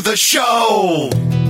The show.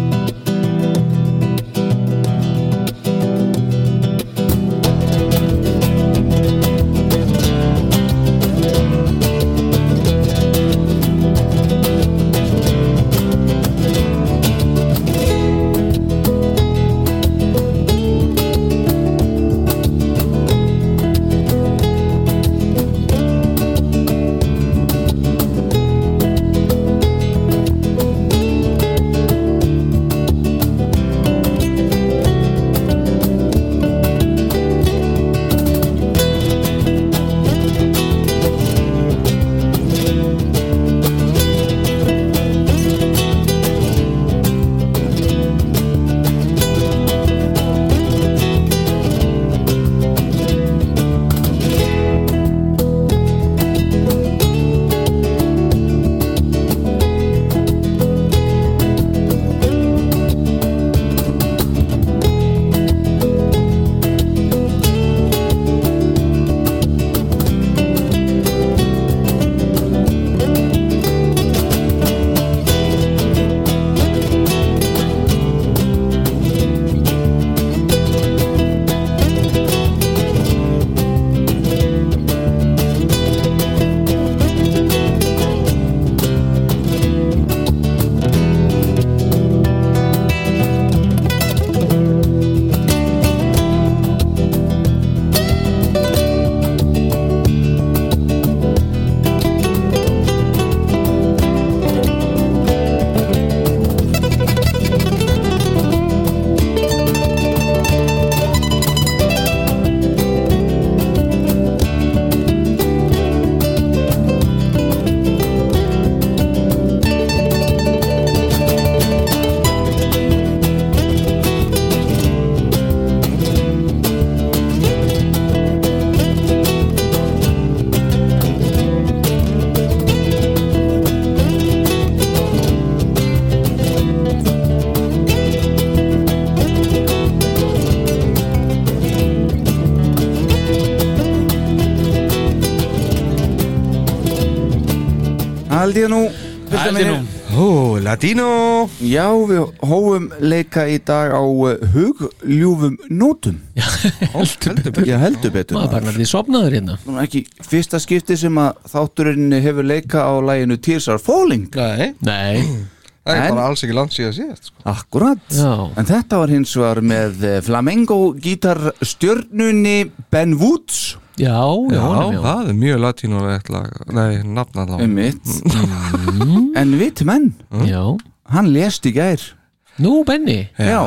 Held ég nú Held ég nú. Ó, latínó Já, við hófum leika í dag á uh, hugljúfum nótum. Heldur betur. Ég heldur betur. Maður bara nætti sopnaður hérna. Nú ekki fyrsta skipti sem að þátturinn hefur leika á læginu Tears are Falling. Nei, nei, það er En- bara alls ekki langt síðan síðast sko. Akkurat Já. En þetta var hins vegar með eh, flamenco gítarstjörnunni Ben Woods já, já, Já, það er mjög latínulegt lag. Nei, nafna þá um mitt. En viti menn, já. hann lést í gær. Nú Benny Já,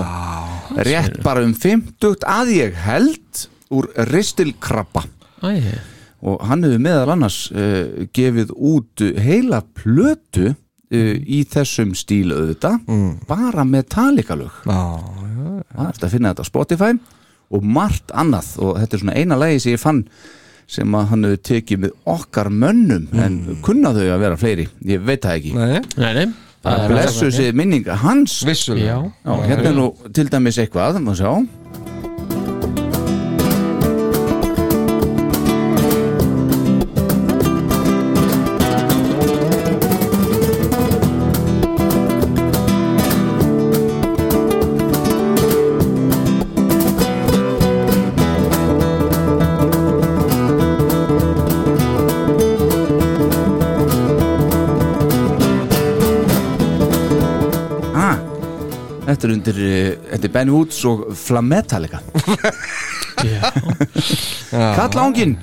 rétt bara um 50 að ég held úr ristilkrabba. Æ, og hann hefur meðal annars uh, gefið út heila plötu uh, í þessum stíl auðvitað bara Metallica lög. Já, það er þetta að finna þetta á Spotify og margt annað. Og þetta er svona eina lagi sem ég fann sem að hann hefur tekið með okkar mönnum en kunna þau að vera fleiri? Ég veit það ekki. Nei, nei, nei. Það blessu sér minninga hans. Vissulega. Já. Já, hérna er nú til dæmis eitthvað má sjá Þetta er þetta er Ben Woods og Flametallica Já. Kall ángin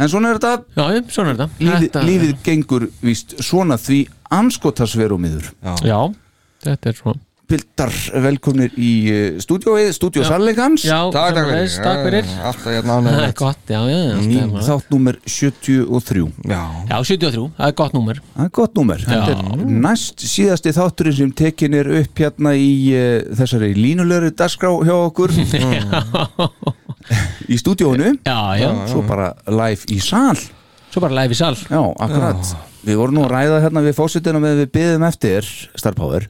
En svona er þetta. Já, já, svona er þetta. Lífið, Þetta- lífið gengur víst svona því anskotasverumiður Já, þetta er svona Pildar velkomnir í uh, stúdióið, stúdió sannleikans. Já, Takk, fyrir. Takk fyrir. Alltaf hérna Það er ánægilegt gott, já, já, já, Ný það er- þátt númer 73 Já, já 73, það er gott númer. Það er gott númer. Þetta er næst síðasti þátturinn sem tekin er upp hérna í uh, þessari línulegri dagskrá hjá okkur. Í stúdiónu Já, já, svo bara live í sal. Svo bara live í sal. Já, akkurat Við vorum nú að ræða hérna við fósitina með við byðum eftir Starpower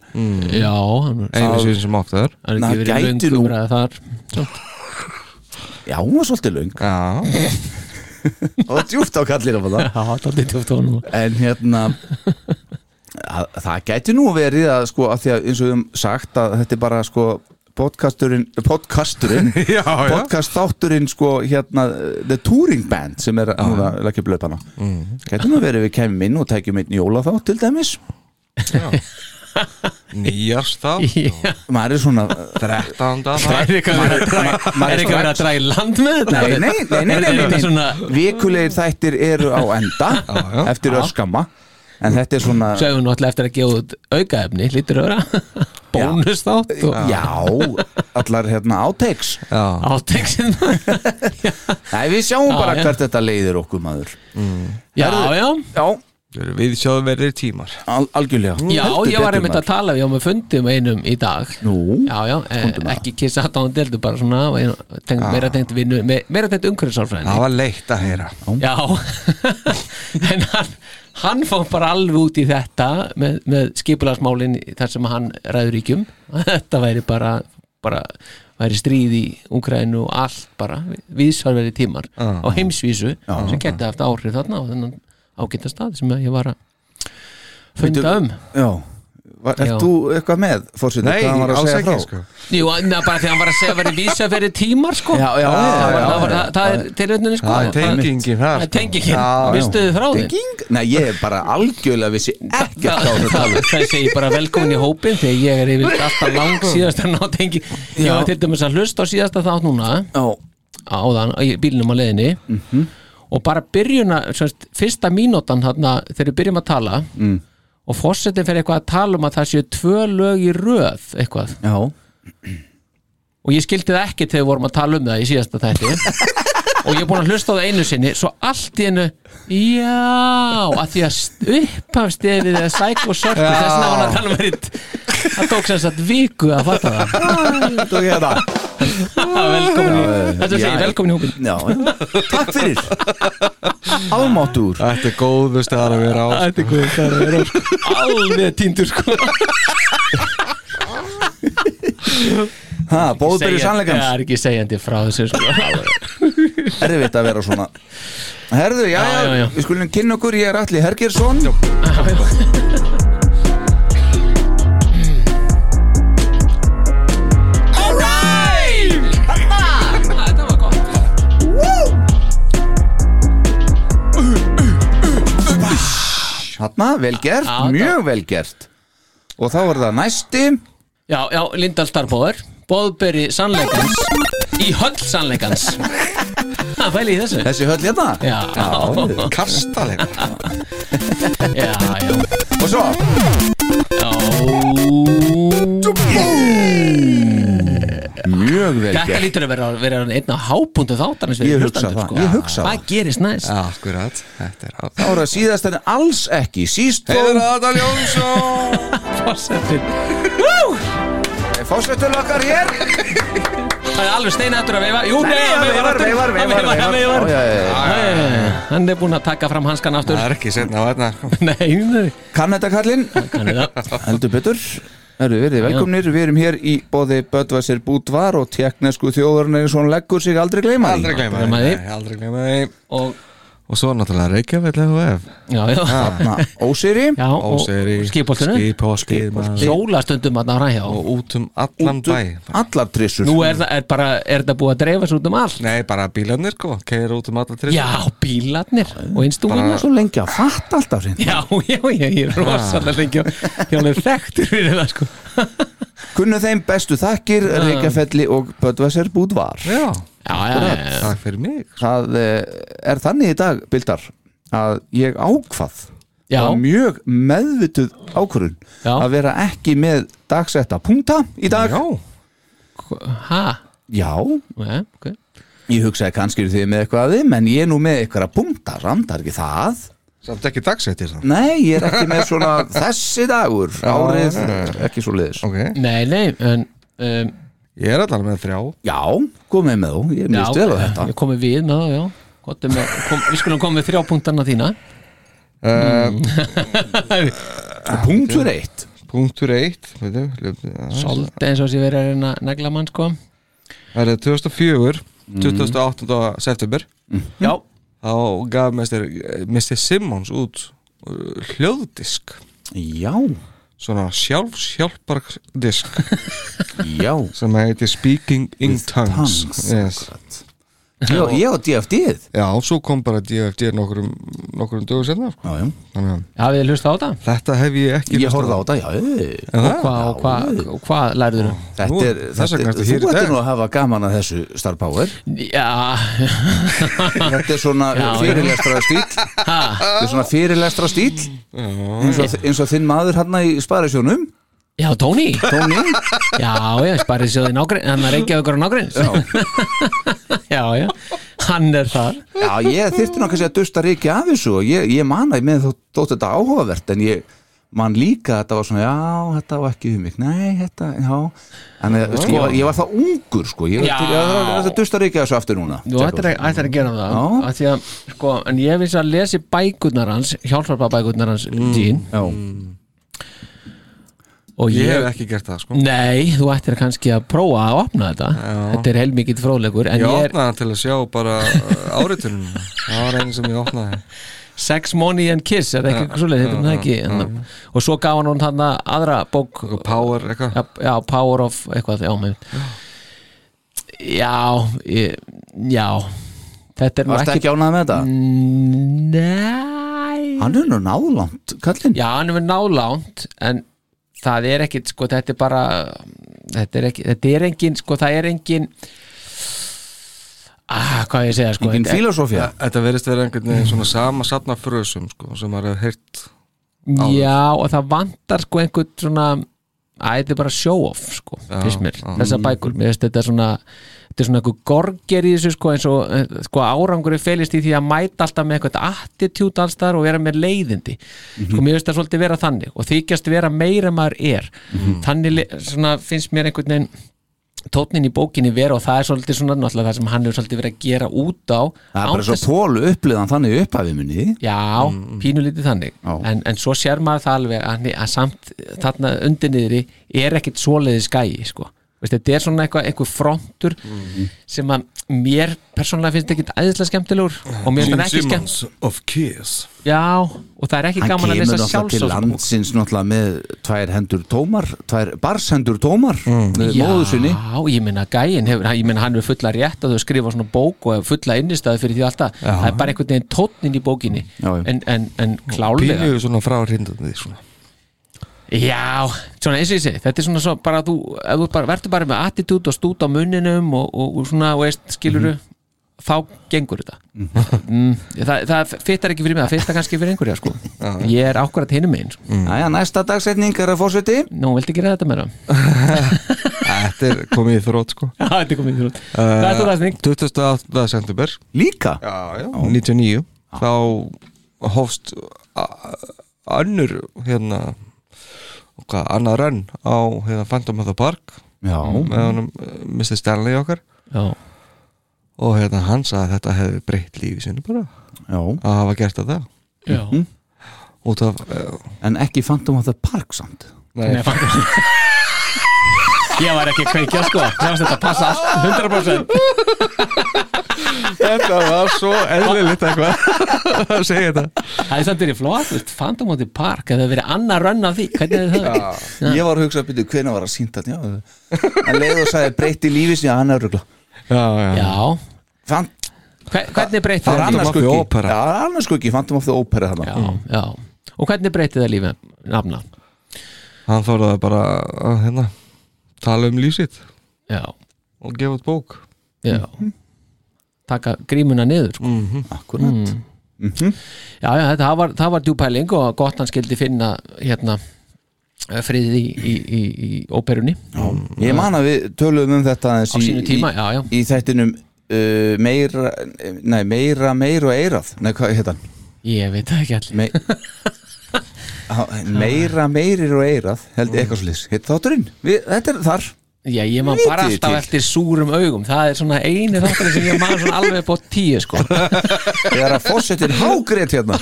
Já, hann einu síðan sem oftar. Það er Na, ekki verið gæti löngum nú- ræða þar. Já, hún var svolítið löng. Já, Það var djúpt á kallinu á það. Já, það er lítið oft honum. En hérna að, Það gæti nú verið að sko að því að eins og við höfum sagt að þetta er bara sko podcasturinn podcasturinn já, já. podcast þátturinn sko hérna The Touring Band sem er núna upp laupana. Mm. Gæti nú verið við kemum inn og tækjum einn jóla þá til dæmis? Nýjast þá Já, maður er svona 13. þá er verið að maður er verið að draga í land með þetta? Nei, nei, nei, nei, nei, Er nei, þetta nei. svona Vikulegir þættir eru á enda eftir öskamma en þetta er svona Svo hefur við náttúrulega eftir að gefa út aukaefni Lítur öðra Bónus þátt og Já, allar hérna áteiks Já, áteksin Nei, við sjáum Já, bara já. hvert þetta leiðir okkur maður. Já, já. Já, við sjáum verið tímar. Al algjörlega. Já, Heldur ég var einmitt að tala við á með fundum einum í dag. Nú, Já, já, með ekki kissa hatt á hann deldu bara svona tengt, meira tengt vinnu, me- meira tengt Það umhverfisálfræðinni var leitt að heyra. Já, en hann, hann fór bara alveg út í þetta með, með skipulagsmálin þar sem hann ræður ríkjum. Þetta væri bara, bara væri stríð í Úkrænu og allt bara viðsvarveri tímar Já. á heimsvísu sem geti haft áhrif þarna á þennan ágæta stað sem ég var að funda um. Já Ert þú eitthvað með, fórseti, Nei, hvað var að alls segja ekki frá? sko. Jú, na, bara því hann var að segja að væri vísaferi tímar sko. Já, já, já, það, var, já, það, var, já, það, það er tilröndinni sko. Það er tengingin Það er tengingin, Já, já. vistuðu frá því? Tenging? Nei, ég er bara algjörlega vissi ekkert á þetta tala það segi bara velkomin í hópin þegar ég er yfir alltaf lang síðast að ná tengi ég var til dæmis að hlusta á síðasta þátt núna. Já, áðan í bílnum á leiðinni. Mhm. og bara byrjuna fyrsta mínútan þarna þegar við byrjum að tala Mm. Og fórsetin fyrir eitthvað að tala um að það séu tvö lög í röð eitthvað. Já. Og ég skildi það ekki þegar við vorum að tala um það í síðasta þætti og ég er búin að hlusta á það einu sinni svo allt í hennu já, að því að upphafstefið eða Psycho Sorti þess að hann að tala um verið það tók sem sagt viku að fatta það. Þú ekki þetta velkomin í, þetta Já, segi, velkomin í hópin Já, já. takk fyrir. Almáttur Þetta er góðu staðar að vera á sko. Þetta er hvað það er sko. alveg týndur sko Ha, bóðbyrju Segja- Það sannleikans? Er ekki segjandi frá þessu sko. Erfitt að vera svona. Herðu, já, Já, já, já, við skulum kynna okkur Ég er Alli Hergersson Hanna, vel gert, mjög vel gert. Og þá er það næsti. Já, já, Lindahl Starbóður Bóðberi sannleikans Í höll sannleikans. Það fæli í þessu? Þessi höll hérna? Já, já, Kastaleg. Já, já, Og svo, mjög vel Þetta gert. lítur að vera, vera einn af hápundu þáttarins fyrir Ég hugsa hlustendur, það, ég hugsa Hvað gerist næst? Já, akkurat. Þetta er á Þá er það síðast en alls ekki. Síst Heiður þó Adal Jónsson. Fórsetin Fásetul okkar hér. Það er alveg steinættur að veifa. Jú, nei, hann veifar, aftur. já. Æ, æ, æ, Hann er búinn að taka fram hanskan aftur. Það er ekki setna á þetta sko. Nei, nei. Kann þetta kallinn? Kann þetta. Heldur betur. Við verið velkomnir, við erum hér í bóði Bödvæsir Búdvar og teknesku þjóðurinn og hann leggur sig. Aldrei gleyma. Aldrei gleyma Aldrei gleyma Og, Og svo náttúrulega Reykjavík LHF já, já. Ósýri Óseri skipoltinu Skipoltið maður. Hjólastundum að það ræðja Og út um allan bæ. Allar trissur. Nú er það er bara, er það búið að dreifast út um allt? Nei, bara bílarnir sko. Keir út um allan trist Já, bílarnir. Og einstúðina Svo lengi að fatta alltaf sinn Já, já, já, ég er rosalega lengi og ég alveg þekktur fyrir það sko. Kunnu þeim bestu þakkir Reykjafelli og Bödvæsir Búdvar Já já, já, já, já. Takk fyrir mig. Það eh, er þannig í dag, Bildar að ég ákvað Já. var mjög meðvituð ákvörun Já. að vera ekki með dagsetta punkta í dag. Já, ha, Já, Nei, ok. Ég hugsaði kannski eru þið með eitthvað að þeim en ég er nú með eitthvað að punkta samt, það er ekki það. Samt ekki dagsettir það. Nei, ég er ekki með svona þessi dagur, árið, ekki svo liðis Nei, nei, en um, ég er allan með þrjá. Já, komið með þú, ég er mjög stel á þetta. Ég komið við með það, já. Með, kom, Við skulum koma með þrjá punktarna þína. Punktur eitt. Punktur eitt hljófni, aðeins. Svolítið eins og sé verið að reyna að negla mann sko. Það er 2004 28. september. Já, þá gaf Mr. Mr. Simmons út uh, hljóðdisk. Já, svona sjálfshjálpardisk. Já. Sem heitir Speaking in Tongues, Tongues, Yes. Já, ég á DFD-ið Já, svo kom bara DFD nokkurum, nokkurum dögur senna sko. Já, já, hafið þið hlusta á þetta? þetta hef ég ekki ég horfði á já, það? Hvað, og hvað, og hvað lærður þú? Þetta er, þetta er, hér þú í ættir nú að hafa gaman að þessu Star Power. Já, Þetta er svona Já, já. fyrirlestra stíl ha, Þetta er svona fyrirlestra stíl eins og, eins og þinn maður hann í Sparisjónum já, Tóni Tóni Já, já, sparið sjóði nágrein Hann er ekki auðvitað nágrein Já, já, hann er þar. Já, ég þyrfti náttúrulega að dusta ríki af þessu og ég, ég man að með þó, þótt þetta áhugavert en ég man líka að þetta var svona já, þetta var ekki um mig, nei, þetta, já. Þannig að sko, ég, var, ég var það ungur sko, ég til ég var að dusta ríki af þessu aftur núna. Þú ættir að, ættir að gera það. Að því að, sko, En ég vissi að lesi bækurnar hans Hjálparpa bækurnar hans Mm. Dín Já, Og Ég ég, hef ekki gert það sko. Nei, þú ættir kannski að prófa að opna þetta. Þetta er heilmikið fróðleikur En Ég ég er opnaði til að sjá bara áritunum Það var einu sem ég opnaði. Sex, Money and Kiss Er það ekki þetta er það ekki? En, Og svo gaf hann hún hann aðra bók Power eitthvað? Já, já, Power of eitthvað Já, Já, ég, já. Þetta er nú ekki, ekki ánægð með þetta? Nei. Hann er nú náðlant, kallinn. Já, hann er með nálánt en það er ekkit, sko, þetta er bara þetta er ekki, þetta er engin sko, það er engin ah, hvað ég segja, sko Engin þetta filosófía Þetta verðist vera einhvern veginn svona sama safna frösum sko, sem maður hefur heyrt Já, og það vantar sko einhvern svona að þetta er bara show off, sko, fyrst mér bækur, mér finnst þetta svona þetta er svona einhver gorger í þessu sko eins og eh, sko árangur felist í því að mæta alltaf með eitthvað attitút alls þar og vera með leiðindi. Sko mér finnst það svolítið vera þannig og þykjast vera meira maður er. Þannig le- svona finnst mér einhvern veginn tónnin í bókinni vera og það er svolítið svona náttúrulega það sem hann hefur svolítið verið að gera út á Það er bara svo pólu uppliðan þannig í upphæfi minni Já, pínulítið þannig. En, en svo sér maður það alveg að, að samt þarna undir niðri er ekkit svoleiði skæi sko. Veist, þetta er svona eitthvað, eitthvað frontur sem að mér persónulega finnst ekki æðislega skemmtilegur og mér finnst hann ekki skemmt Já, og það er ekki Hann gaman að kemur lesa náttúrulega til landsins náttúrulega með tvær hendur tómar, tvær barshendur tómar með móðu sinni. Já, ég minna gæin hefur, ég minna hann hefur fulla rétt að þau skrifa svona bók og fulla innistæði fyrir því alltaf það er bara einhvern veginn tónnin í bókinni. Já, já. en, en, en klálega Pínu svona frá hrindandi svona Já, svona eins og ég segi þetta er svona svo bara þú, ef þú bara, verður bara með attitút og stút á munninum og, og, og svona, veist, skiluru þá gengur þetta mm, það, það fittar ekki fyrir mig, það fittar kannski fyrir einhverja sko. ég er ákvarðat hinum einn sko. Æja, næsta dagsetning er að fórseti nú, viltu ekki ræða þetta meira? Þetta er komið í þrótt sko Já, þetta er komið í þrjótt Það er þú ræðsning 28. september Líka? já, já. 99 þá hófst a- önnur hérna hvað, annað rönn á hérna, Phantom of the Park? Já, með honum eh, Mr. Stanley okkar. Já, og hérna hann sagði að þetta hefði breytt lífi sinni bara. Já. Að hafa gert þetta. Já. Út af uh, En ekki Phantom of the Park samt? Nei, Nei, fann- Ég var ekki að kveikja sko. Sjást þetta? Passa allt. 100% þetta var svo eðlilegt eitthvað að segja þetta. Það er samt verið flott, of the Park. Það hefur verið annar rönn af því, hvernig er það? Já. Ég var að hugsa að byrja hvenær var að sýnda Já, en leið og sagði breyti lífis Já, hann er rugla. Já, já. Já, Fan, Hver, hvernig breytið Það lífi? annars of the skuggi. Opera. Já, annars skuggi, Phantom of the Opera Já, já. Og hvernig breytið það lífi nafna? hann þóraði bara að hérna, tala um lífsitt. Já, og gefa út bók. Já. Taka grímuna niður sko. akkurat. Já, já, þetta, það var, var djúpæling og gott hann skildi finna hérna friðið í, í, í, í óperunni. Ég man að við töluðum um þetta tíma, í, já, já. í þættinum uh, meira, nei, meira, meira og eirað. Nei, hvað heit hann? ég veit það ekki allir. Me meira, meirir og eirað held ég eitthvað svolítið, heit þátturinn? Við, þetta er þar. Já, ég man Vitið bara þið alltaf til? eftir súrum augum. Það er svona eini þáttur sem ég man svona alveg upp á tíu sko. Þegar að fórsetin hágrét hérna.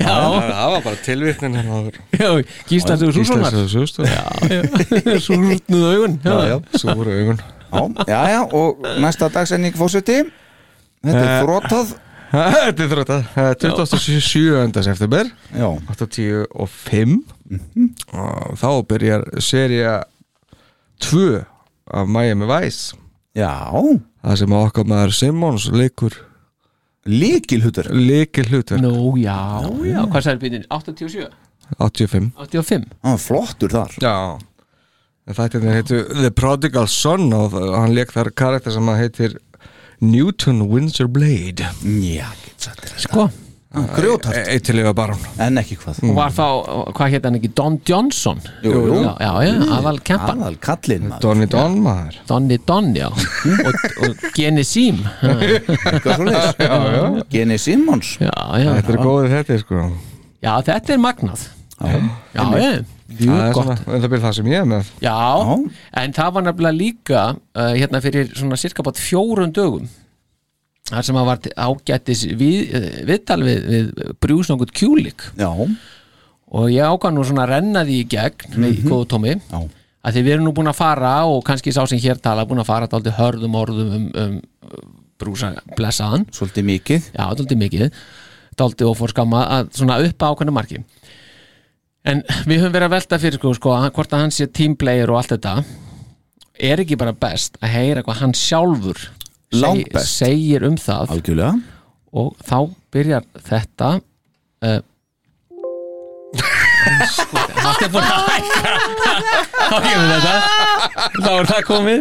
Já, það var bara tilvirknin hérna áður. já, gíslastu súrsonar Íslensk sögustöð. Súrnuð augun Já, já, Súru augun já, já, já og næsta dagsending fórseti Þetta er þrótað Þetta er þróttað Það er 27. september. Já, 85 og þá byrjar seria 2 af Miami Vice. Já. Það sem að okkar maður Simmons leikur líkil hutur leikil hlutverk Nú, já, já, hvað sæður byrjun? 87? 85 85? Hann var flottur þar. Já. Þetta heitir The Prodigal Son og hann leik þar karakter sem að heitir Newton Windsor Blade. Já, Sko, Grjótart, Eitt til yfir baron en ekki hvað. Og var þá, hvað hétt hann ekki? Don Johnson? Jú, jú. Já, já, já aðal kempan Aðal kallinn maður. Donny Don maður. Donny Don, já. Og, og Genesim Já, Eitthvað svolítið Geni Simmons. Já, já, Þetta er góðið þetta sko. Já, þetta er magnað. Já, já, Það Jú, er gott. svona, það byrð það sem ég er með. Já, en það var nefnilega líka uh, hérna fyrir svona cirka bát fjórun dögum þar sem að var ágættis við, uh, viðtal við, við Bruce nokkuð Kulik. Já, og ég ákvað nú svona að renna því í gegn með góðu tómi já, að því við erum nú búin að fara og kannski sá sem hér tala búin að fara dálítið hörðum orðum um, um Bruce að blessaðan svolítið mikið. Já, dálítið mikið. Dálítið og fór skamma að svona upp á ákveðna marki en við höfum verið að velta fyrir sko, sko hvort að hann sé teamplayer og allt þetta. Er ekki bara best að heyra hvað hann sjálfur seg, segir um það? Algjörlega. Og þá byrjar þetta uh, Það er búin að hækka Þá kemur þetta Þá er það komið.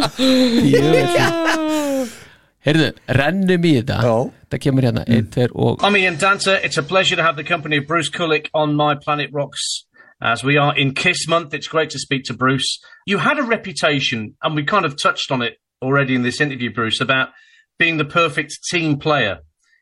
Heyrðu, rennum í þetta. Já. Kemur hérna, tveir og I'm Ian Dancer. It's a pleasure to have the company of Bruce Kulick on My Planet Rocks. As we are in Kiss Month, it's great to speak to Bruce. You had a reputation, and we kind of touched on it already in this interview, Bruce, about being the perfect team player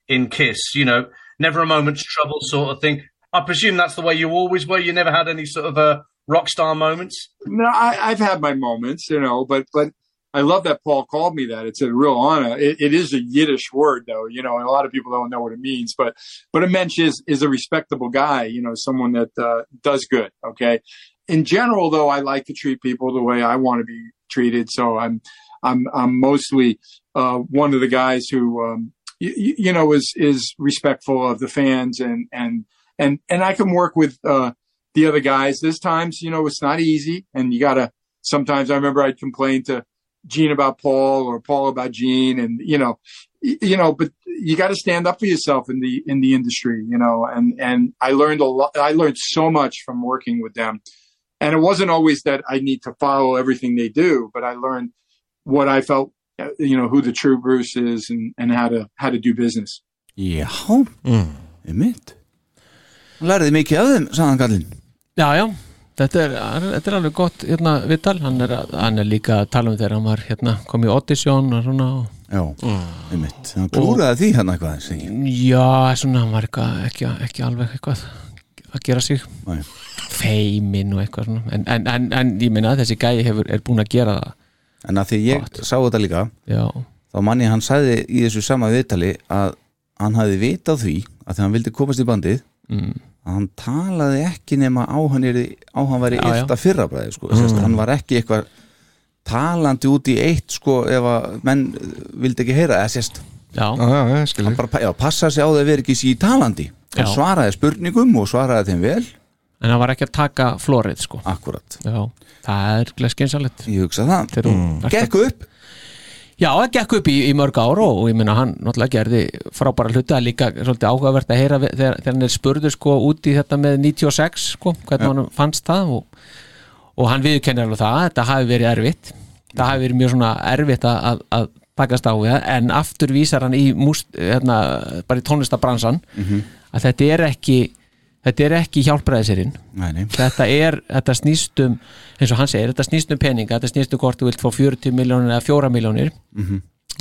in Kiss. You know, never a moment's trouble sort of thing. I presume that's the way you always were. You never had any sort of a rock star moments. No, I, I've had my moments, you know, but but I love that Paul called me that. It's a real honor. It, it is a Yiddish word, though, you know, a lot of people don't know what it means. But but a mensch is is a respectable guy, you know, someone that uh, does good. Okay. In general, though, I like to treat people the way I want to be treated. So I'm I'm I'm mostly uh, one of the guys who um, you, you know is is respectful of the fans and and and and I can work with. Uh, the other guys. There's times, you know, it's not easy and you gotta, sometimes I remember I'd complain to Gene about Paul or Paul about Gene and, you know, you know, but you got to stand up for yourself in the, in the industry, you know, and, and I learned a lot, I learned so much from working with them. And it wasn't always that I need to follow everything they do, but I learned what I felt, uh, you know, who the true Bruce is and, and how to, how to do business. Já, mm. mitt Lærði mikið af þeim, sagðan kallinn Já, já, þetta er, þetta er alveg gott hérna, viðtal, hann hann er líka að tala um þegar hann var hérna, kom í audition og svona og, Já, mm. mitt Hann klúraði því hann eitthvað segi. Já, svona, hann var eitthvað ekki, ekki alveg eitthvað að gera sig Nei. feimin og eitthvað svona en, en, en, en ég meina að þessi gæi hefur, er búin að gera það En að því ég sá þetta líka Já, þá manni hann sagði í þessu sama viðtali að hann hafði vit á því að þegar hann vildi komast í bandið mm. Að hann talaði ekki nema á hann, er, á hann Já, já. eitt að fyrra bræði sko. mm. hann var ekki eitthvað talandi út í eitt sko ef að menn vildi ekki heyra eða sérst já, Já, já, ég skil hann bara já, passa sig á því að vera ekki sí talandi hann Já. svaraði spurningum og svaraði þeim vel en hann var ekki að taka flórið sko akkurat, Já, það er glæskinsalett ég hugsa það mm. gekk upp Já, það gekk upp í, í mörg ár og, og ég meina hann náttúrulega gerði frábæra hluta líka svolítið áhugavert að heyra við- þegar, þegar hann er spurður sko út í þetta með 96 sko, hvernig hann fannst það og, og hann viðkennir alveg það, þetta hafi verið erfitt. Það hafi verið mjög svona erfitt að, að, takast á við það, en aftur vísar hann í múst, hérna, bara í tónlistabransan að þetta er ekki þetta er ekki hjálpræðisirinn Nei, nei. þetta er, þetta snýst um eins og hann segir, þetta snýst um peninga þetta snýst um hvort þú vilt fá 40 miljónir eða 4 miljónir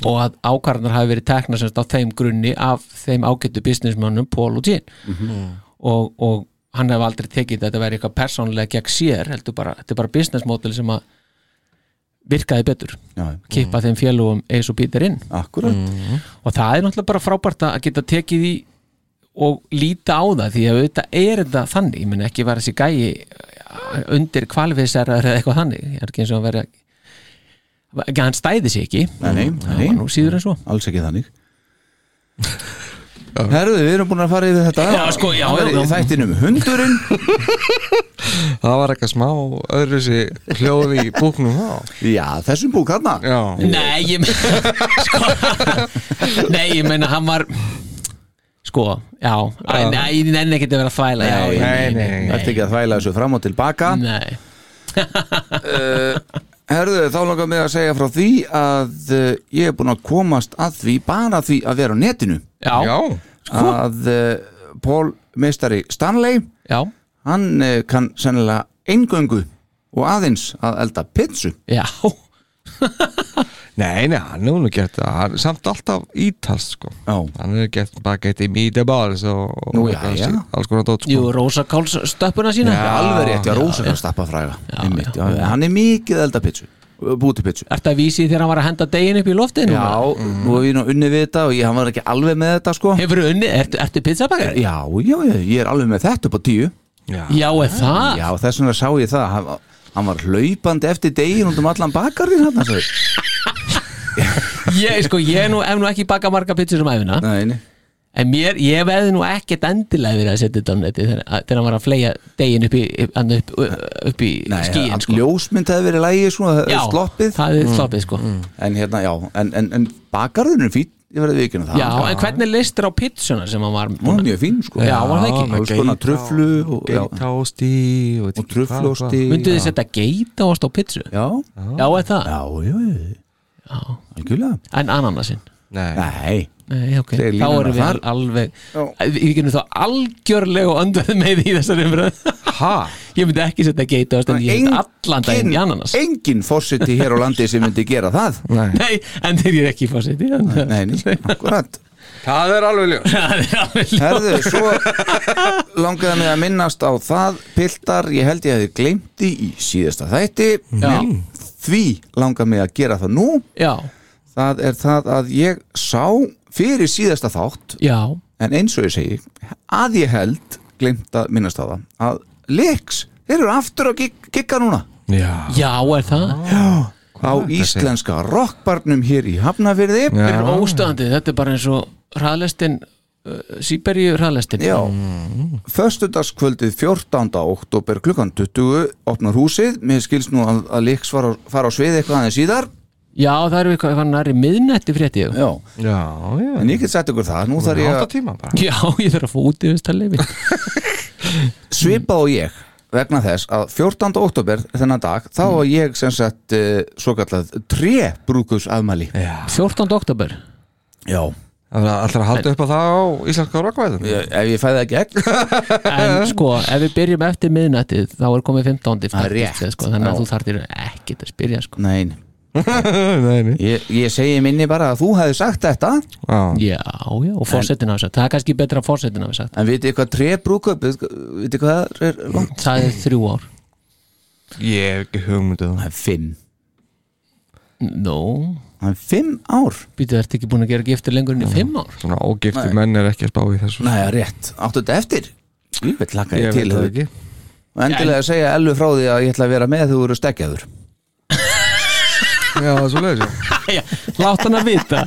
og að ákvarðanar hafi verið tekna semst á þeim grunni af þeim ágættu businessmannum Paul og Jean. Og, og hann hef aldrei tekið þetta að vera eitthvað persónlega gegn sér, heldur bara, þetta er bara business model sem að virkaði betur. Já, kippa þeim félugum eins og Peter inn. Akkurat. Og það er náttúrulega bara frábært að geta tekið í og líta á það því að auðvitað er þetta þannig, ég menn ekki vera þessi gæi undir kvalfiðsærar eða eitthvað þannig, ég er ekki eins og að vera ekki hann stæði sig ekki. Nei, nei, nei. var nú síður en svo. Alls ekki þannig. Herðu, við erum búin að fara yfir þetta. Já, sko, já, Það er já, já. þættinum hundurinn. Það var eitthvað smá öðru sér hljóð í búknum þá Já, þessum búk hann Nei, ég meina sko, Nei, ég meina hann var sko, já. Ég nenni ekki að vera að þvæla Nei, já, nei, nei, nei. Þetta ekki að þvæla þessu fram og tilbaka? Nei, Herðu, þá langar mig að segja frá því að uh, ég er búin að komast að því bara því að vera á netinu. Já, já, að uh, Paul meistari Stanley já, hann uh, kann sennilega eingöngu og aðeins að elda pizzu. Já. Nei, nei, hann er nú gert það. Hann er samt alltaf ítalst sko. Já. Hann er gert bagetti meatballs og, og Nú, já, alls, já. alls konar dót sko. Jú, Rósakáls stöppuna sína Já, alveg rétt, já, rósakar stappa fræga einmitt, já, já, hann er mikið að elda pizzu búti pizzu Ertu að vísi þegar hann var að henda degin upp í loftinu? Já, nú hef ég nú unni við þetta og ég, hann var ekki alveg með þetta sko. Hefur unni, ertu, ertu pizzabakari? Já, já, já, ég er alveg með þetta upp á tíu. Já, Já, er það? Já, þess vegna sá ég það. Hann, hann var hlaupandi eftir degin út um allan bakarinn hann sagði. Ég, sko, ég nú, hef nú ekki bakað marga pizzur um æfina Nei, nei. En mér, ég veði nú ekkert endilega verið að setja þetta á neti þegar, hann var að fleia degin upp í, upp, upp, í Nei, skíin, sko. ljósmynd hefði verið lægi svona, Já, er sloppið. það er sloppið, sko. En hérna, já, en, en, en bakarðurinn er fín Ég verði vikinu það. Já, en hvernig listir á pizzuna sem hann var Hún er mjög fín, sko. Já, var það ekki? Alls konar truflu og, og, og trufluosti Myndu þið setja geitaost á pizzu? Já, Já, er það? já, já, já Algjörlega. En ananasinn? Nei, Nei, Nei, ok, Þeir þá línuna erum við þar. alveg Já. Við getum þá algjörlega og öndverð með í þessari umröð ha? Ég myndi ekki setja geitaost en ég setja allan daginn í ananas. engin fórseti hér á landi sem myndi gera það. Nei, Nei, en þeir eru ekki fórseti Nei, nei, akkurat. Það er alveg ljós Það er alveg ljó- Herðu, svo langaði mig að minnast á það Piltar, ég held ég hefði gleymti í síðasta þætti. Já. Því langaði mig að gera það nú. Já, Það er það að ég sá fyrir síðasta þátt já, En eins og ég segi Að ég held, glemt að minnast á það Að Lex, þeir eru aftur að gig- gigga núna. Já, já, er það? Á íslenska rockbarnum hér í Hafnafyrði Þeir eru óstöðandi, þetta er bara eins og hraðlestin uh, Sýberíu hraðlestin Já, föstudagskvöldið 14. oktober klukkan 20 opnar húsið, mér skilst nú að, að Lex fara, á- fara á svið eitthvað aðeins síðar. Já, það eru eitthvað, eitthvað næri miðnetti frétti ég Já, já, já. En ég get sagt ykkur það, nú þarf ég að tíma bara. Já, ég þarf að fá út í þess talefi svipa á ég vegna þess að 14. oktober þennan dag, þá var ég sem sagt uh, svo kallað tre brúkus afmæli 14. oktober Já, Það er alltaf að halda upp á það á íslenska rockvæðum ég, ef ég fæði það gegn. En sko, ef við byrjum eftir miðnetti þá er komið 15. Það er rétt. fættist, sko, Þannig að þú þarf ekki að spyrja sko. Nei, Nei, nei ég, ég segi minni bara að þú hefði sagt þetta. Já, Já, já, og fórsetin hafa sagt. Það er kannski betra að fórsetin hafa sagt. En vitið hvað tre brúkup vitið hvað það er langt? Það er þrjú ár. Ég hef ekki hugmyndið Það. Er fimm. Nó, Það er fimm ár. Býtu, ertu ekki búin að gera giftir lengur enn í fimm ár? Svona ógifti menn er ekki að spá í þessu. Nei, það er rétt, áttu þetta eftir? Ég veit laka ég Ég til veit það það ekki. Og endilega að segja Ellu frá því að ég ætla að vera með þú eru stekjaður Já, það er svo leiðis Já, látt hann að vita.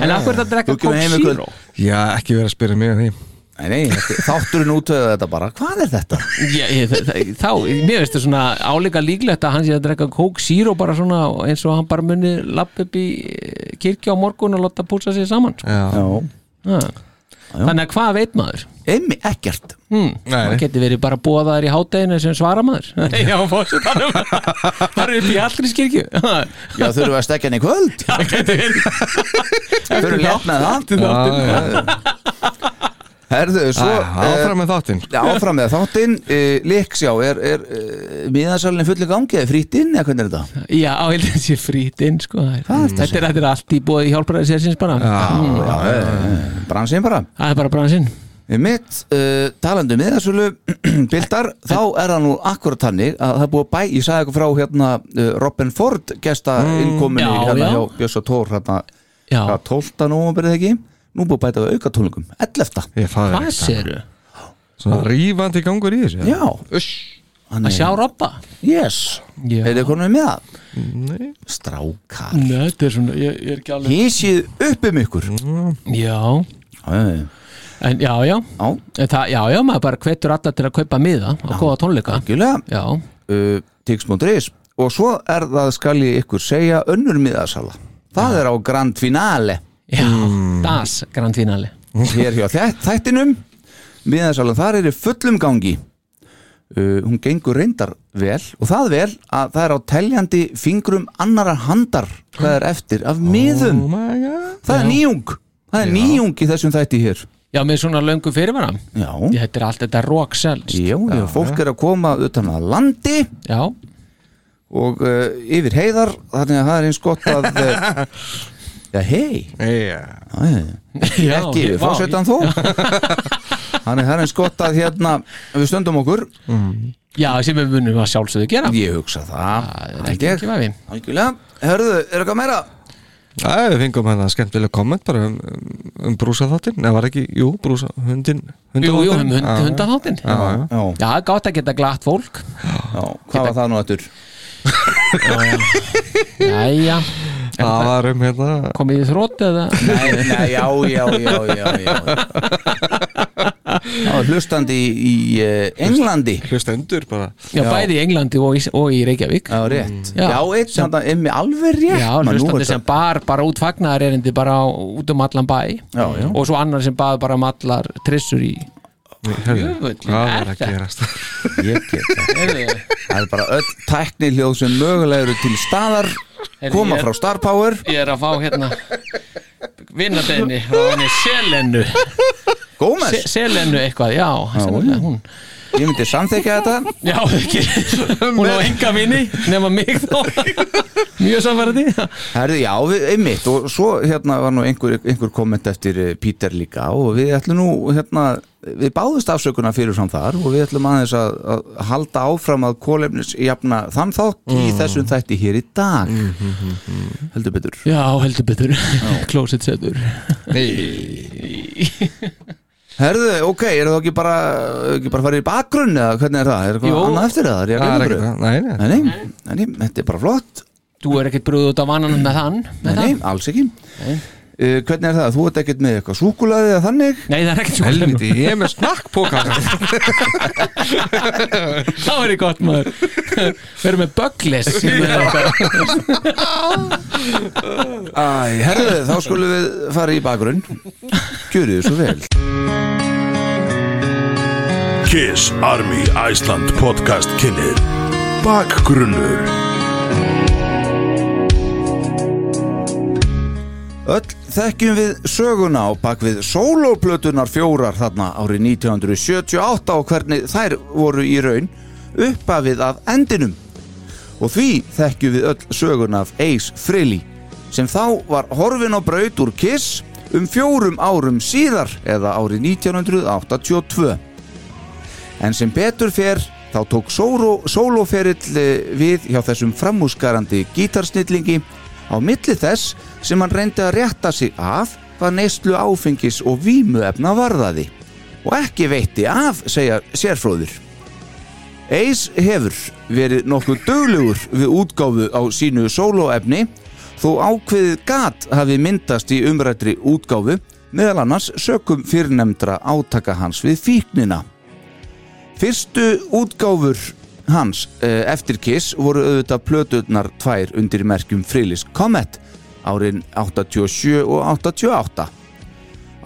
En af hverju er það að drekka Þú kemur heim kvöld. Zero? Já, ekki verið að spyrja mig að því Nei, nei, þátturinn útöðu þetta bara. Hvað er þetta? Já, ég, þá, mér veist það svona álíka líklegt að hann sé að drekka Coke Zero bara svona eins og hann bara muni lapp upp í eh, kirkja á morgun og láta púlsa sig saman sko. Já, Já, Ha. þannig að hvað veit maður? Einmi, ekkert. Hmm. Nei, það geti verið bara bóðaður í hátæðinu sem svara maður já, fórsetanum það eru upp í allri skirkju. Já, þurfum við að stekja henni kvöld? Það geti verið. Þurfum við að með það Herðu, svo Æ, Áfram með þáttinn áfram með þáttinn uh, Líksjá, er, er uh, miðasalinn fulli gangi eða frýtt inn, eða hvernig er þetta? já, ég frít inn sko. Hvað ertu að þetta er, þetta er allt í bóði hjálpræði sérsins bara Mm. Já, bransinn bara það er bara bransinn Mitt, uh, talandi um miðasölu bildar, þá er það nú akkurat þannig að það er búið að bæ, ég sagði eitthvað frá hérna uh, Robin Ford gesta innkominni já, hérna já. hjá Björns og Tór hérna, já, hvað, 12. nómur eða ekki nú búið að bæta við auka tónleikum 11. Ég faði hvað séru? Svona rífandi gangur í þessu Já, Uss. Að sjá robba? yes. Já. Er þið konum með það? Nei. Strákar. Nei, þetta er svona, ég, ég er ekki alveg Hísið upp um ykkur. Já, Já, já, já. en já, já. Já, En það, já, já, maður bara hvetur alla til að kaupa miða og góða tónleika. Algjörlega. Já, uh, Tix.is og svo er það skal ég ykkur segja önnur miðasala. Það er á Grand Finale já, das, grand finale. Hér hjá þæ- þættinum miðasalan þar er í fullum gangi. Uh, hún gengur reyndar vel og það vel að það er á teljandi fingrum annara handar hvað er eftir af miðum. Oh my god. Það er nýjung það er nýjung í þessum þætti hér. Já, með svona löngu fyrirvara. Já, Þetta er allt þetta rock sells já, já. fólk er að koma utan að landi. Já, og uh, yfir heiðar þannig að það er eins gott að uh, já, hei Já. Já ekki við fórsetan þó. Þannig að það er eins gott að hérna. Við stöndum okkur. Já, sem við munum að sjálfsögðu gera. Ég hugsa það. Það er ekki ekki vafi. Algjörlega, hörðu, er eitthvað meira? Já, við fengum hérna skemmtilega komment bara um, um, brúsa þáttinn Nei, var ekki, jú, brúsa, hundin Jú, jú, um hund, Já, já. Já, já. Já, Já, gátt að geta glatt fólk. Já, hvað var það nú eftir? Jæja, Það var um hérna komið í þrótt eða? Nei, nei, já, já, já, já, já. Það var hlustandi í, í eh, Englandi. Hlustendur bara. Já, bæði í Englandi og í, og í Reykjavík. Já, rétt. Já. Já, eitt sem það er með alveg rétt. Já, Man, nú er hlustandi þetta- sem bar bara út fagnar erindi bara á, út um allan bæ. Já, já. og svo annar sem bað bara um allar trissur í Hörðu, Jöfullinn, Hvað er er að þetta? gerast? Ég get það. Það er bara öll tækni hljóð sem mögulega eru til staðar Heyrðu, koma er- frá Star Power. Ég er að fá hérna vinnadeginni frá henni Selenu. Gómez, Se, Selenu eitthvað, já, sennilega hún ég myndi samþekja þetta. Já, ekki, hún á enga vini nema mig þá Mjög samfærandi Herði, já, við, einmitt. Og svo hérna var nú einhver, einhver komment eftir eh, Peter líka. Og við ætlum nú hérna, við báðust afsökuna fyrir fram þar. Og við ætlum aðeins að, að halda áfram að kólefnis jafna þann þátt í þessum þætti hér í dag. Heldur betur. Já, heldur betur. Closet setur Herðu, ok, er það ekki bara ekki bara farið í bakgrunn eða hvernig er það? Er eitthvað Jú. annað eftir það? Er Það er ekki það, nei, nei. Nei, nei, nei, nei, þetta er bara flott. Þú er ekkert brúð út á vananum með þann Nei, með nei, alls ekki uh, Hvernig er það? Þú ert ekkert með eitthvað súkulaði eða þannig? Nei, það er ekkert svo Helviti, ég er með snakkpóka Það verður gott maður. Verður með bugles Æ, herðu, þá skulum við fara í bakgrunn. Gjörðu svo vel. Kiss Army Iceland podcast kynir Bakgrunnur Öll þekkjum við söguna á bakvið sólóplötunar fjórar þarna árið 1978 og hvernig þær voru í raun uppafið af endinum. Og því þekkjum við öll söguna af Ace Frehley sem þá var horfin á braut úr Kiss um fjórum árum síðar eða árið 1982. En sem betur fer þá tók sóló, sólóferill eh, við hjá þessum framúsgarandi gítarsnillingi á milli þess sem hann reyndi að rétta sig af hvað neyslu áfengis og vímuefna varðaði og ekki veitti af, segja sérfróðir. Ace hefur verið nokkuð döglegur við útgáfu á sínu sólóefni þó ákveðið gat hafi myndast í umrættri útgáfu meðal annars sökum fyrrnemdra átaka hans við fíknina. Fyrstu útgáfur hans eh, eftir Kiss voru auðvitað plöturnar tvær undir merkjum Frilis Comet árin 87 og 88.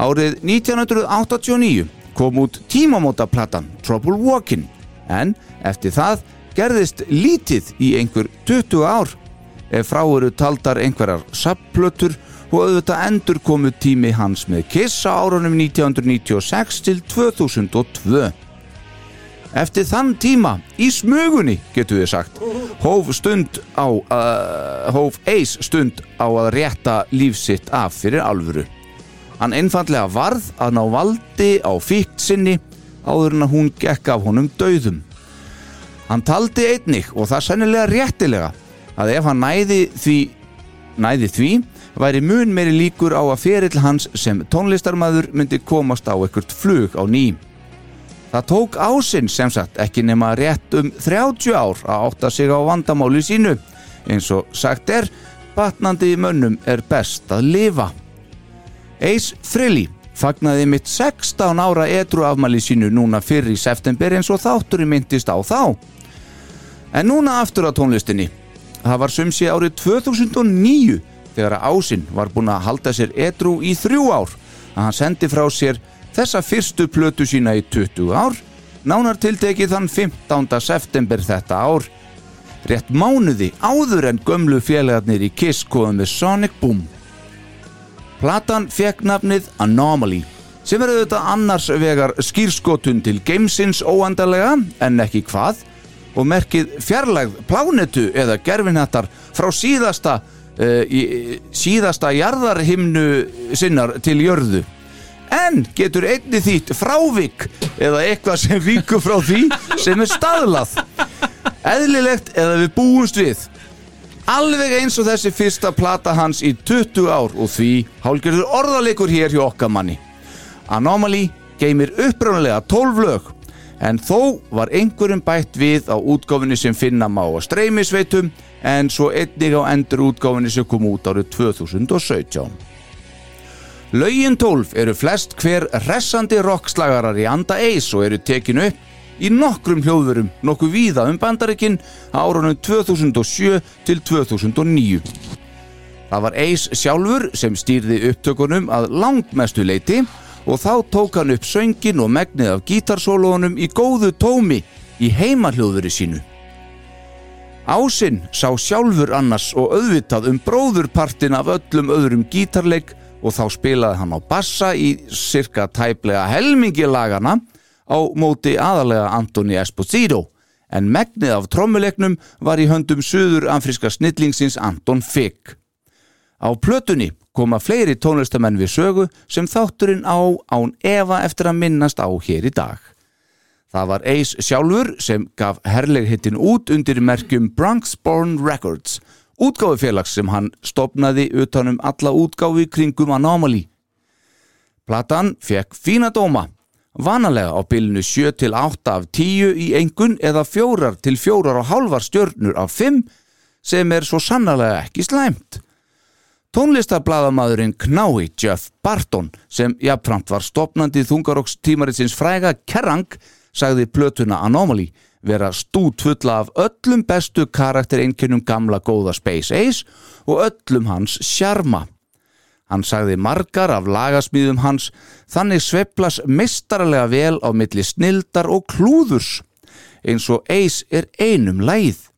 Árið 1989 kom út tímamótaplatan Trouble Walkin en eftir það gerðist lítið í einhver 20 ár ef frá eru taldar einhverjar sapplötur og auðvitað endur komu tími hans með Kiss á árunum 1996 til 2002. Eftir þann tíma, í smugunni, getur við sagt, hóf stund á, uh, hóf eis stund á að rétta lífsitt af fyrir alvöru. Hann einfallega varð að ná valdi á fíkt sinni áður en að hún gekk af honum dauðum. Hann taldi einnig, og það sennilega réttilega, að ef hann næði því, næði því væri mun meiri líkur á að ferill hans sem tónlistarmaður myndi komast á ekkert flug á ný. Það tók ásinn sem sagt ekki nema rétt um 30 ár að átta sig á vandamáli sínu. Eins og sagt er, batnandi mönnum er best að lifa. Ace Frehley fagnaði mitt 16 ára edru afmæli sínu núna fyrir í september eins og þátturinn myndist á þá. En núna aftur á tónlistinni. Það var sumsi árið 2009 þegar að ásinn var búin að halda sér edru í þrjú ár að hann sendi frá sér þessa fyrstu plötu sína í 20 ár, nánar tiltekið þann 15. september þetta ár, rétt mánuði áður en gömlu félagarnir í Kiss koðum með Sonic Boom. Platan fekk nafnið Anomaly, sem er auðvitað annars vegar skýrskotun til gamesins óandarlega, en ekki hvað, og merkið fjarlægð plánetu eða gerfinhattar frá síðasta, uh, í, síðasta jarðarhimnu sinnar til jörðu en getur einni þýtt frávik eða eitthvað sem víkur frá því sem er staðlað. Eðlilegt eða við búumst við. Alveg eins og þessi fyrsta plata hans í 20 ár og því hálgjörður orðalegur hér hjá okkar manni. Anomaly geymir uppröðanlega 12 lög en þó var einhverjum bætt við á útgáfinni sem finna má á streymisveitum en svo einnig á endur útgáfinni sem kom út árið 2017 Laugin 12 eru flest hver hressandi rockslagarar í anda eis og eru tekinu upp í nokkrum hljóðverum nokkuð víða um bandarikinn árunum 2007 til 2009. Það var eis sjálfur sem stýrði upptökunum að langmestu leiti og þá tók hann upp söngin og megnið af gítarsólónum í góðu tómi í heimahljóðveri sínu. Ásinn sá sjálfur annars og auðvitað um bróðurpartin af öllum öðrum gítarleik og þá spilaði hann á bassa í cirka tæplega helmingi lagana á móti aðalega Antoni Esposito en megnið af trommuleiknum var í höndum söður afriska snillingsins Anton Figg. Á plötunni koma fleiri tónlistamenn við sögu sem þátturinn á án Eva eftir að minnast á hér í dag. Það var Ace sjálfur sem gaf herleghittin út undir merkjum Bronxborn Records útgáfufélags sem hann stopnaði utanum alla útgáfi kringum Anomaly. Platan fekk fína dóma, vanalega á bylnu 7 til 8 af 10 í engun eða 4 til 4 og halvar stjörnur af 5 sem er svo sannlega ekki slæmt. Tónlistarbladamæðurinn Knái Jeff Barton sem jafnframt var stopnandi þungaróks tímaritsins fræga Kerrang sagði plötuna Anomaly vera stút fulla af öllum bestu karaktereinkynum gamla góða Space Ace og öllum hans sjarma. Hann sagði margar af lagasmýðum hans þannig sveplas mistarlega vel á milli snildar og klúðurs eins og Ace er einum læð.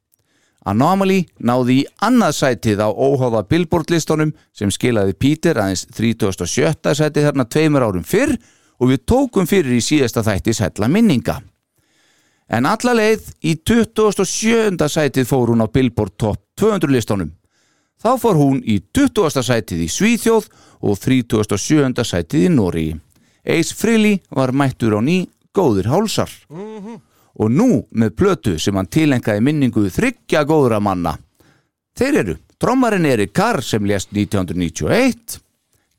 Anomaly náði í annað sætið á óháða billboardlistunum sem skilaði Peter aðeins 37. sætið þarna tveimur árum fyrr og við tókum fyrir í síðasta þætti sætla minninga. En alla leið í 27. sætið fór hún á Billboard Top 200 listónum. Þá fór hún í 20. sætið í Svíþjóð og 37. sætið í Nóri. Ace Frehley var mættur á ný góður hálsar. Mm -hmm. Og nú með plötu sem hann tilengaði minningu þryggja góðra manna. Þeir eru trommarinn Erik Carr sem lést 1991,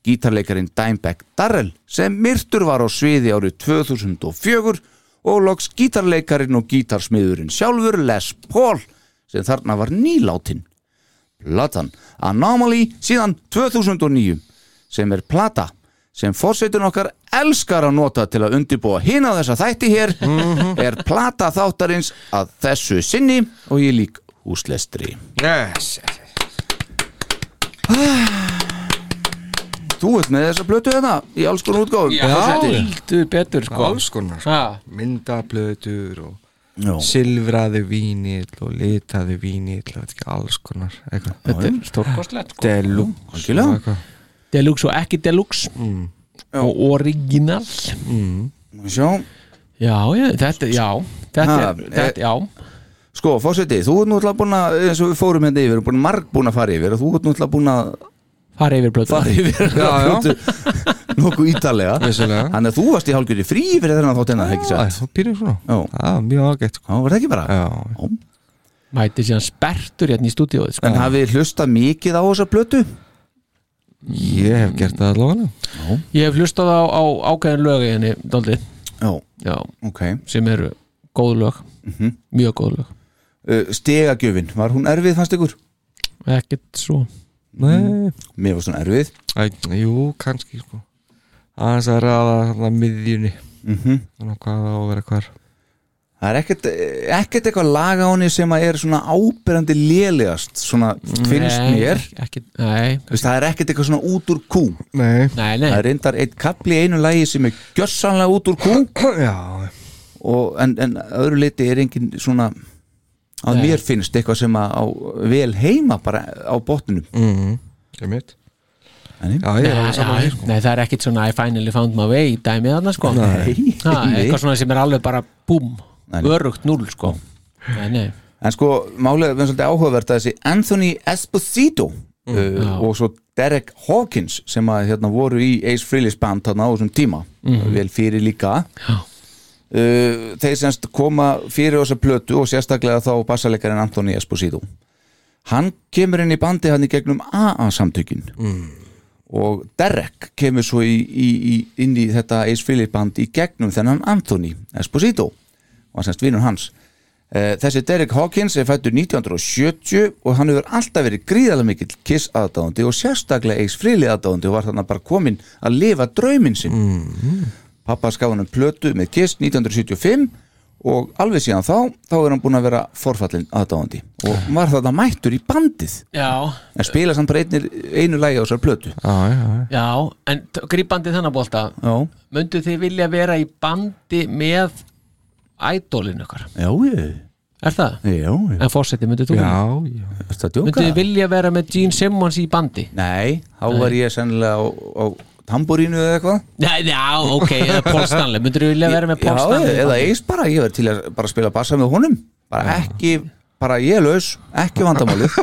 gítarleikarin Dimebag Darrell sem myrtur var á sviði árið 2004 og loks gítarleikarin og gítarsmiðurinn sjálfur Les Paul sem þarna var nýláttinn. Platan Anomaly síðan 2009 sem er plata sem fórsetun okkar elskar að nota til að undirbúa hinn á þessa þætti hér mm -hmm. er plata þáttarins að þessu sinni og ég lík húslestri. Yes. Þú ert með þessa blötu hérna í alls konar útgáfum. Já, heldur betur sko. Alls konar. Sko. Ha, myndablöður og Já. silfraði vínill og litaði vínill og alls konar eitthvað. Þetta er stórkostlegt sko. Deluxe. Deluxe og ekki deluxe. Og original. Sjá, Já, já, þetta, já. Þetta Ha, er, þetta, já. Sko, fórseti, þú ert náttúrulega búin að eins og við fórum hérna yfir, búin marg búin að fara yfir og þú ert náttúrulega búin að Fara yfir blötu fara yfir Já, já. plötu nokkuð ítalega. Þannig að þú varst í hálfgjörði frí fyrir þennan þátt satt? Þú pýrir svona. Mjög ágætt sko. Já, var það ekki bara? Já, Mæti síðan sperrtur hérna í stúdíóið sko. En hafið hlustað mikið á þessa plötu? ég hef gert það allavega. Ég hef hlustað á, á ágæðin lög í henni Dóldi, Já, já, ok. Sem eru góð lög. Mjög góð lög. Uh, Stegagjöfin, var hún erfið fannst ykkur? Ekkert svo Nei, Mér var svona erfið. Æ, jú, kannski sko. Aðeins að ræða þarna miðjunni. Mm þannig hvað á að vera hvar. Það er ekkert, ekkert eitthvað lag á henni sem að er svona ábyrjandi lélegast svona finnst Nei, mér. ekki, Nei, Þú veist, Það er ekkert eitthvað svona út úr kú. Nei, nei, nei. Það er reyndar eitt kapli í einu lagi sem er gjörsanlega út úr kú. Já, og, en, en öðru leiti er engin svona að Nei. mér finnst eitthvað sem að á vel heima bara á botninu mm, mitt Nei. Já, er já, því sko nei, það er ekkit svona I finally found my way dæmið þarna sko Nei, Ha, nei. Eitthvað svona sem er alveg bara búm. Örugt núl sko Nei, nei En sko, málið er svolítið áhugavert að þessi Anthony Esposito uh, Já. og svo Derek Hawkins sem að hérna voru í Ace Frehley's band þarna á þessum tíma vel fyrir líka Já. Uh, þeir semst koma fyrir þessa plötu og sérstaklega þá bassalekarinn Anthony Esposito. Hann kemur inn í bandi hann í gegnum AA samtökin og Derek kemur svo í, í, í, inn í þetta Ace Frehley band í gegnum þennan Anthony Esposito. Og hann semst vinnur hans. Eh, Þessi Derek Hawkins er fættur 1970 og hann hefur alltaf verið gríðarlega mikill Kiss aðdáðandi og sérstaklega Ace Frehley aðdáðandi og var þannig bara komin að lifa drauminn sinn. Mm. Pappa skaf hann um plötu með Kiss 1975 og alveg síðan þá þá er hann búin að vera forfallin aðdáðandi og var þarna mættur í bandið. Já, en spila samt bara einir, einu lægi á þessar plötu. Já, já, já. Já En grípandi þennan bolta. Já, Möndu þið vilja vera í bandi með ædólinu okkar? Já, ég. Er það? Já, já, En fórseti, myndu þú Já, vilja? já. Ertu að djóka? Myndu þið vilja vera með Gene Simmons í bandi? Nei, þá var ég sennilega á, á tamborínu eða eitthvað? Nei, já, ok, eða Paul Stanley. Myndu þið vilja vera með Paul Já, eða bandi? eis bara, ég verð til að bara spila bassa með honum. Bara ekki, bara ég er laus ekki vandamálið,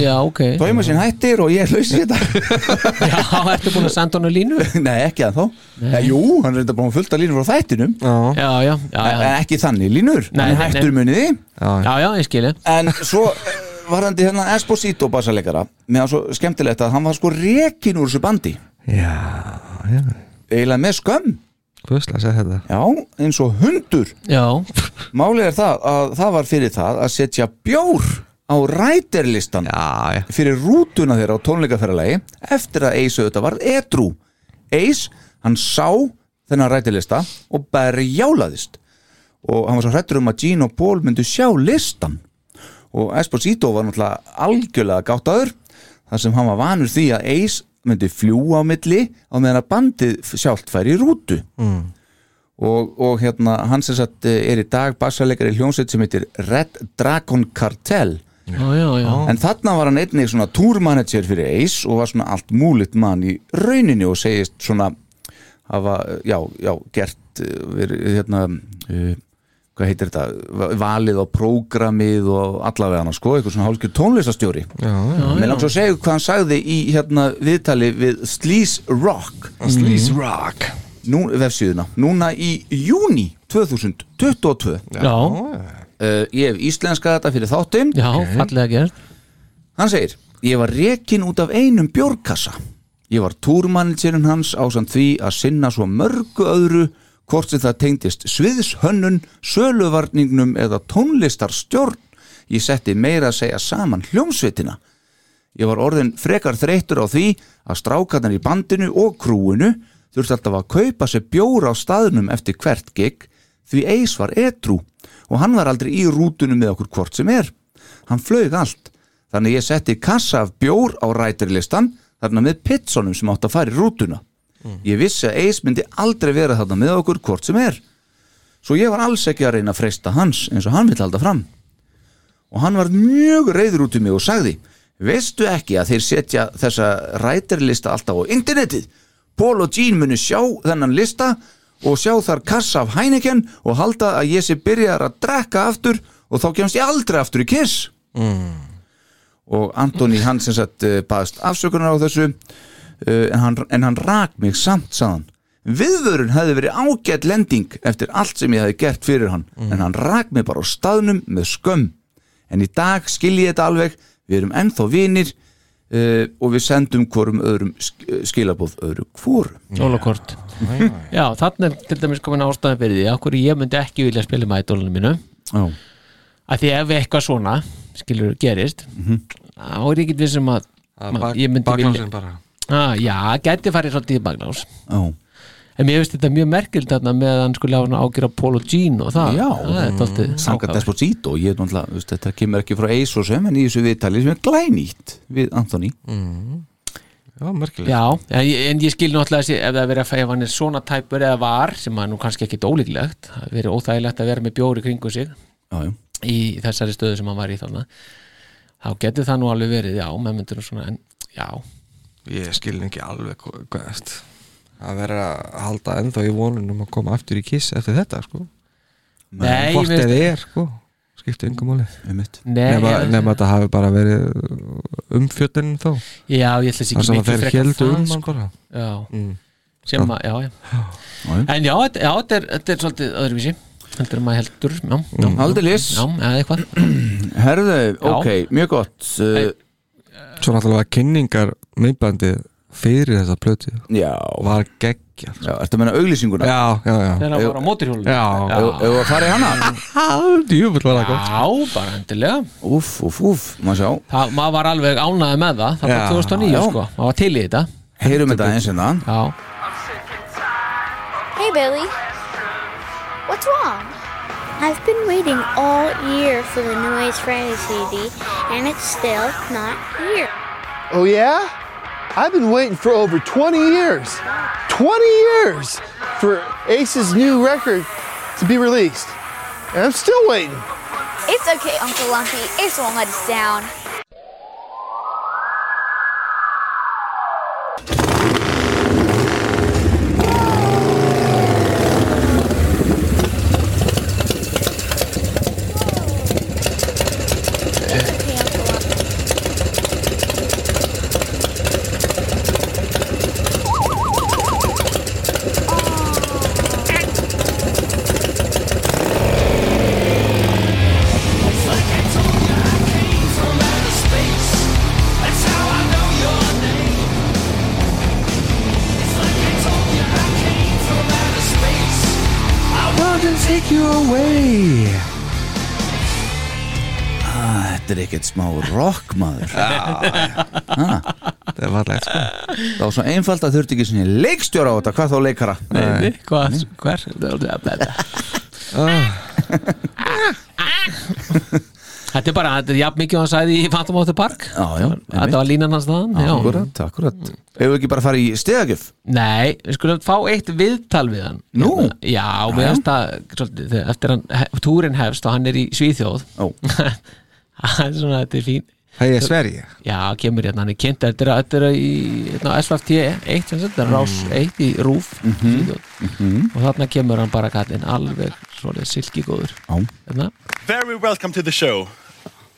Já, ok. Tóima sín hættir og ég er laus í þetta. Já, ertu búin að senda hann á línu? Nei, ekki að þá ja, Jú, hann er reynda búin að fullta línur frá þættinum. Já, Já, já, já, en já, ekki þannig línur, Nei, hann er nei, hættur nei. muniði já, já, já ég skilji en svo varandi hérna Esposito bassaleikara með hann svo skemmtilegt að hann var sko rekin úr þessu bandi. Já, já. eiginlega með skömm? Já, eins og hundur. Já, Málið er það að það var fyrir það að setja bjór á ræterlistan fyrir rútuna þeirra á tónleikaferðalagi eftir að Ace auðvitað var edru Ace, hann sá þennan rætilista og berjálaðist og hann var svo hrættur um að Gene og Paul myndu sjá listan og Esposito var náttúrulega algjörlega gáttaður þar sem hann var vanur því að Ace myndi fljúa á milli á meðan að bandið sjálft færi í rútu. Mm. og, og hérna hann sem sagt eh, er í dag bassarleikari hljómsveit sem heitir Red Dragon Cartel. Já, já, já. En þarna var hann einnig svona túrmanager fyrir Ace og var svona allt múlitt mann í rauninni og segist svona hafa, já, já, gert eh, verið, hérna uh, hvað heitir þetta, valið á prógramið og allavega hann sko, eitthvað svona hálfgjör tónlistastjóri. Mér langt svo að segja hvað hann sagði í hérna viðtali við Sleaze Rock. Sleaze Rock. Nú, vefsíðuna, núna í júni 2022 Já, uh, ég hef íslenska þetta fyrir þáttinn. Já, fallega gert. Hann segir, ég var rekin út af einum bjórkassa. Ég var túrmanagerinn hans ásand því að sinna svo mörgu öðru hvort sem það tengdist sviðshönnun, söluvarningnum eða tónlistarstjórn. Ég setti meira að segja saman hljómsveitina. Ég var orðin frekar þreyttur á því að strákarnar í bandinu og krúinu þurfti alltaf að kaupa sér bjóra á staðnum eftir hvert gig því Eis var edru og hann var aldrei í rútunum með okkur hvort sem er. Hann flög allt, þannig ég setti kassa af bjór á rætirlistan þarna með Pittsonum sem átt að fara í rútuna ég vissi að Ace myndi aldrei vera þarna með okkur hvort sem er. Svo ég var alls ekki að reyna að freista hans eins og hann vill halda fram. Og hann var mjög reyður út í mig og sagði veistu ekki að þeir setja þessa ræterlista alltaf á internetið? Paul og Gene munu sjá þennan lista og sjá þar kassa af Heineken og halda að ég sé byrjar að drekka aftur og þá kemst ég aldrei aftur í kiss. Og Antoni hann sem sagt eh, baðast afsökunar á þessu en hann, en hann rak mig samt sagðan viðvörun hefði verið ágætt lending eftir allt sem ég hefði gert fyrir hann en hann rak mig bara á staðnum með skömm. En í dag skilji ég þetta alveg. Við erum ennþá vinir uh, og við sendum hvorum öðrum sk- skilabóð öðru hvorum. Jólakort Já, þannig er til dæmis komin ástæðan fyrir því Akkur ég myndi ekki vilja spila með ædólunum mínu. Já. að því ef eitthvað svona skilur gerist Mhm. þá er ég ekki vissum að Að bak- ég myndi bara. Ah, Já, gæti farið svolítið í baklás Já. En mér finnst þetta mjög merkild þarna með að hann skulle hafa ágjör Paul og Gene og það Já. það er dálítið Sanga ákafur. Desposito ég, er náttúrulega, þetta kemur ekki frá Ace og sem en í þessu viðtali sem er glænýtt við Anthony Já, merkilegt Já, en ég, en ég skil náttúrulega þessi, ef það er verið að ef hann er svona tæpur eða var sem að nú kannski ekki ólíklegt það er verið óþægilegt að vera með bjóri kringu sig já, já. í þessari stöðu sem hann var í þarna þá getur það nú alveg verið, já, með myndir og svona en já, Ég skil ekki alveg hvað hvað veist að vera að halda ennþá í vonunum að koma aftur í kiss eftir þetta sko. Nei, hvort ég eða veist- er sko skipti yngum máli. Einmitt. Nei, nema, ég- þetta hafi bara verið umfjöldin þá. Já, ég ætla sér ekki heldu það, um sko. já, mm. sem að, já, já. Já, en já, þetta, er, þetta er svolítið öðruvísi heldur maður heldur, já, eða eitthvað. Herðu, ok, mjög gott. Uh, svo náttúrulega kynningar meðbandið fyrir þessa plötu Já, var geggjað sko. já, ertu að menna auglýsinguna? já, já, já þegar hann var á móturhjólum Já. Ef ef að fara í hana? djúfull var það gott já, bara endilega Úf, úf, úf, maður sjá það, maður var alveg ánæði með það það var Já, 2009, já. sko, maður var til í þetta Heyrum þetta eins hérna já, Hey, Billy. What's wrong? I've been waiting all year for the New Age Friday CD, and it's still not here. Oh, yeah? I've been waiting for over 20 years. 20 years for Ace's new record to be released. And I'm still waiting. It's okay, Uncle Lumpy. Ace won't let us down. Ekkert smá rock maður. Það var legt sko. Það var svo einfalt að þurfti ekki svona leikstjóra á þetta. Hvað þá leikara? Nei, hvað, hver? Þetta er bara, þetta er jafn mikið og hann sagði í Phantom of the Park. Já, já, Þetta var línan hans já. Akkurat, akkurat. Ef við ekki bara fara í stegagjöf Nei, við skulum fá eitt viðtal við hann. Nú? Hérna, Já, við Eftir hann, túrin hefst og hann er í Svíþjóð. Ó. Það er svona, þetta er fín það er Sverige Já, kemur hérna, hann er kynnt Þetta er, þetta er í hérna, SFT 1 sem sagt, þetta er rás 1 í RÚF Svíþjóð og þarna kemur hann bara kallinn alveg svolítið silki góður Já. hérna. Very welcome to the show.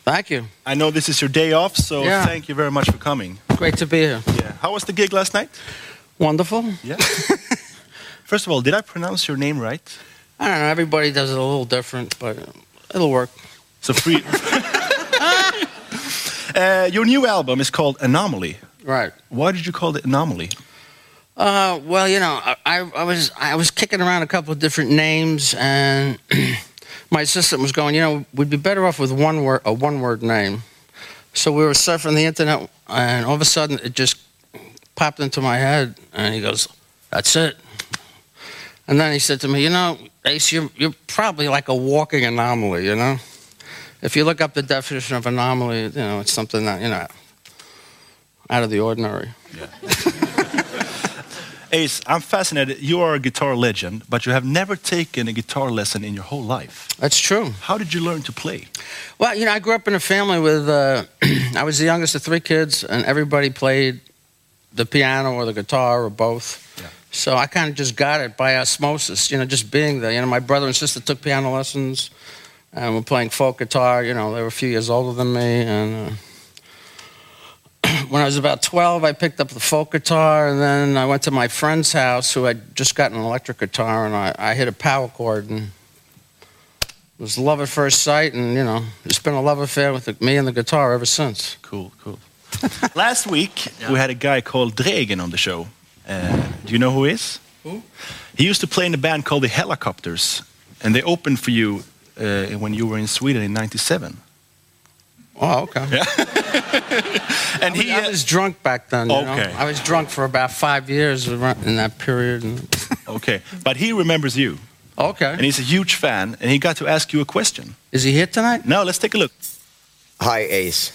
Thank you. I know this is your day off, so Yeah. thank you very much for coming. Great to be here. Yeah. How was the gig last night? Wonderful. Yeah. First of all, did I pronounce your name right? I don't know. Everybody does it a little different, but it'll work. So free. uh, your new album is called Anomaly. Right. Why did you call it Anomaly? Uh, well, you know, I, I, I was I was kicking around a couple of different names, and my assistant was going, you know, we'd be better off with one word, a one word name. So we were surfing the internet, and all of a sudden it just popped into my head, and he goes, "That's it." And then he said to me, "You know, Ace, you're you're probably like a walking anomaly. You know, if you look up the definition of anomaly, you know, it's something that you know." out of the ordinary. Yeah. Ace, I'm fascinated. You are a guitar legend, but you have never taken a guitar lesson in your whole life. That's true. How did you learn to play? Well, you know, I grew up in a family with, uh, I was the youngest of three kids, and everybody played the piano or the guitar or both. Yeah. So I kind of just got it by osmosis, you know, just being there. You know, my brother and sister took piano lessons and were playing folk guitar. You know, they were a few years older than me. And uh, when I was about 12, I picked up the folk guitar, and then I went to my friend's house who had just gotten an electric guitar, and I, I hit a power chord, and it was love at first sight, and you know, it's been a love affair with the, me and the guitar ever since. Cool, cool. Last week, we had a guy called Dregen on the show. Uh, do you know who he is? Who? He used to play in a band called the Helicopters, and they opened for you uh, when you were in Sweden in '97. Oh, okay. Yeah. and he, I was drunk back then. You know? Okay. I was drunk for about five years in that period. And Okay, but he remembers you. Okay. And he's a huge fan, and he got to ask you a question. Is he here tonight? No, let's take a look. Hi, Ace.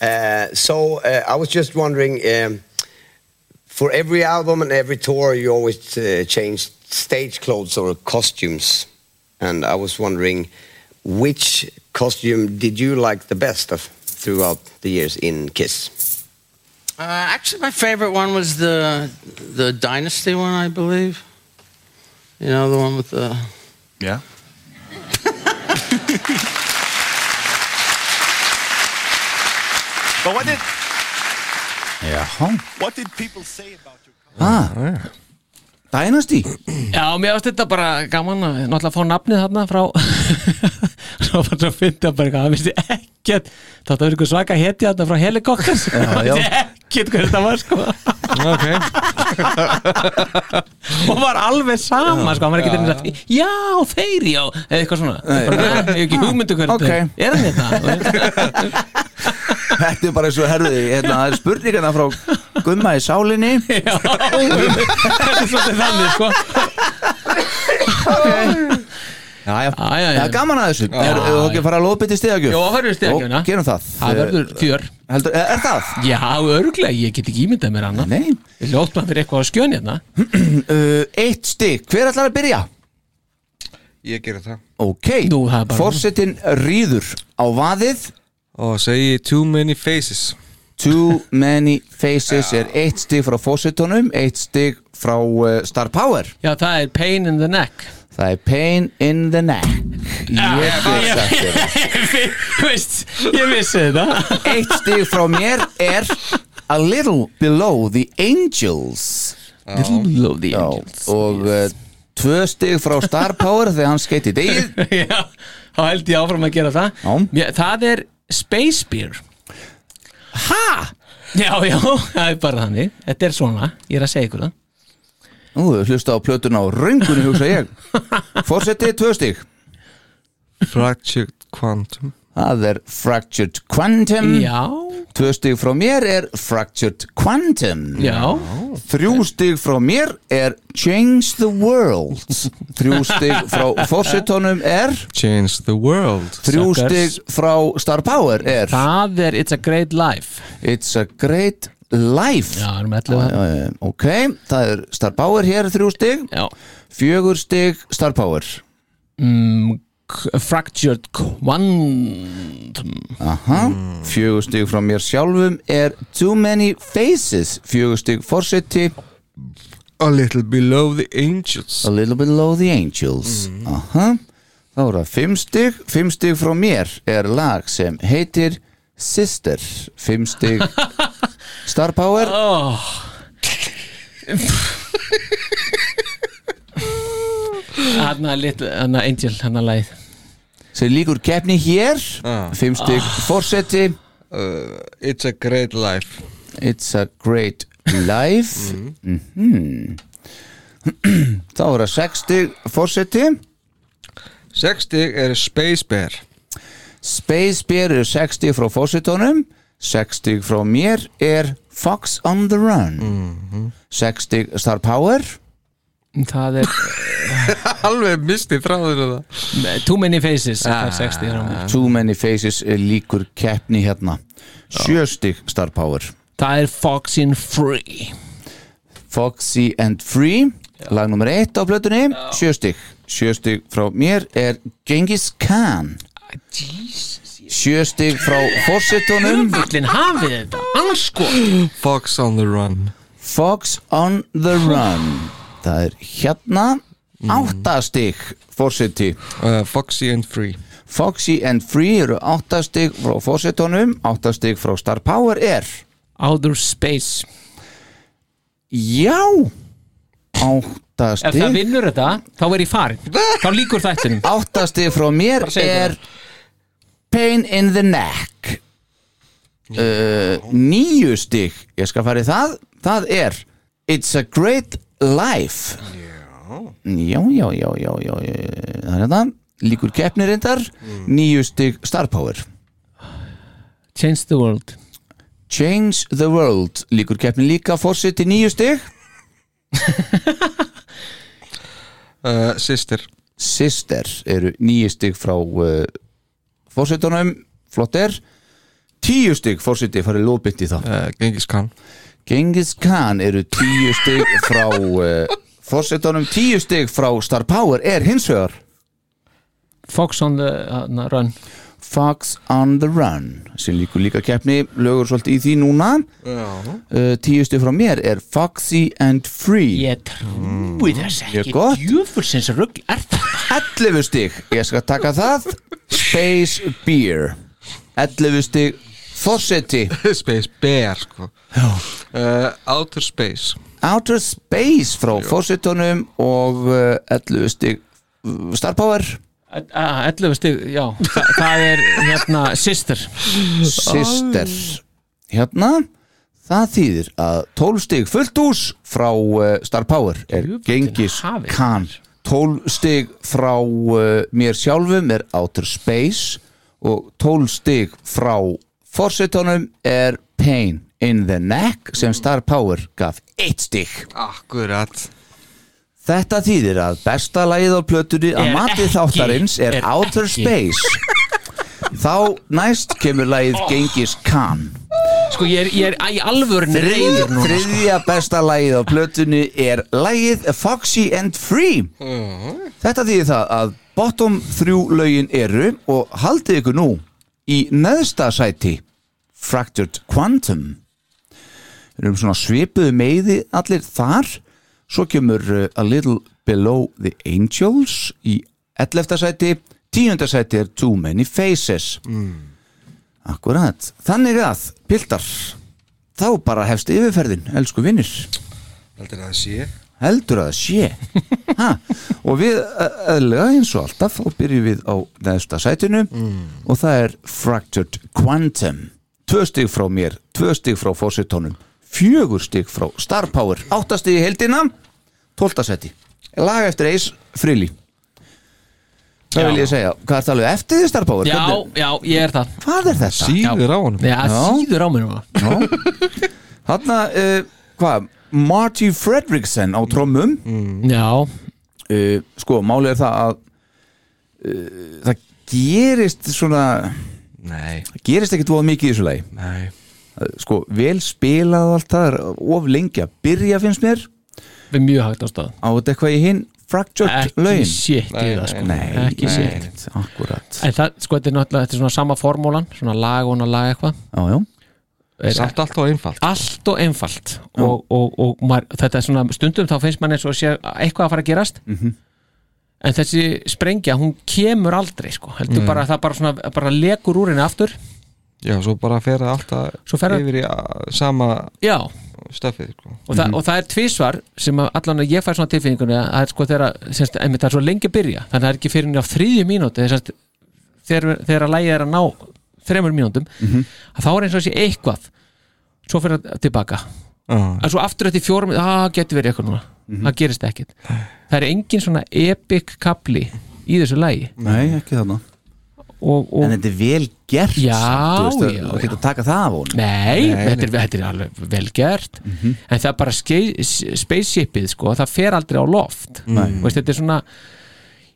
Uh, so uh, I was just wondering, um, for every album and every tour, you always uh, change stage clothes or costumes, and I was wondering, which costume did you like the best of throughout the years in Kiss? Uh, actually, my favorite one was the the Dynasty one, I believe. You know, the one with the. Yeah. But what did Jaha what did people say about your ah, Dynasty? Já, mér varst þetta bara gaman að náttúrulega fá nafnið þarna frá svo var það að finna bara eitthvað það minnst ekkert. Þetta var eitthvað svaka heti þarna frá helikopters Já, já. ekkert hvað þetta var sko. Ok. Og var alveg sama sko, hann var ekki til að já, þeir já, eða eitthvað svona. Bara, "Nei, ég hef ekki hugmyndu hvert Ok. er. Hann þetta? Þetta er bara eins og herði hérna, Það er spurningarna frá Gumma í sálinni. Já, þetta er svolítið þannig sko. Já, já, já, já. það er gaman að þessu. Já, Er þú ekki að fara að lópa til stegagjöf? Jó, það verður stigagjöfina. Ó, Gerum það. Það verður fjör Heldur, er, er það? Já, örglega, ég get ekki ímyndað mér annað. Nei Við ljótt maður fyrir eitthvað á skjön hérna. Uh, Eitt stig, hver ætlar að byrja? Ég gera það. Ok, Nú, það er bara- forsetin rýður á vaðið Og segi too many faces. Too many faces er eitt stig frá forsetunum Eitt stig frá uh, Star Power. Já, það er pain in the neck. Það er pain in the neck. Ég það. Þú veist, ég vissi þetta. Eitt stig frá mér er A little below the angels. Little below the Já, angels. Og uh, tvö stig frá Star Power Þegar hann skeiti degið. Já, þá held ég áfram að gera það. Já. Mér, Það er Space Beer. Ha? Já, já, það er bara þannig. Þetta er svona, ég er að segja ykkur það. Nú, hlusta á plötuna á röngunni hugsa ég. Forsetið tvö stig. Fractured Quantum Það er Fractured Quantum. Já, Tvö stig frá mér er Fractured Quantum. Já. Þrjú stig frá mér er Change the World. Þrjú stig frá Forsetónum er? Change the World Þrjú Suckers. stig frá Star Power er? Það er It's a Great Life. It's a Great Life. Já, erum allir það Já, já, Ok, það er Star Power hér þrjú stig. Já. Fjögur stig Star Power. Mm, Fractured Quantum. Aha, fjögur stig frá mér sjálfum er Too Many Faces. Fjögur stig Forseti. A little below the angels. A Little Below the Angels. Aha, þá er það fimm stig. Fimm stig frá mér er lag sem heitir Sister. Fimm stig. Star Power. Oh. Hanna, lit, hanna Angel, hanna læð sem líkur keppni hér. Ah. Fimm stig Forseti. Uh, It's a great life. It's a Great Life. Mhm. Þá er það sex stig Forseti. 60 er Space Bear. Space Bear er 60 frá fósitónum 60 frá mér er Fox on the Run. 60 Star Power Það er Alveg misti þráður það. Too Many Faces er 60 frá mér Too Many Faces er líkur keppni hérna. 7 stig Star Power. Það er Fox in Free. Foxy and Free lag nummer eitt á plötunni. Sjöstig, sjöstig frá mér er Genghis Khan. Sjöstig frá fórsetunum Fullin hafið þetta, Fox on the Run. Fox on the Run það er hérna áttastig fórseti uh, Foxy and Free. Foxy and Free eru áttastig frá fórsetunum áttastig frá Star Power er Outer Space. Já Ef það áttastig vinnur þetta, þá er ég farin. Þá líkur þættinum. Áttastig frá mér er Pain in the Neck. Uh, Níu stig. Ég skal fara í það. Það er It's a Great Life. Já, já, já, já, já, já. Það er þetta Líkur keppnir reyndar. Níu stig Star Power. Change the World. Change the World. Líkur keppnir líka Fórseti níu stig. Uh, Sister Sister eru níu stig frá uh, fórsetunum flott er. Tíu stig fórseti farið lóðbytt í það. Uh, Genghis Khan Genghis Khan eru tíu stig frá uh, fórsetunum tíu stig frá Star Power er hins vegar Fox on the uh, Run. Fox on the Run sem líkur líka keppni lögur svolítið í því núna. Já. uh, tíu stig frá mér er Foxy and Free. Ég trúi þess Mjög ekki. er það? 11 stig, ég skal taka það. Space Beer. 11 stig Fawcetti Space Bear sko. Uh, Outer Space. Outer Space frá Fawcettunum og uh, 11 stig Star Power. Ah, 11 stig, já. Þa, Það er hérna Sister Sister Hérna Það þýðir að 12 stig fullt hús frá uh, Star Power er Genghis hafið. Khan 12 stig frá uh, mér sjálfum er Outer Space og 12 stig frá Forsetunum er Pain in the Neck sem Star Power gaf 1 stig. Akkurat. Þetta þýðir að besta lagið á plötunni að mati ekki- þáttarins er, er Outer ekki. Space. Þá næst kemur lagið Genghis Khan. Sko ég er, ég er í Þriðja, reyður núna sko. þriðja besta lagið á plötunni er lagið Foxy and Free. Þetta þýðir það að bottom þrjú lögin eru og haldið ykkur nú í neðsta sæti Fractured Quantum. Við erum svona svipuðu meiði allir þar. Svo kemur uh, A Little Below the Angels í 11. sæti. 10. sæti er Too Many Faces. Akkurat. Þannig að, piltar þá bara hefst yfirferðin, elsku vinnir Heldur það að sé. Heldur að það sé. Ha, og við eðlega eins og alltaf og byrjum við á neðsta sætinu. Og það er Fractured Quantum tvö stig frá mér, tvö stig frá fórsetónum fjögur stig frá Star Power. Áttastig í heldina tólta sæti, lag eftir Ace Frehley. Já. hvað vil ég segja, hvað er það alveg eftir því Star Power? Já, Hvernig- já, ég er það. Hvað er þetta? Síður á honum. Já, síður á mér núna Þarna, uh, hvað? Marty Fredriksson á trommum. Já, uh, sko, málið er það að uh, það gerist svona Nei, það gerist ekkert voða mikið í þessu lagi? Nei. Sko, vel spilað og allt það er of lengi að byrja finnst mér. Við mjög hægt á stað. Á þetta eitthvað í hinn fractured Ekki lögin shit í það sko. nei, Ekki nei, shit. Akkurat. En það, sko, þetta er náttúrulega, þetta er svona sama formúlan Svona lag og lag eitthvað. Já, já, Er Samt allt og einfalt. Allt og einfalt. Og, og, og maður, þetta er svona stundum þá finnst mann eins og sé eitthvað að fara að gerast. Mhm. En þessi sprengja, hún kemur aldrei sko. Heldur Mm. bara, það bara svona, bara lekur úr henni aftur. Já, svo bara fer það alltaf fer yfir í sama Já, stöfið sko. og, það, og það er tvísvar sem að allan að ég fær svona tilfinningunni að það er sko þegar, semst, einmitt það er svo lengi að byrja þannig að það er ekki fyrir henni á þriðju mínúti þegar, þegar að lægi er að ná þremur mínútum að þá er eins og sé eitthvað. Svo fyrir það tilbaka. En svo aftur eftir fjórum, það getur verið eitthvað núna. Það gerist ekkit það er engin svona epic kapli í þessu lægi nei, ekki þarna. Og, og en þetta er vel gert Já, veist, já, og geta taka það af hún Nei, þetta, er, þetta er alveg vel gert. En það er bara spaceshipið sko, það fer aldrei á loft. Nei. Þú veist, þetta er svona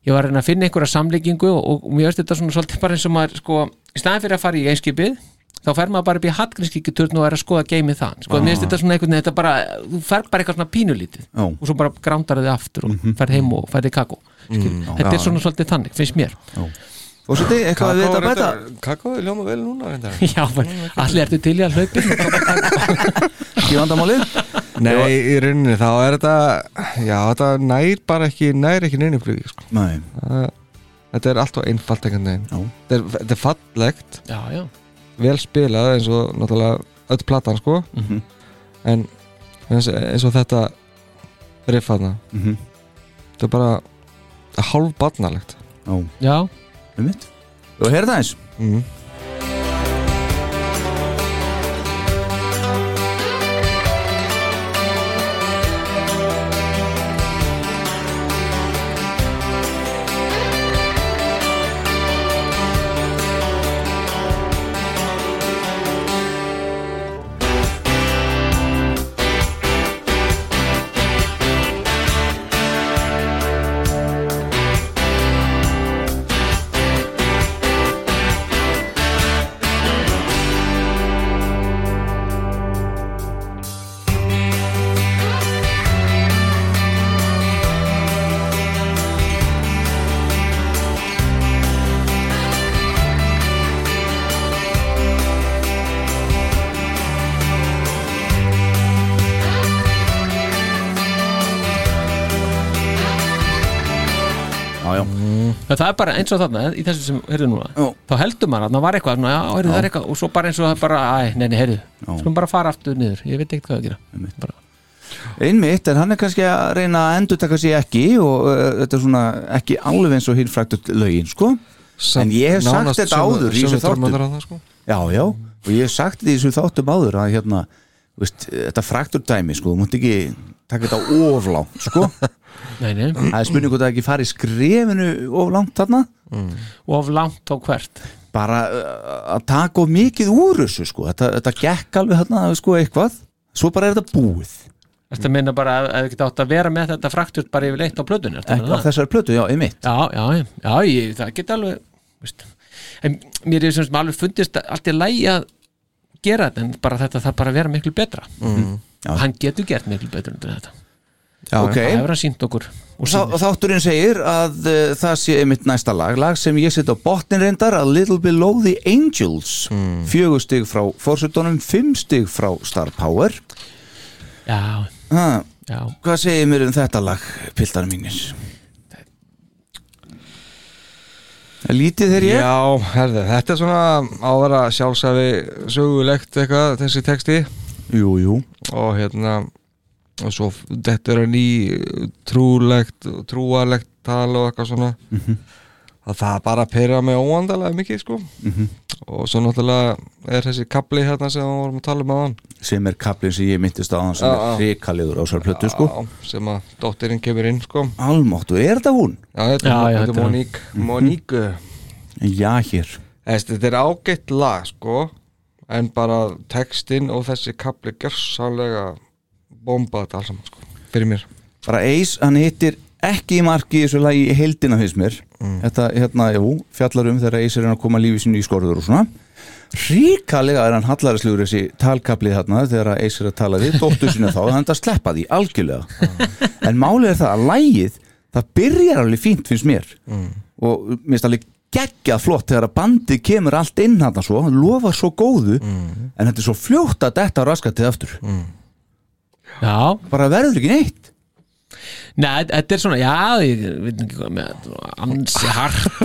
ég var að finna einhverja samlíkingu og, og mér veist þetta svona svolítið bara eins og maður sko, í staðin fyrir að fara í einskipið þá fer maður bara upp í Hallgrímskíkjuturn og er að skoða geimið það sko, mér finnst þetta svona einhvern veginn, þetta bara þú fer bara eitthvað svona pínulítið Já. og svo bara grándar þið aftur og mm ferð heim og ferð í kakó. Mm, þetta er svona svolítið þannig, finnst mér. Og svo þið, eitthvað að við þetta bæta? Kakó er ljóma vel núna. Já, allir ertu til í að hlaupi Ekki vandamálið? Nei, í rauninni þá er þetta Já, þetta nær bara ekki nær ekki neinu flugi sko. Nei. Þetta er alltaf einfalt þetta er, þetta er fallegt. Já, já vel spilað eins og náttúrulega öll platan sko Mhm. en eins, eins og þetta riffaðna Mhm. þetta er bara hálf barnalegt Já, Já, um mitt Og heyrðu það eins mm. Já, það er bara eins og þarna í þessu sem heyrðu núna Já. þá heldur maður að það var eitthvað svona, já, heyrðu, það er eitthvað og svo bara eins og það er bara, æ, neini, heyrðu skulum bara fara aftur niður, ég veit ekkert hvað að gera. Einmitt, en hann er kannski að reyna að endur taka sig ekki og uh, þetta er svona ekki alveg eins og hinn fræktut lögin, sko. En ég hef sagt nánast þetta sömu- áður í sömu þessu þáttum. trommunar þarna, sko. Já, já, og ég hef sagt þetta í þessu þáttum áður að hérna, veist, þetta fræktur dæmi, sko, þú mútt ekki taka þetta oflánt, sko. Nei, nei, Það er spurning hvort það ekki farið skrefinu oflánt þarna. Of langt á hvert? Bara uh, að taka of mikið úr þessu, sko. Þetta, þetta gekk alveg þarna, sko, eitthvað. Svo bara er þetta búið. Þetta meina bara að það geta átt að vera með þetta frakturt bara yfir leitt á plötunni ekki á þessari plötu, já, einmitt. Já, já, já, já ég, það geta alveg veist. en mér er sem sem alveg fundist allt í lægi að gera þetta en bara þetta þarf bara að vera miklu betra Mhm. Já. og hann getur gert miklu betur en þetta Já, ok. það hefur hann sínt okkur Og þá, þátturinn segir að uh, það sé einmitt næsta lag, lag sem ég set á botnin reyndar A Little Below the Angels mm. fjögur stig frá fórsutunum, fimm stig frá Star Power Já, ha, já Hvað segir mér um þetta lag, piltar mínir? Lítið þegar ég? Já, herði, þetta er svona á að vera sjálfsæfi sögulegt eitthvað, þessi texti Jú, jú og hérna og svo þetta er ný trúlegt, trúarlegt tal og eitthvað svona Mhm. að það bara pyrra mig óandalega mikið sko. Mhm. og svo náttúrulega er þessi kapli hérna sem við vorum að tala um aðan sem er kaplinn sem ég myndist á hann sem Já, er já. hrikalegur á sér plötu sko. Já, sem að dóttirinn kemur inn sko. Almáttu, er þetta hún? Já, þetta Já, er, er er- Monique Monique Já, hér. Þetta er ágætt lag sko. En bara textin og þessi kapli gjörsálega bomba þetta alls saman sko fyrir mér. Bara Ace, hann hittir ekki í marki í þessu lagi í heildina finnst mér þetta, hérna, jú, fjallar um þegar Ace er að koma lífi sínu í skorður og svona. Ríkalega er hann hallarislegur þessi talkaplið þarna þegar að Ace er að tala við dóttur sína þá, þannig að sleppa því algjörlega. En málið er það að lægið það byrjar alveg fínt finnst mér. Og mér finnst alveg geggjað flott þegar að bandið kemur allt inn hann svo, hann lofar svo góðu en þetta er svo fljótt að detta raskatið aftur. Já. Bara verður ekki neitt Nei, þetta er svona, já, ég veit ekki hvað með ansi hart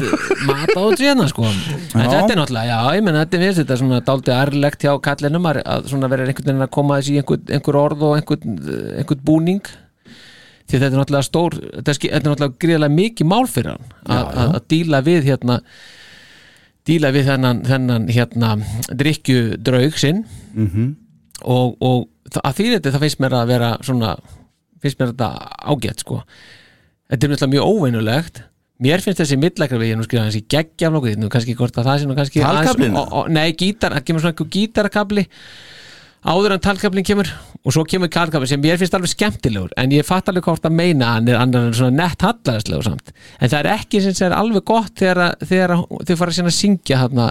mat á þetta hérna, sko. En þetta er náttúrulega, já, ég menn þetta er við þetta er svona dálítið ærlegt hjá kallinum að svona vera einhvern veginn að koma þessi í einhver, einhver orð og einhvern, einhvern búning. Því þetta er náttúrulega stór þetta er, náttúrulega gríðlega mikið mál fyrir hann að- díla við hérna díla við þennan, þennan hérna drikkju draug sinn. Mhm. og, og þa- að því þetta það finnst mér að vera svona finnst mér þetta ágætt sko. Þetta er náttúrulega mjög óveinulegt mér finnst þessi við ég nú skrifa þessi geggja nokkuð, nú kannski hvort að það sé nú kannski og- nei, gítar, það kemur svona einhver gítarakabli áður en talkablin kemur og svo kemur talkablin sem mér finnst alveg skemmtilegur en ég fatt alveg hvort að meina að hann er annar en svona nett hallaðislegur samt. En það er ekki sem er alveg gott þegar, að- þegar að þau fara að syngja þarna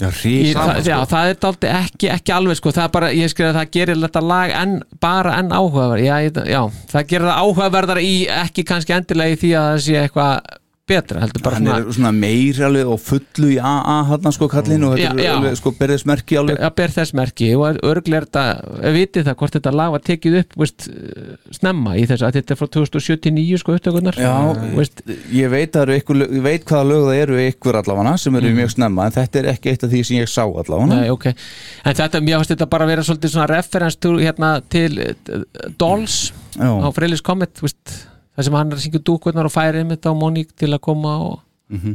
Já, Í, það, já, það er ekki, ekki alveg sko, það er bara, ég skrifa að það gerir þetta lag en, bara enn áhugaverð já, ég- já, það gerir það áhugaverðar í ekki kannski endilega í því að það sé eitthvað betra, heldur bara hann er svona meir alveg og fullu í AA hann sko kallinn og þetta er alveg sko berðismerki alveg. Að ber þess merki og örglega er þetta, vitið það hvort þetta lag var tekið upp veist, snemma í þess að þetta er frá 2079 sko upptökunar Já, veist, ég veit, það eru ykkur, ég veit hvaða lög það eru ykkur allavega sem eru Mhm. mjög snemma en þetta er ekki eitt af því sem ég sá allavega. Nei, ok, en þetta, mér finnst þetta bara vera svolítið svona referens hérna, til uh, Dolls á Freilis Comet veist, það sem hann er að syngja dúkurnar og færi einmitt á Monique til að koma og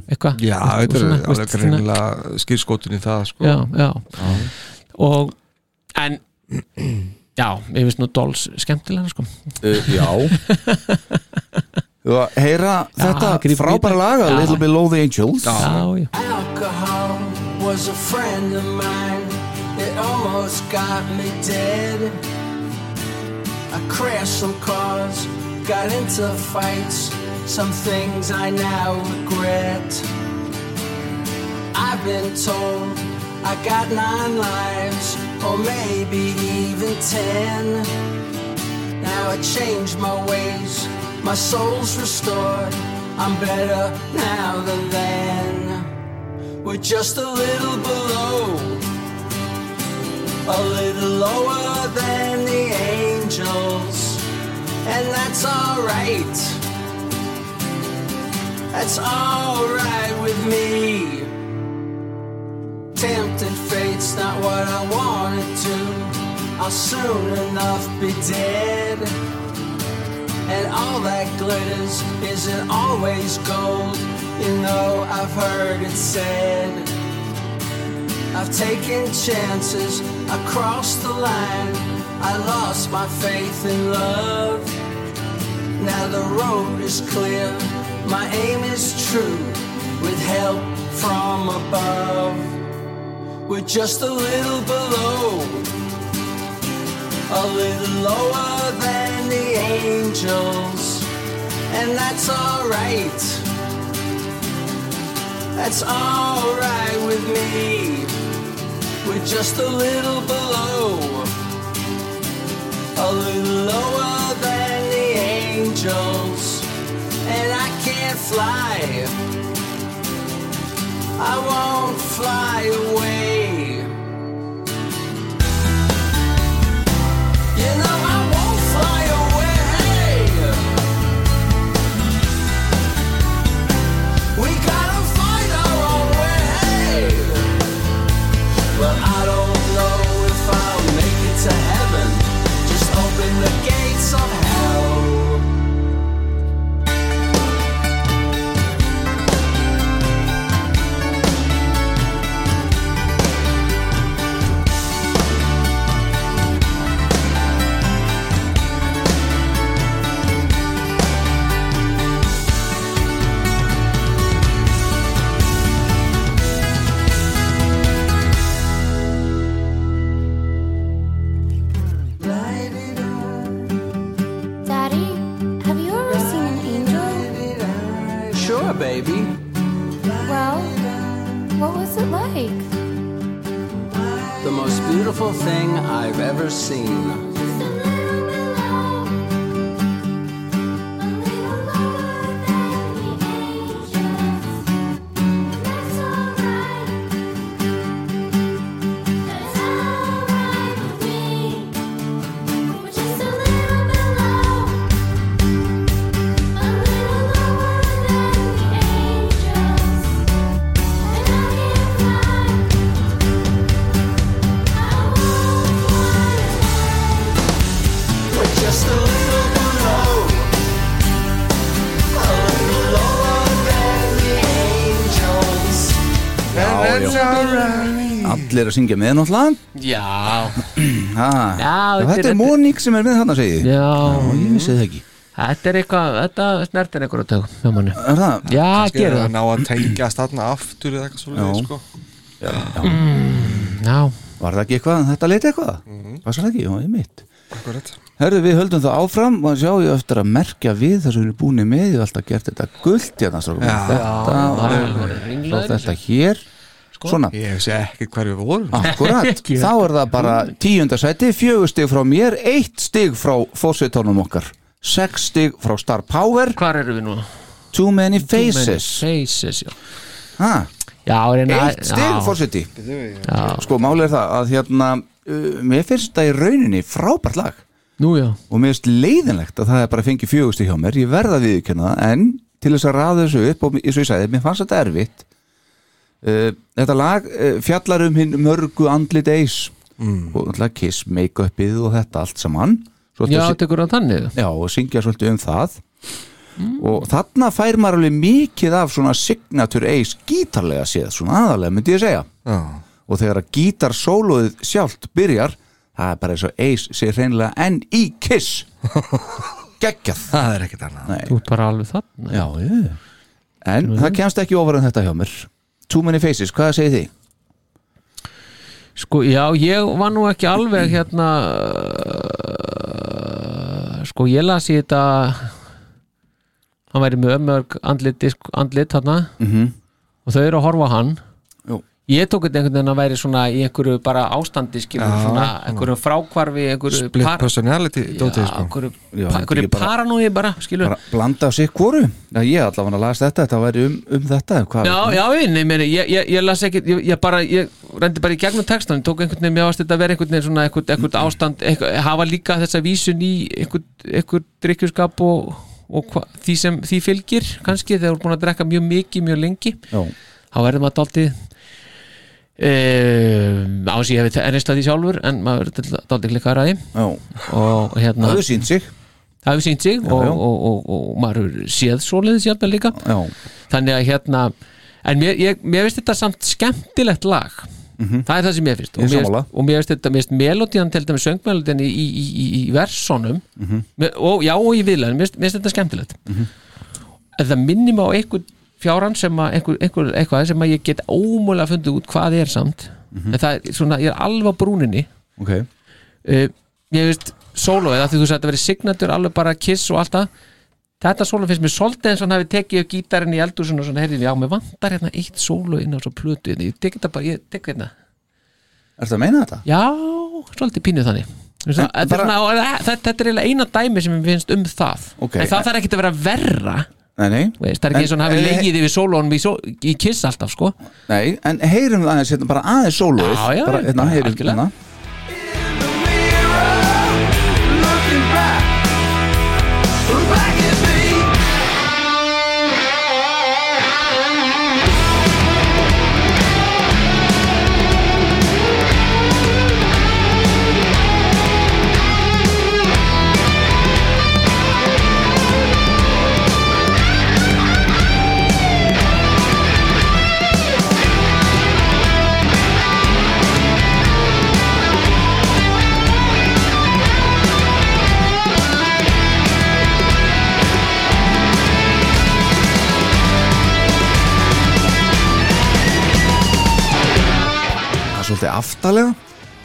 eitthvað Já, þetta er alveg greinilega skýrskotun í það sko. já, já. og en já, ég finnst nú Dolls skemmtilega sko. uh, Já Þú að heyra þetta grípum í frábæra þetta. laga Já. Little Below the Angels já, já. Alcohol was a friend of mine. It almost got me dead. I crashed some cars, got into fights, some things I now regret. I've been told I got nine lives, or maybe even ten. Now I changed my ways, my soul's restored. I'm better now than then. We're just a little below, a little lower than the angels, and that's alright. That's alright with me. Tempted fate's not what I wanted to. I'll soon enough be dead. And all that glitters isn't always gold. You know, I've heard it said. I've taken chances, I crossed the line. I lost my faith in love. Now the road is clear, my aim is true, with help from above. We're just a little below, a little lower than the angels, and that's alright. That's alright with me. We're just a little below, a little lower than the angels, and I can't fly. I won't fly away. Beautiful thing I've ever seen. Já, já. Allir að syngja með náttúrulega Já ha. Já, Þetta er Móník sem er með þarna segi ég. Já, ég vissi það ekki Þetta er eitthvað, þetta snertir einhverju tökum hjá manni Er það? Já, Kannski gerir að það ná að tengja statna aftur eða eitthvað Já. svolítið sko. Já, já. Já Var það ekki eitthvað, þetta leiti eitthvað? Mhm. Var það ekki? Já, ég mitt Akkurat. Herðu, við höldum það áfram og sjá ég eftir að merkja við þess að við erum búin með ég hef alltaf gert þetta gult hérna strákum. Já. þetta Já, var er svo ringlaður þetta hér Sko. Svona. Ég sé ekki hverju við vorum. Akkurat, Ekki. þá er það bara tíundasæti, fjögur stig frá mér, eitt stig frá fósitónum okkar, sex stig frá Star Power. Hvar eru við nú? Too Many Too many Faces. Faces, já. Ha, Já, reyna Eitt stig fósiti. Sko, málið er það að hérna uh, mér finnst þetta í rauninni frábært lag. Nú já. Og mér finnst leiðinlegt að það er bara fengið fjögur stig hjá mér, ég verða við ekki en til þess að raða þessu upp og eins og ég sagði, mér fannst þetta erfitt Þetta lag uh, fjallar um hinn mörgu andlit eis. Mm. og alltaf kiss, make-upið og þetta allt saman. Svo Já, þetta- tekur hann þannig Já, og syngja svolítið um það. Og þarna fær maður alveg mikið af svona signature ace gítarlega séð, svona aðalega myndi ég segja. Já. og þegar að gítarsólóið sjálft byrjar það er bara eins og ace sé hreinlega enn í kiss. Geggjað. Það er ekkert annað. Þú ert bara alveg þannig Já, ég. en það kemst ekki ofar en þetta hjá mér Too many faces, hvað segir þið? Sko, já, ég var nú ekki alveg hérna uh, Sko, ég las í þetta Hann væri með ömmörg andlit, andlit þarna Mhm. og þau eru að horfa hann. Ég tók þetta einhvern veginn að væri svona í einhverju bara ástandi skilur, Já, svona, einhverju frákvarfi einhverju Split par- personality dótið sko einhverju, Já, einhverju paranói bara, skilur Bara blanda á sig hvoru? Já, ég allavega las þetta, þetta væri um, um þetta hvað, Já, já, nei, meni, ég, ég, ég las ekki ég, ég bara, ég rendi bara í gegnum textan tók einhvern veginn, mér varst þetta að vera einhvern veginn svona einhvern, einhvern ástand, einhvern, hafa líka þessa vísun í einhvern, einhvern drikkjuskap og, og hva, því sem því fylgir kannski, þegar þú er búin að drekka mjög mikið mjög lengi, Já. þá verður maður daldið Um, á sig ég hef ennist að því sjálfur en maður er daldið klikkar að því. Og hérna Það hefur sínt sig. Hefur sínt sig Já, og, já. og, og, og maður hefur séð svoleiðis jafnvel líka. Já. þannig að hérna en mér, ég, mér finnst þetta samt skemmtilegt lag. Það er það sem mér finnst. Ég og mér finnst, og mér finnst þetta, finnst melodían til dæmis söngmelodían í, í, í, í, versonum Mhm. mér, og já og í viðlæðin, mér, finnst- þetta skemmtilegt. En það minnir mig á einhver fjáran sem að einhver, einhver, eitthvað sem að ég get ómögulega fundið út hvað er samt. Mhm. en það er svona, ég er alveg á brúninni. Ok, uh, ég veist sólóið, að því þú sagði að þetta verið signatur alveg bara kiss og allt það. Þetta sóló finnst mér svolítið eins og hann hafi tekið upp gítarinn í eldúsinu og svona, heyrði, já, mér vantar hérna eitt sóló inn á svo plötu, ég tek þetta bara, ég tek hérna. Ertu að meina þetta? já, svolítið pínuð þannig. Þetta, þetta, þetta er eiginlega eina dæmi sem mér finnst um það. Ok. en það þarf ekki að vera verra Nei, nei. Veist, það er ekki eins og hann hafi legið yfir sólónum í, sól, í kiss alltaf, sko. Nei, en heyrum aðeins hérna, bara aðeins sólóið Já, já, bara, hérna, heyrum algjörlega. hérna svolítið aftalega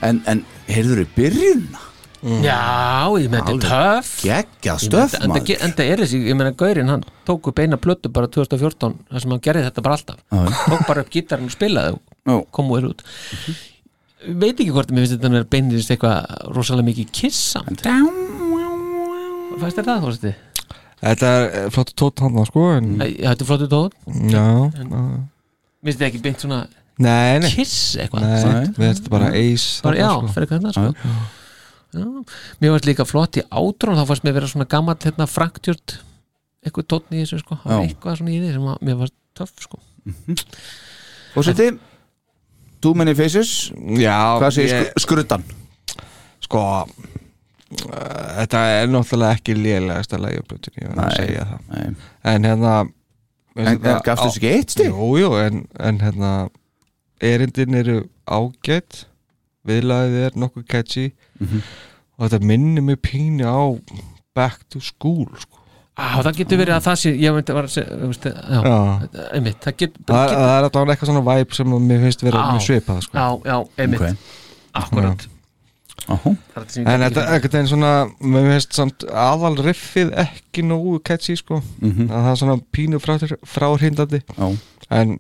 en, en heyrður þau byrjunna? já, ég með þetta er töff. Geggjað stöf, en það er þessi, ég meina Gaurinn hann tók upp eina plötu bara 2014 þar sem hann gerði þetta bara alltaf. Já. tók bara upp gítarinn og spilaði og kom úr út. Veit ekki hvort mér finnst þetta að beinist eitthvað rosalega mikið kissamt fæst þér það, þú veist Þetta er flottu tótt hann sko en þetta er flottu tóð Já En- já. minnst þið ekki beint svona Nei, nei kiss eitthvað Nei, við erum bara ace bara, já, sko. fyrir hvernig það sko Já. mér varst líka flott í átrón þá fannst mér vera svona gammalt hérna franktjört eitthvað tónn í þessu sko Það var Já. eitthvað svona í því sem að, mér varst töff sko Og seti, Too Many Faces Já Hvað segir ég- ég... skruddan? Sko uh, Þetta er náttúrulega ekki lélegasta lagi á plötunni, ég verð að Nei, segja það nei. En hérna En- en gafstu þessu ekki eitt stig? Jú, jú, en, en hérna erindin eru ágætt viðlagið er nokkuð catchy Mhm. og þetta minnir mig pínu á Back to School sko. Á, það getur verið að það sé ég myndi að vera að já, Já. einmitt, það getur það, get, það er alltaf eitthvað svona vibe sem mér finnst vera Á. mjög svipað sko. já, já, einmitt Ok. akkurat sem ég En get þetta er ekkert einn svona mér finnst samt aðal riffið ekki nógu catchy sko Mhm. að það er svona pínu frá, fráhrindandi Já. en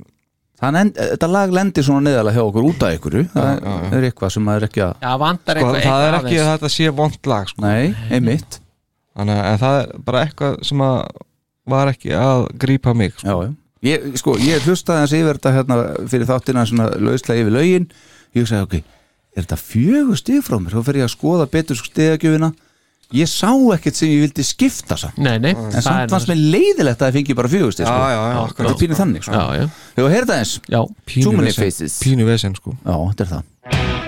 Að þetta lag lendir svona neðalega hjá okkur út af ykkur Það er eitthvað sem maður er ekki að Já, vantar sko, eitthvað það er ekki að þetta sé vond lag sko. Nei, einmitt. Þannig að það er bara eitthvað sem að var ekki að grípa mig sko. Já, já. Ég, sko, ég hlustaði hans yfir þetta hérna fyrir þáttina svona lauslega yfir lögin. Ég sagði, ok, er þetta fjögur stig frá mér, þá fer ég að skoða betur stigagjöfina ég sá ekkert sem ég vildi skipta samt. Nei, nei, en það er samt fannst mér leiðilegt að það fengi bara fjögur stig sko. Já, já, já, þetta er pínu þannig sko. Já, já. Hefur það eins? Many faces. Pínu vesen sko. Já, þetta er það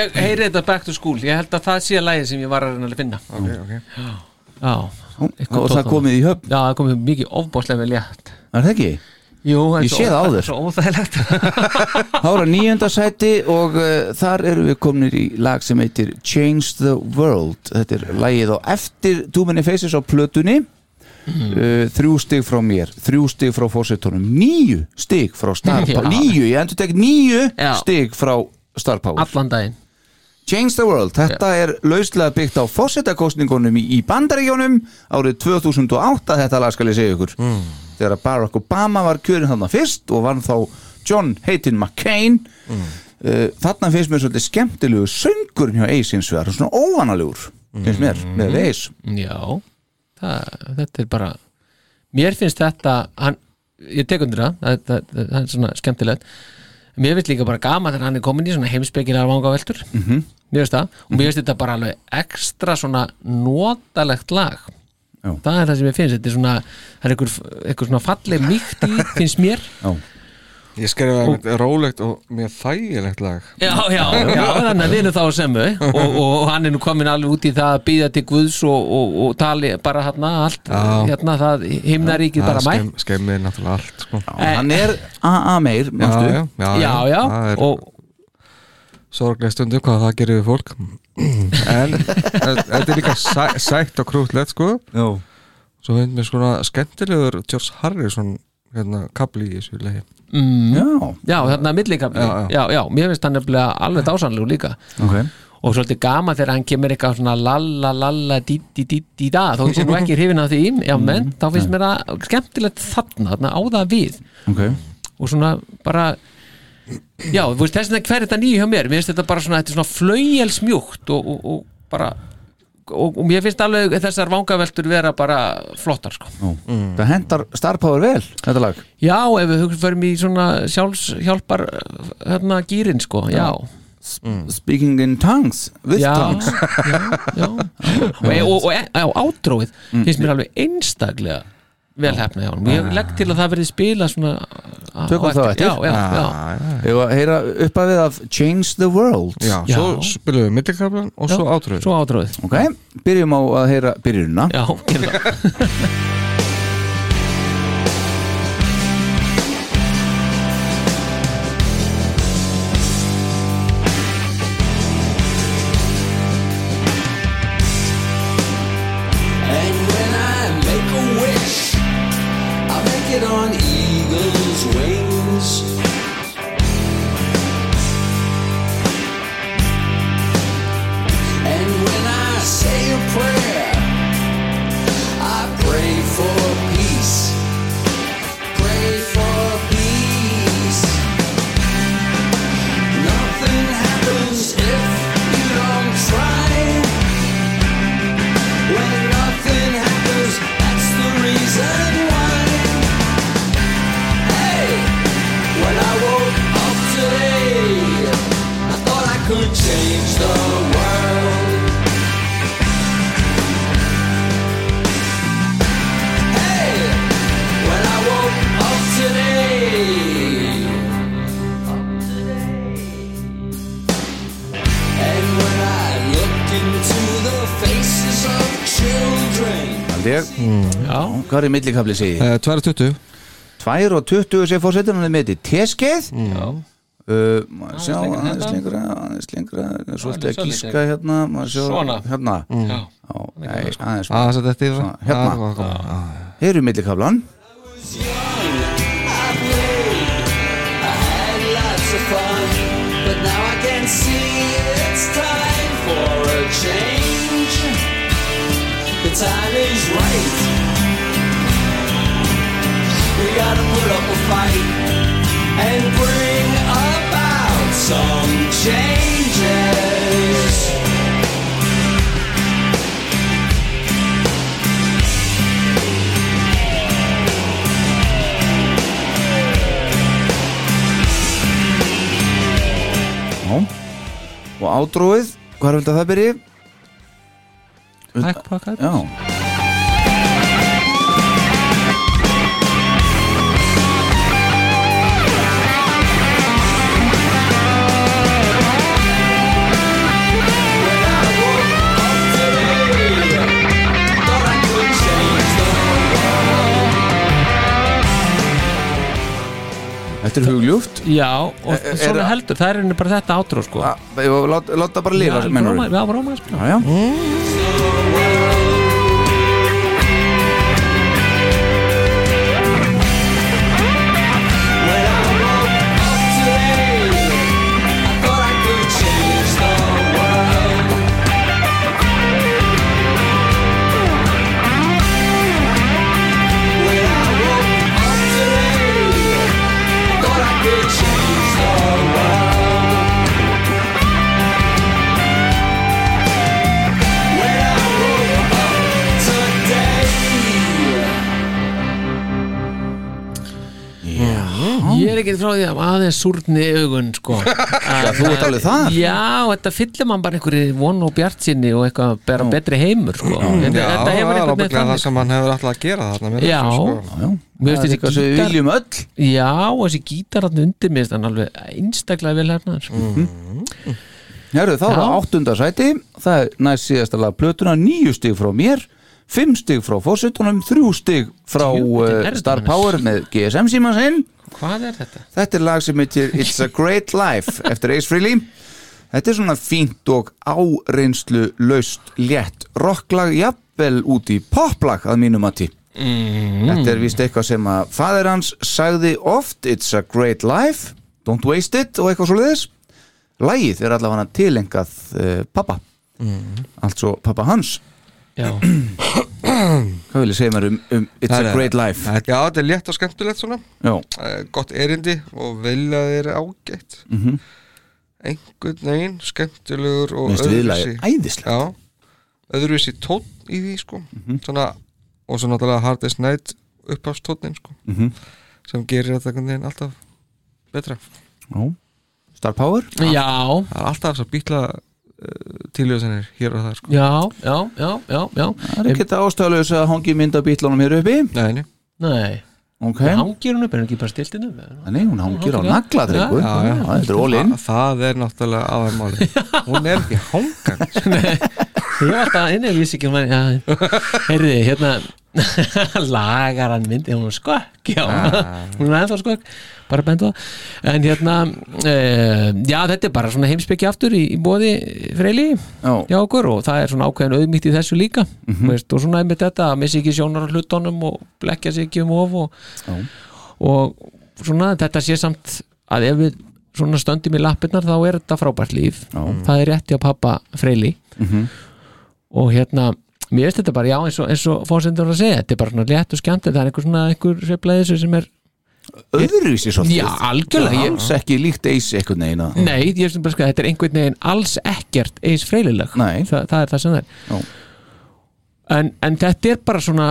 ég heyri þetta back to school. Ég held að það sé lagið sem ég var að reyna að finna. Ok, ok. Já. Og það komið í höfn. Já, það komið mikið ofbáslega vel létt Er það ekki? Jú, Ég sé það á þér. Svo óþægilegt. Það var að nýjönda sæti og uh, þar erum við kominir í lag sem heitir Change the World. Þetta er lagið á eftir Too Many Faces á plötunni. Uh, Þrjú stig frá mér Þrjú stig frá fórsetunum Níu stig frá Star Já. Power Níu, ég endur tek níu Já. stig frá Star Power. Allan daginn Change the World, þetta er lauslega byggt á fórsetakostningunum í, í Bandaríkjónum árið 2008 þetta lag skal ég segja ykkur. Mm. þegar Barack Obama var kjörin þarna fyrst og var þá John Hayden McCain Mm. uh, þarna finnst mér svolítið skemmtilegu söngurinn hjá Ace hins vegar, svona óvanalegur finnst mér, Mm. með Ace. Já, það, þetta er bara Mér finnst þetta hann, Ég tek undir það, það, það, það, það er svona skemmtilegt Mér finnst líka bara gaman þegar hann er komin í svona heimspekilega vangaveltur Mhm. Mér finnst það og mér finnst þetta bara alveg ekstra svona notalegt lag Já. Það er það sem ég finnst, þetta er svona það er einhver, einhver svona falleg mýkt í finnst mér Já. Ég skrifaði einmitt rólegt og mjög þægilegt lag. Já, já, já, þannig að við erum þá semmu og, og hann er nú komin alveg út í það að býða til Guðs og, og, og tali bara hérna allt, Já. hérna það himnaríkið bara mætt. skemm, Skemmir náttúrulega allt sko. hann er AA meir, manstu? Já, já, Já, já, er og sorglega stundu hvað það gerir við fólk. En þetta er líka sæ, sætt og krútlegt sko. Já. svo finnst mér svona skemmtilegur George Harrison hérna kapli í þessu leið mm, Já. já, þarna millikafli. Já, já, já, mér finnst hann nefnilega alveg dásanlegur líka. Okay. og svolítið gama þegar hann kemur eitthvað svona lalla lalla dí dí dí dí da þó ég sé nú ekki hrifin af því, já menn þá finnst mér það skemmtilegt þarna, þarna á það við. Okay. og svona bara já, þú veist þess vegna hver er þetta nýju hjá mér? Mér finnst þetta bara svona, þetta er svona flauelsmjúkt og, og, og bara og, mér finnst alveg þessar vangaveltur vera bara flottar sko mm. það hendar Star Power vel þetta lag Já, ef við fyrir í svona sjálfs hjálpar hérna gýrin sko, já Speaking in tongues with Já, tongues já, já. og, og, og, og átróið finnst mér alveg einstaklega vel hefna hjá hann ég legg til að það verði spila svona Tökum þá eftir. Já, já, já. Ég var að heyra upp að við af Change the World? Já, svo spilum við millikaflan og svo átrúið Svo átróið Ok, byrjum á að heyra byrjunina. Já, gerum Já. Hvað er millikafli segi? Uh, 2.20 2 og 20 sem fórsetin hann er með þetta teskeið Já. Uh, maður sjá aðeins hérna. lengra aðeins lengra, svolítið að gíska hérna Svona. hérna. Mm. Já, nei, aðeins Aðeins að þetta yfir Svona, hérna. millikaflan lots of fun, but now I can see it's time for a change. The time is right. We gotta put up a fight and bring about some changes. Já. og ádróið hvað er vel það byrji? Backpacker Þetta er hugljúft Já, og Er- svona heldur, það er bara þetta átrú sko. Láta láta bara lifa, Já, róma að spila Já, já Ég er ekki frá því að aðeins súrni augun sko. Já, þú ert alveg þar. Já, þetta fyllir mann bara einhverju von og bjart sinni og eitthvað bara betri heimur sko. Þetta, Já, þetta það hefur er einhvern ábygglega veginn það þannig. sem hann hefur alltaf að gera þarna Já, þessu, sko. já. Mér Það er finnst eitthvað þessi sem við gítar viljum öll. Já, og þessi gítar hann undir mér þannig alveg einstaklega vel hernaður Mhm. Herru, þá er Já. það áttunda sæti. Það er næst síðasta lag plötuna Níu stig frá mér Fimm stig frá fórsetunum Þrjú stig frá Djöfullinn uh, er þetta Star annars. Power með GSM síma sinn Hvað er þetta? Þetta er lag sem heitir It's a Great Life eftir Ace Frehley Þetta er svona fínt og áreynslu laust létt rocklag jafnvel út í poplag að mínum mati mm. Þetta er vist eitthvað sem að fadir hans sagði oft It's a great life, don't waste it og eitthvað svo liðis Lægið er allavega tilengað uh, pappa Mm. altså pappa hans Já Hvað vil ég segja mér um, um It's Það a great life Já, þetta er létt og skemmtilegt svona Já. Eh, Gott erindi og viljaði er ágætt Mhm. Einhvern veginn, skemmtilegur og æðislegt. Já, öðruvísi tónn í því sko svona, Og svo náttúrulega Hardest Night upphafstónnin sko Mhm. sem gerir þetta einhvern veginn alltaf betra Já. Star Power Já Það er alltaf þess að býtla uh, tiljóðsennir hér og það sko. Já, já, já, já, já. Það er ekki þetta ástæðulegs að hangi mynda bítlunum hér uppi. Nei, nei. Nei. Ok. Hangir hún upp, er hún ekki bara stilt inn upp? Nei, hún hangir á Já. nagladrengur Já, já. Þetta er all-in Þa, Það er náttúrulega aðeins máli Hún er ekki hangan Ég var alltaf inni, ég vissi ekki um hann já, Heyrði, hérna lagar hann myndi, hún er skökk já, hún er ennþá skökk bara bentu það en hérna, uh, já þetta er bara svona heimspekki aftur í, í bóði freyli já. hjá okkur og það er svona ákveðin auðmýtt í þessu líka Mhm. veist, og svona einmitt þetta að missi ekki sjónar á hlutunum og blekja sig ekki um of og, og svona þetta sé samt að ef við svona stöndum í lappirnar þá er þetta frábært líf Já. það er rétt hjá pappa freyli Mhm. og hérna mér veist þetta bara, já eins og, og fórsendur að segja, þetta er bara svona létt og skemmt það er einhver svona, einhver sveiflaði þessu sem er Öðruvísi svolítið. Já, algjörlega, Alls ekki líkt eis einhvern veginn að- Nei, ég veist bara sko, þetta er einhvern veginn alls ekkert eins freylileg Nei. Þa, það er það sem það er. En, en þetta er bara svona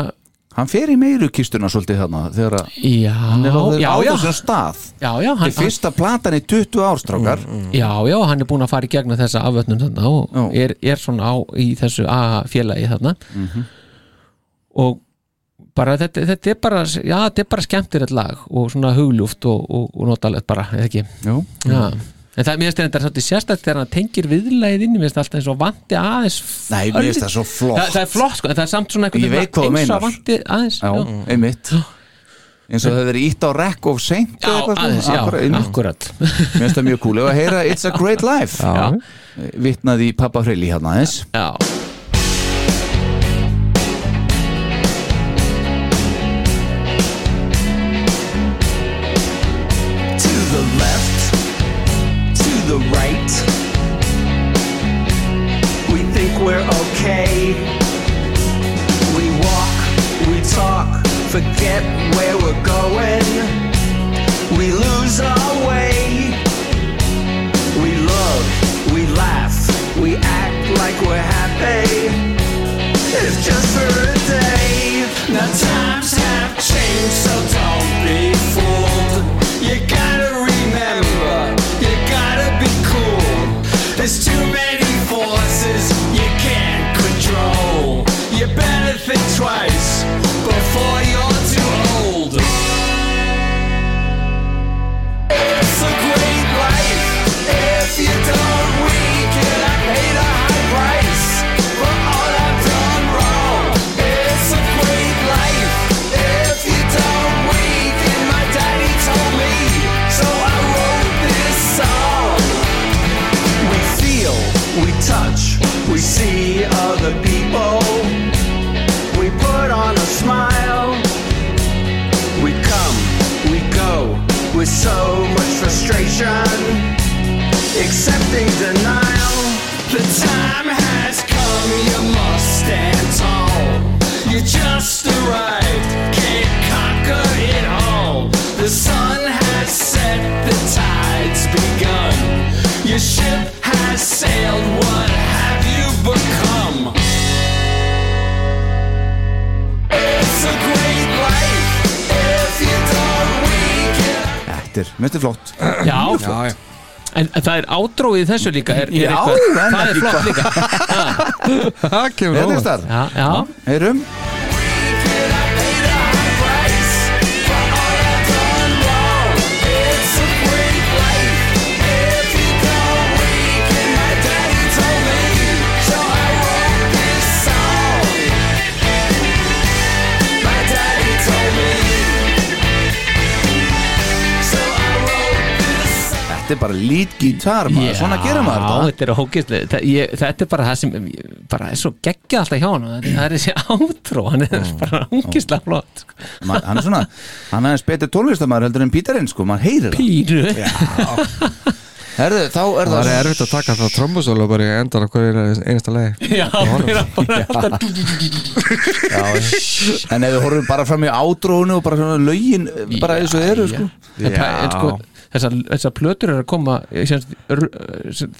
Hann fer í meiru kistuna svolítið þarna þegar að Já, hann er á, já, á já. þessum stað. Já, já, Þetta er fyrsta platan í 20 árstrákar Já, já, hann er búin að fara í gegnum þessa afvötnum þarna og er, er svona á í þessu A félagi þarna. Mhm. og bara þetta, þetta er bara já, þetta er bara skemmtir lag og svona hugljúft og, og, og notalegt bara, eða ekki? Jú. Já, En það, mér finnst þetta svolítið sérstætt þegar hann tengir viðlæðið inn mér finnst alltaf eins og vanti aðeins Nei, mér finnst það svo flott. það, það er flott, sko, en það er samt svona Ég veit hvað þú eins og vanti aðeins Já, einmitt. Eins og það verið ítt á rekk of seint Já, aðeins, já, akkurat Mér finnst það mjög cool. Ef að heyra It's a great life Já. Vitnaði í pappa Freyli hérna aðeins. Já accepting denial. The time has come, you must stand tall. You just arrived, can't conquer it all. The sun has set, the tide's begun. Your ship has sailed, what have you become? It's a great life if you don't weaken. Þetta er, mér finnst þetta flott Já, flott En, en það er átróið í þessu líka er, er Já, eitthvað, en Það er flott líka. Það kemur er óvart. starf Þetta er bara lead guitar maður, svona gerir maður þetta. þetta er hókislega Þetta er bara það sem bara er svo geggjað alltaf hjá hann það er þessi átró, hann er bara hókislega flott sko. Ma, Hann er svona, hann er eins betur tónlistamæður heldur en Píterinn sko, maður heyrir það. Pínu. Herðu, þá er Það það er erfitt að taka það trombusólu bara í endar af hverju einasta leið Já, mér er bara alltaf Já, En ef við horfum bara fram í ádrónu og bara svona lögin bara eins og þeir eru sko. En pæ- en sko, þessar, þessar plötur er að koma ég sem, r- sem,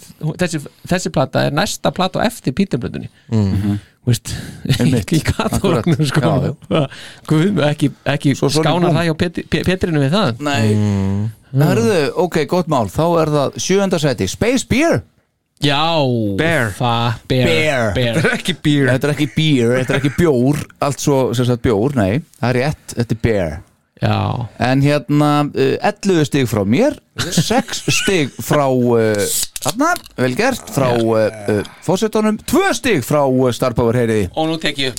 þessi, þessi plata er næsta plata eftir Píterblöndunni Mhm. veist, Einmitt, ekki kathólagnu sko. Já, Guð, ekki, ekki Svo svona skánar búm. það hjá Petri, Pe- Petrinu við það. Nei. Herðu, ok, gott mál, þá er það sjöunda seti Space Beer Já, Bear. fa, bear, Bear. bear. Þetta er ekki býr Þetta er ekki beer, þetta er ekki bjór. Allt svo, sem sagt bjór, nei. Það er rétt, þetta er bear Já, En hérna, uh, 11 stig frá mér 6 stig frá uh, Þarna, vel gert Frá uh, uh, fórsetunum 2 stig frá Starpower heyriði og nú tek ég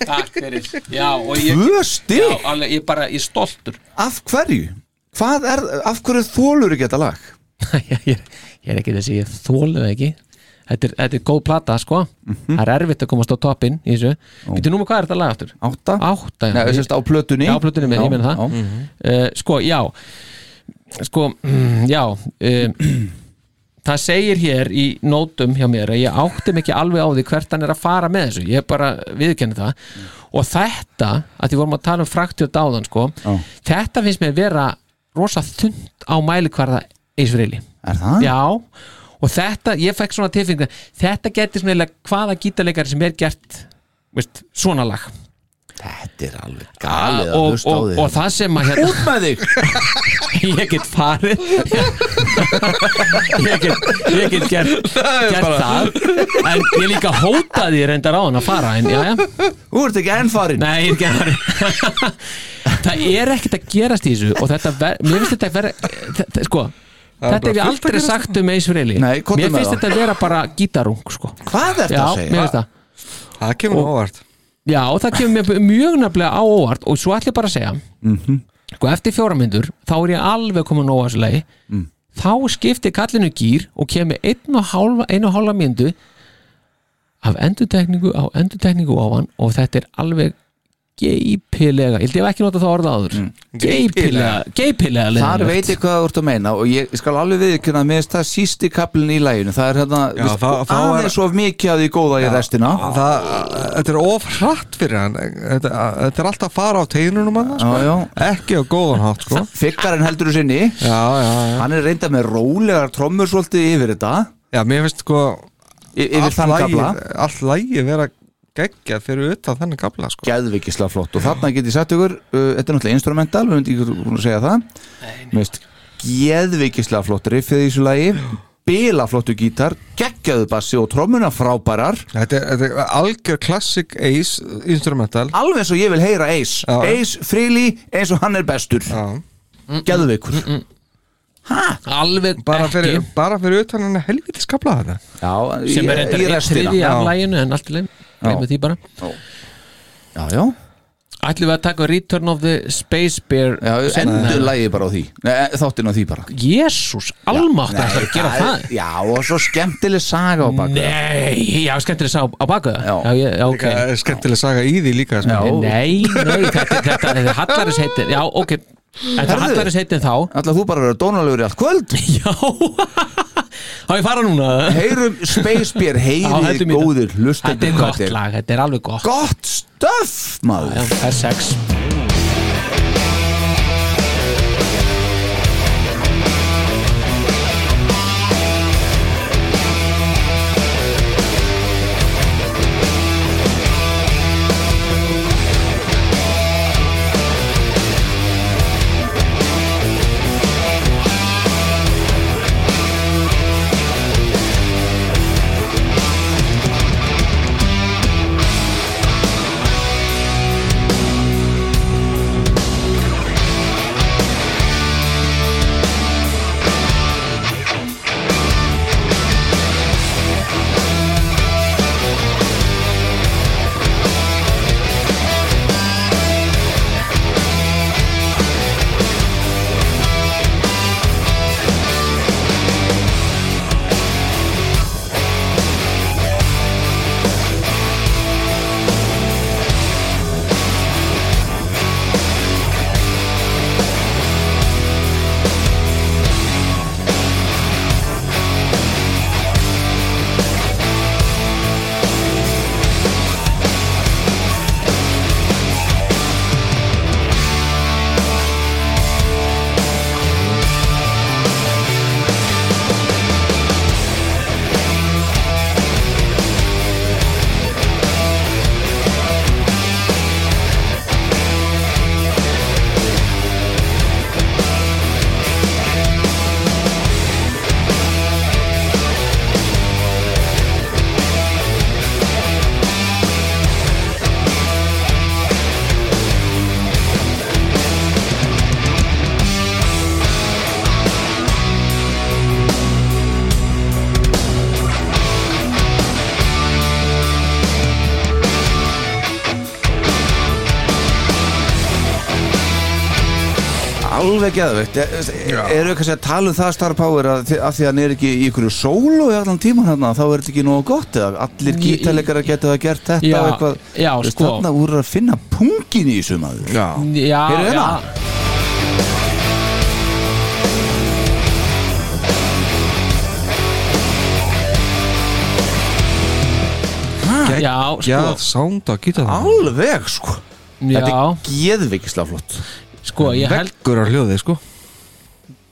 Takk fyrir. Já, og ég, 2 stig? já, alveg, ég bara, ég er stoltur. Af hverju? Hvað er, af hverju þólur ekki þetta lag? ég, er ekki þessi, ég þólu ekki Þetta er, þetta er góð plata, sko. Það er erfitt að komast á toppinn í þessu. Býttu nú með hvað er þetta lag aftur? 8 Átta, Nei, þess að á plötunni. Já, plötunni minni, ég meina það. já. uh, Sko, já. Sko, mm, já um, Það segir hér í nótum hjá mér að ég átti mig ekki alveg á því hvert hann er að fara með þessu. Ég bara viðkenni það. Og þetta, að því vorum að tala um fraktjóð dáðan sko, Já. Þetta finnst mér vera rosa þund á mælikvarða eisfrili Er það? Já, og þetta, ég fekk svona tilfinningu Þetta getur svona eiginlega hvaða gítarleikari sem er gert veist, svona lag. Þetta er alveg galið að hlusta á og, þig. og það sem að hérna Út með þig! Ég get farið. Ég get, ég get gert, gert það. En ég líka hótaði reyndar á hann að fara en já, já. Þú ert ekki enn farin Nei, ég er ekki enn farin það er ekkert að gerast í þessu og þetta mér finnst þetta að vera þetta, sko, Þetta hef ég aldrei sagt um Ace Frehley Mér finnst þetta að vera bara gítarung sko. Hvað er þetta Já, að segja? það Það kemur Og- óvart Já, það kemur mér mjög nefnilega á óvart og svo ætlum ég bara að segja Mhm. sko, eftir fjóra myndur, þá er ég alveg komin lagi Mm. þá skiptir kallinu gýr og kemur einn og hálfa, einu og hálfa myndu af endurtekningu á endurtekningu á hann og þetta er alveg geipilega, ég held ég hef ekki notað það orða áður. Geipilega, geipilega Þar veit ég hvað þú ert að meina og ég skal alveg viðkynna að mér finnst það sísti kaplinn í læginu það er hérna, Já, veist, þá- þá er- aðeins of mikið að því góða í restina. Það, Þetta er of hratt fyrir hann. Þetta, þetta er alltaf að fara á teinunum hann sko. Já, já. Ekki á góðan hátt sko. Fikkarinn heldur þú sinni. Já, já, já. Hann er reynda með rólegar trommur svolítið yfir þetta. Já, mér finnst sko. Allt lægi vera geggjað fyrir utan þennan kapla sko. Geðvikislega flott. Og þarna get ég sagt ykkur uh, Þetta er náttúrulega instrumental, við myndum ekki búin að segja það. Geðvikislega flott riffið í þessu lagi. Bila flottu gítar, geggjaðu bassi og trommuna frábærar. Þetta er, þetta er algjör classic Ace instrumental. Alveg eins og ég vil heyra Ace. Já. Ace Frehley eins og hann er bestur. Já. Geðvikur alveg bara ekki. fyrir, bara fyrir utan hann helvitis kapla þetta. Já, sem er í, eitthvað í einn restina. þriði af læginu en allt í leið, gleymum því bara. Já, já, ætlum við að taka Return of the Space Bear já endur lagið bara á því. Nei, Þáttinn á því bara. Jésús, almátt að það gera það Já, og svo skemmtileg saga á baka Nei, já, skemmtileg sá á baku það. Já. já, ok. Er skemmtileg saga í því líka. Já. Nei, nei, þetta, er hallaris heitin Já, ok, en það Herðu. hallaris heitin þá. Ætla þú bara vera dónalegur í allt kvöld? Já. Há ég fara núna. Heyrum Space Bear, Já, heyri heldur mínu. góðir Þetta er gott lag, þetta er alveg gott. Gott stöf, maður. Það er sex Alveg geðveikt. Eru kannski að tala um það Star Power að, að því að hann er ekki í ykkur sólu í allan tíman hérna, þá er þetta ekki nógu gott eða allir gítarleikara geta það gert þetta Já, og eitthvað, já, sko. þarna voru að finna pungin í þessu maður. Já, Já, hérna? Já, sko. Já, gítar Alveg sko. Þetta Já, er geðvikislega flott sko, Veggur á hljóði sko.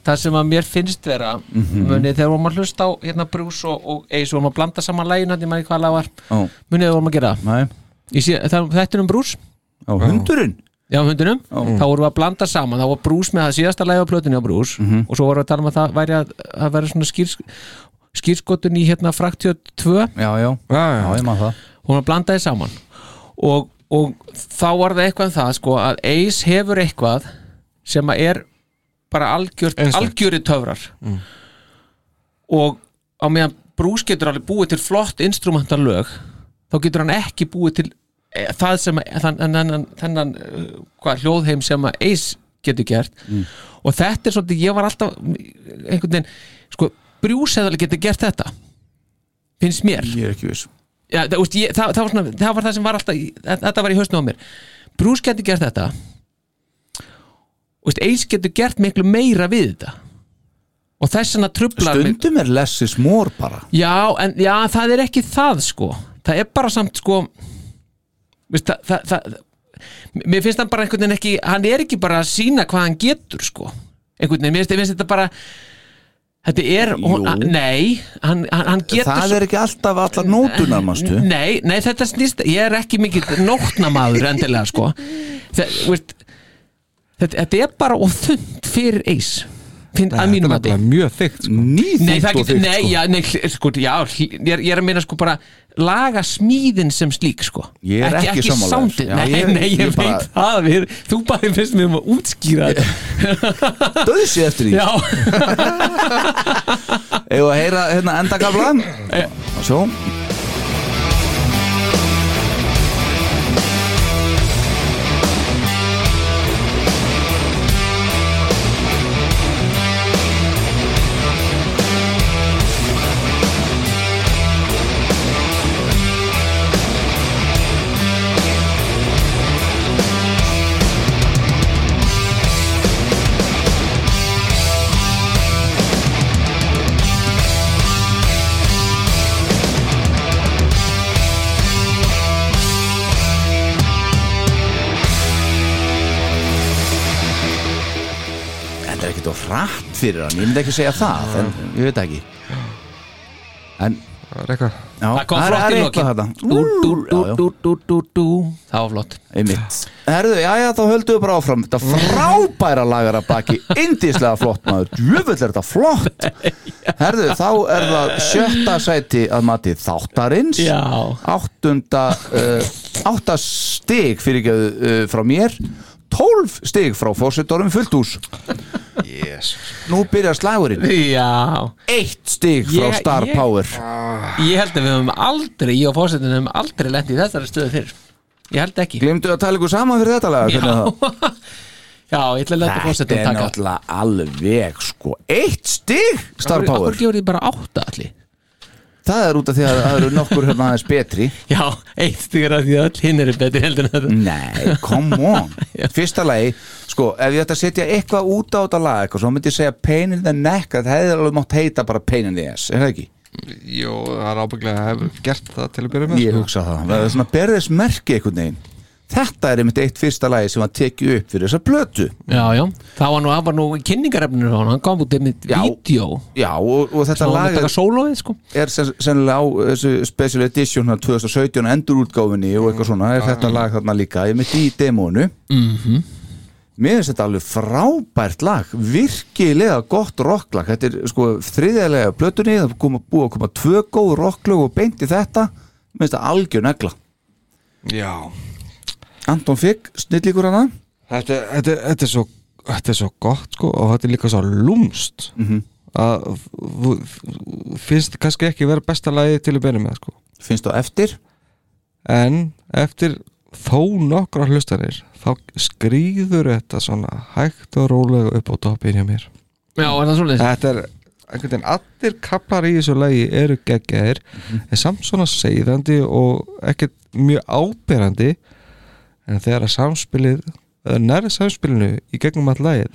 Það sem að mér finnst vera Mhm. munið þegar vorum að hlusta á hérna Bruce og, og Ace vorum að blanda saman lægin hann, ég maður hvað lag var. Ó, munið þegar vorum að gera það? Nei, Ég sé, það, þetta er um Bruce. Á hundurinn? Já, um hundunum, þá vorum við að blanda saman. Þá var Bruce með það síðasta lægi á plötunni á Bruce Mhm. og svo vorum við að tala um að það væri að, að væri svona skýrs, skýrskotun í hérna fraktjóð 2 Já, já, Já, já, já, ég maður það. Og hún blandaði saman. Og, og þá var það eitthvað um það sko að Ace hefur eitthvað sem að er bara Einstakt. algjöri töfrar Mm. og á meðan Bruce getur alveg búið til flott instrumental lög þá getur hann ekki búið til eh, það sem þennan, þennan eh, hvað, hljóðheim sem að Ace getur gert Mm. og þetta er svolítið, ég var alltaf einhvern veginn, sko Bruce hefði alveg getur gert þetta finnst mér ég er ekki viss Já, það, úst, ég, það, það, var svona, það var það sem var alltaf í- þetta var í hausnum á mér. Bruce getur gert þetta. Ace getur gert miklu meira við þetta. Og þess vegna trublar stundum er less is more bara. Já, en já, það er ekki það sko. Það er bara samt sko veist, það, það, það, mér finnst hann bara einhvern veginn ekki hann er ekki bara að sína hvað hann getur sko. Einhvern veginn, mér finnst þetta bara þetta er, hún, nei hann, hann, hann getur það er ekki alltaf allar nótunar manstu? Nei, nei, þetta snýst ég er ekki mikið nótnamaður endilega sko. Þetta, þetta er bara of þund fyrir eis finn, að mínum að Þetta er mjög þykkt sko. Nei, þykkt nei, sko. já, nei, sko, já, ég er, ég er að meina sko bara laga smíðin sem slík sko. Ég er ekki soundið, Já, nei, ég- nei, ég, ég bara- veit það við, þú bara finnst mér um að útskýra þetta. Döðsi eftir því. Já, Eða að heyra hérna endagaflan og svo hratt fyrir hann, ég myndi ekki segja það en ég veit ekki. En Það er eitthvað. Já, það kom flott í lokin Það var flott. Herðu, já, já, þá höldum við bara áfram. Þetta frábæra lagar að baki. Indíslega flott maður. Djöfull er þetta flott. Herðu, þá er það sjötta sæti að mati þáttarins. Já. Áttunda uh, Átta stig fyrir uh, frá mér Tólf stig frá fósitorum fullt hús. Yes. Nú byrjar slagurinn. Já. Eitt stig frá Ég- Star ég- Power. Ég held að við höfum aldrei, ég og fórsetin höfum aldrei lent í þessari stöðu fyrir Ég held ekki. Glemdu að tala ykkur saman fyrir þetta lag hvernig er það? Já, ég ætla að leta Þetta fórsetin er taka. náttúrulega alveg sko. Eitt stig Star Akkur- Power. Akkur gefur þið bara átta allir Það er út af því að það eru nokkur hérna aðeins betri. Já, eitt styrir að því að öll hinn eru betri heldur en þetta. Nei, come on. Fyrsta lagi, sko, ef ég ætti að setja eitthvað út á þetta lag eitthvað, svo myndi ég segja pain in the neck, það hefði alveg mátt heita bara pain in the ass, er það ekki? Jó, það er ábygglega að hefur gert það til að byrja með Ég sko. hugsa það, það er svona berðis merki einhvern veginn Þetta er einmitt eitt fyrsta lagi sem var tekið upp fyrir þessa plötu. Já, já, það var nú, það var nú kynningarefnir á hann, hann kom út með Já. vídeo Já, og, og þetta hann lag að er, sólóið, sko. er sen- sennilega á þessu special edition hérna 2017 endurútgáfinni og eitthvað svona, er þetta lag þarna líka? Ég mitt í demónu. Mhm. Mér finnst þetta alveg frábært lag. Virkilega gott rocklag. Þetta er sko þriðjalega plötunni. Það er koma, búið að koma tvö góð rocklög og beint í þetta, mér finnst þetta algjör negla. Já Anton Figg, snillíkur hana þetta, þetta, þetta, er svo, þetta er svo gott sko, og þetta er líka svo lúmst Mhm. að þú- þú finnst kannski ekki vera besta lagi til að byrja með sko. finnst þú eftir en eftir þó nokkra hlustanir þá skrýður þetta svona hægt og rólega upp á toppin hjá mér Já, er það svolítið? þetta er einhvern veginn allir kaplar í þessu lagi eru geggjaðir en samt svona seiðandi og ekkert mjög áberandi en þegar að samspilið eða nærið samspilinu í gegnum all lagið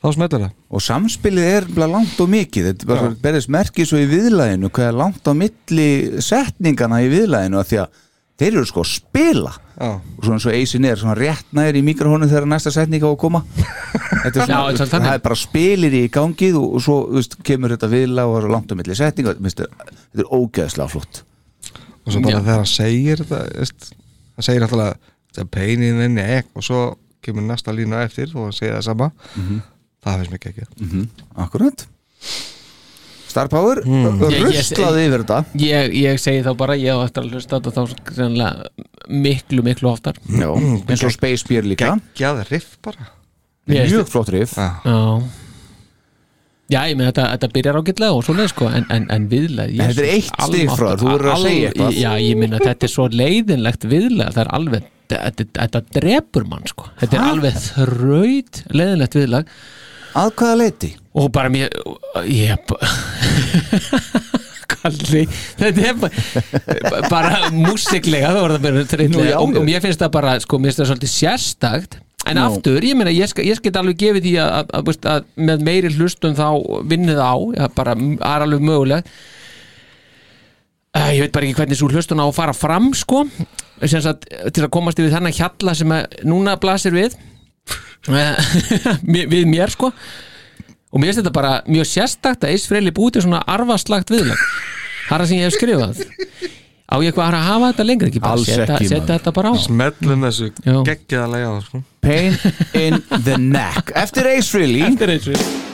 þá smetur það. Og samspilið er langt og mikið. Þetta er berðist merkið svo í viðlæðinu hvað er langt á milli setningana í viðlæðinu að því að þeir eru sko að spila. Já. og svona svo eisin er svona rétt næri í mikrofónu þegar næsta setning á að koma. Þetta er, Já, svona, þetta er þannig. það er bara spilir í gangið og, og svo veist, kemur þetta viðlæð og það er langt á milli setninga. Þetta er, þetta er ógeðslega flott. Og svo bara Já. þegar hann segir þetta veist, hann segir alltaf þetta peinin inni ekk og svo kemur næsta lína eftir og hann segir það sama. Það finnst mér ekki mm -hmm. Akkurat. Star Power, Mm. mm. Ruslaði yfir þetta. Ég, ég segi þá bara, ég á eftir að hlusta á þetta þá sennilega miklu, miklu oftar. Já, eins og Space Beer líka. Geggjað riff bara. Mjög flott riff. Já Já, ég meina þetta, þetta byrjar ágætlega og svoleið sko en, en, en viðlega En þetta er eitt stig frá þér, þú verður að segja eitthvað. Já, ég meina þetta er svo leiðinlegt viðlega það er alveg, þetta, þetta drepur mann sko, þetta er alveg þraut leiðinlegt viðlag. Að hvaða leiti? Og bara mér ég Kalli, þetta er bara, bara músiklega það Nú, já, þreytlega. Og, mér finnst það bara, sko, mér finnst það svolítið sérstakt en Nú. aftur, ég meina, ég, ég skal alveg gefið því að, að, að, að með meiri hlustum þá vinnið á, bara er alveg möguleg uh, ég veit bara ekki hvernig svo hlustun á að fara fram, sko. Sem sagt, til að komast yfir þennan hjalla sem að núna blasir við eh, við mér, sko. Og mér finnst þetta bara mjög sérstakt að búið til svona arfaslagt viðlag það er það sem ég hef skrifað. Á ég eitthvað að hafa þetta lengra? Ekki bara setja, þetta bara á. Smellum þessu Já. geggjaðlega á sko. Pain in the neck. Eftir Ace Frehley Eftir Ace Frehley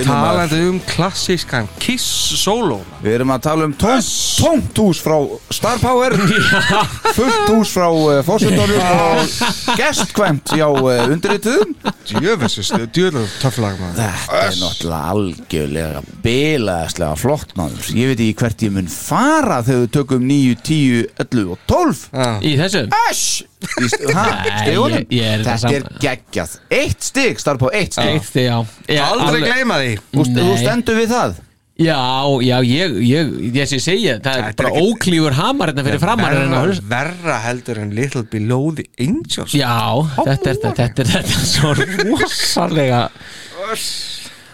Talandi um klassískan Kiss solo Við erum að tala um tómt, tómt hús frá Star Power Fullt hús frá uh, Fossutónum og gestkvæmt hjá uh, undirrituðum. Djöfessis, djöfessis töfflag maður. Þetta er náttúrulega algjörlega bilaðislega flott maður. Ég veit ekki hvert ég mun fara þegar við tökum 9, 10, 11 og 12 í þessu? Æsj! Í st- ha, Nei, stigunum? ég- ég er Þetta það er geggjað. Eitt stig, Star Power, eitt. Ég- Aldrei alveg- gleyma því. Þú, stendur við það? Já, já, ég, ég, ég sé segja það er bara ekki- óklífur hamar hérna fyrir framar en verra, verra heldur en Little Below the Angels. Já, þetta er þetta, þetta er þetta er svo rosalega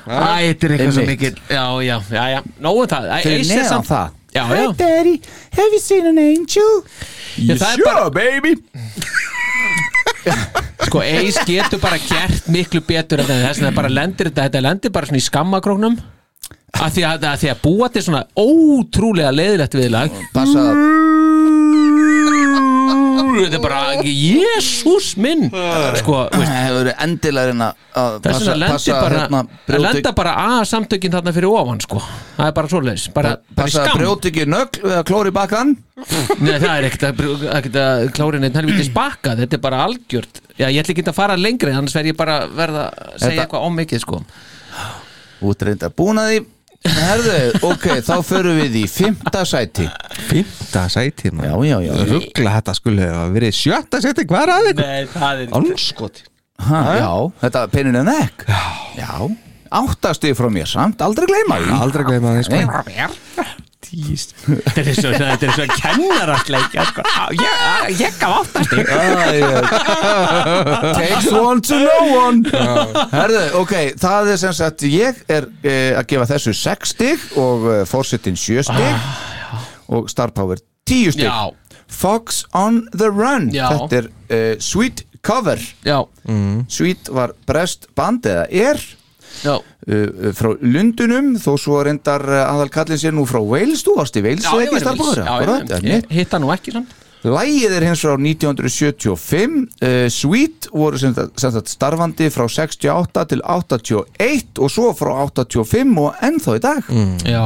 Æ, þetta er eitthvað svo mikið Já, já, já, já, nógu það. Fyrir Ace er neðan það Já, já, Daddy, have you seen an angel? Já, það er bara- baby. Sko Ace getur bara gert miklu betur en þess að bara lendir þetta, þetta lendir bara svona í skammakróknum. Að því að, að því að búa til svona ótrúlega leiðilegt viðlag. Passa að þetta er bara, jésús minn. Sko, veist, Það hefur verið endilega reyna að þess passa, að lendi bara hérna, að lenda bara að samtökin þarna fyrir ofan sko, það er bara svoleiðis bara, bara í passa að skam brjóti ekki nögl við að klóri bakkan Nei, það er ekkert að, klárin einn helvítið spaka, þetta er bara algjört. Já, ég ætla ekki að fara lengri, annars verð ég bara verða að segja eitthvað ómikið sko. Út reynda búin að því Herðu, ok, þá förum við í fymta sæti. Fymta sæti Já, já, já. Ruggla þetta skulle hafa verið sjötta sæti Hvað er að ykkur? Nei, það er Anskot ha, Já, þetta pennin en ekk Já, áttastig frá mér samt, aldrei gleyma því. Aldrei gleyma því Nei. Þetta er svo, þetta er svo kennarastleikja sko. Ég, ég gaf áttastig Æ, Takes one to know one. Herðu, ok, það er sem sagt Ég er uh, að gefa þessu 6 stig og uh, fórsetin 7 stig og Star Power 10 stig. Já. Fox on the Run. Já. Þetta er uh, Sweet Cover. Já, Sweet var brest band eða er. Já, frá Lundunum þó svo reyndar uh, aðal kallin sér nú frá Wales. Þú varst í Wales já, ég ekki var Star í Power Vils. Já, Akkurat, já, já, ég hitta nú ekki samt. Lægið er hins frá 1975 uh, Sweet voru sem sagt, starfandi frá 68 til 81 og svo frá 85 og ennþá í dag. Já,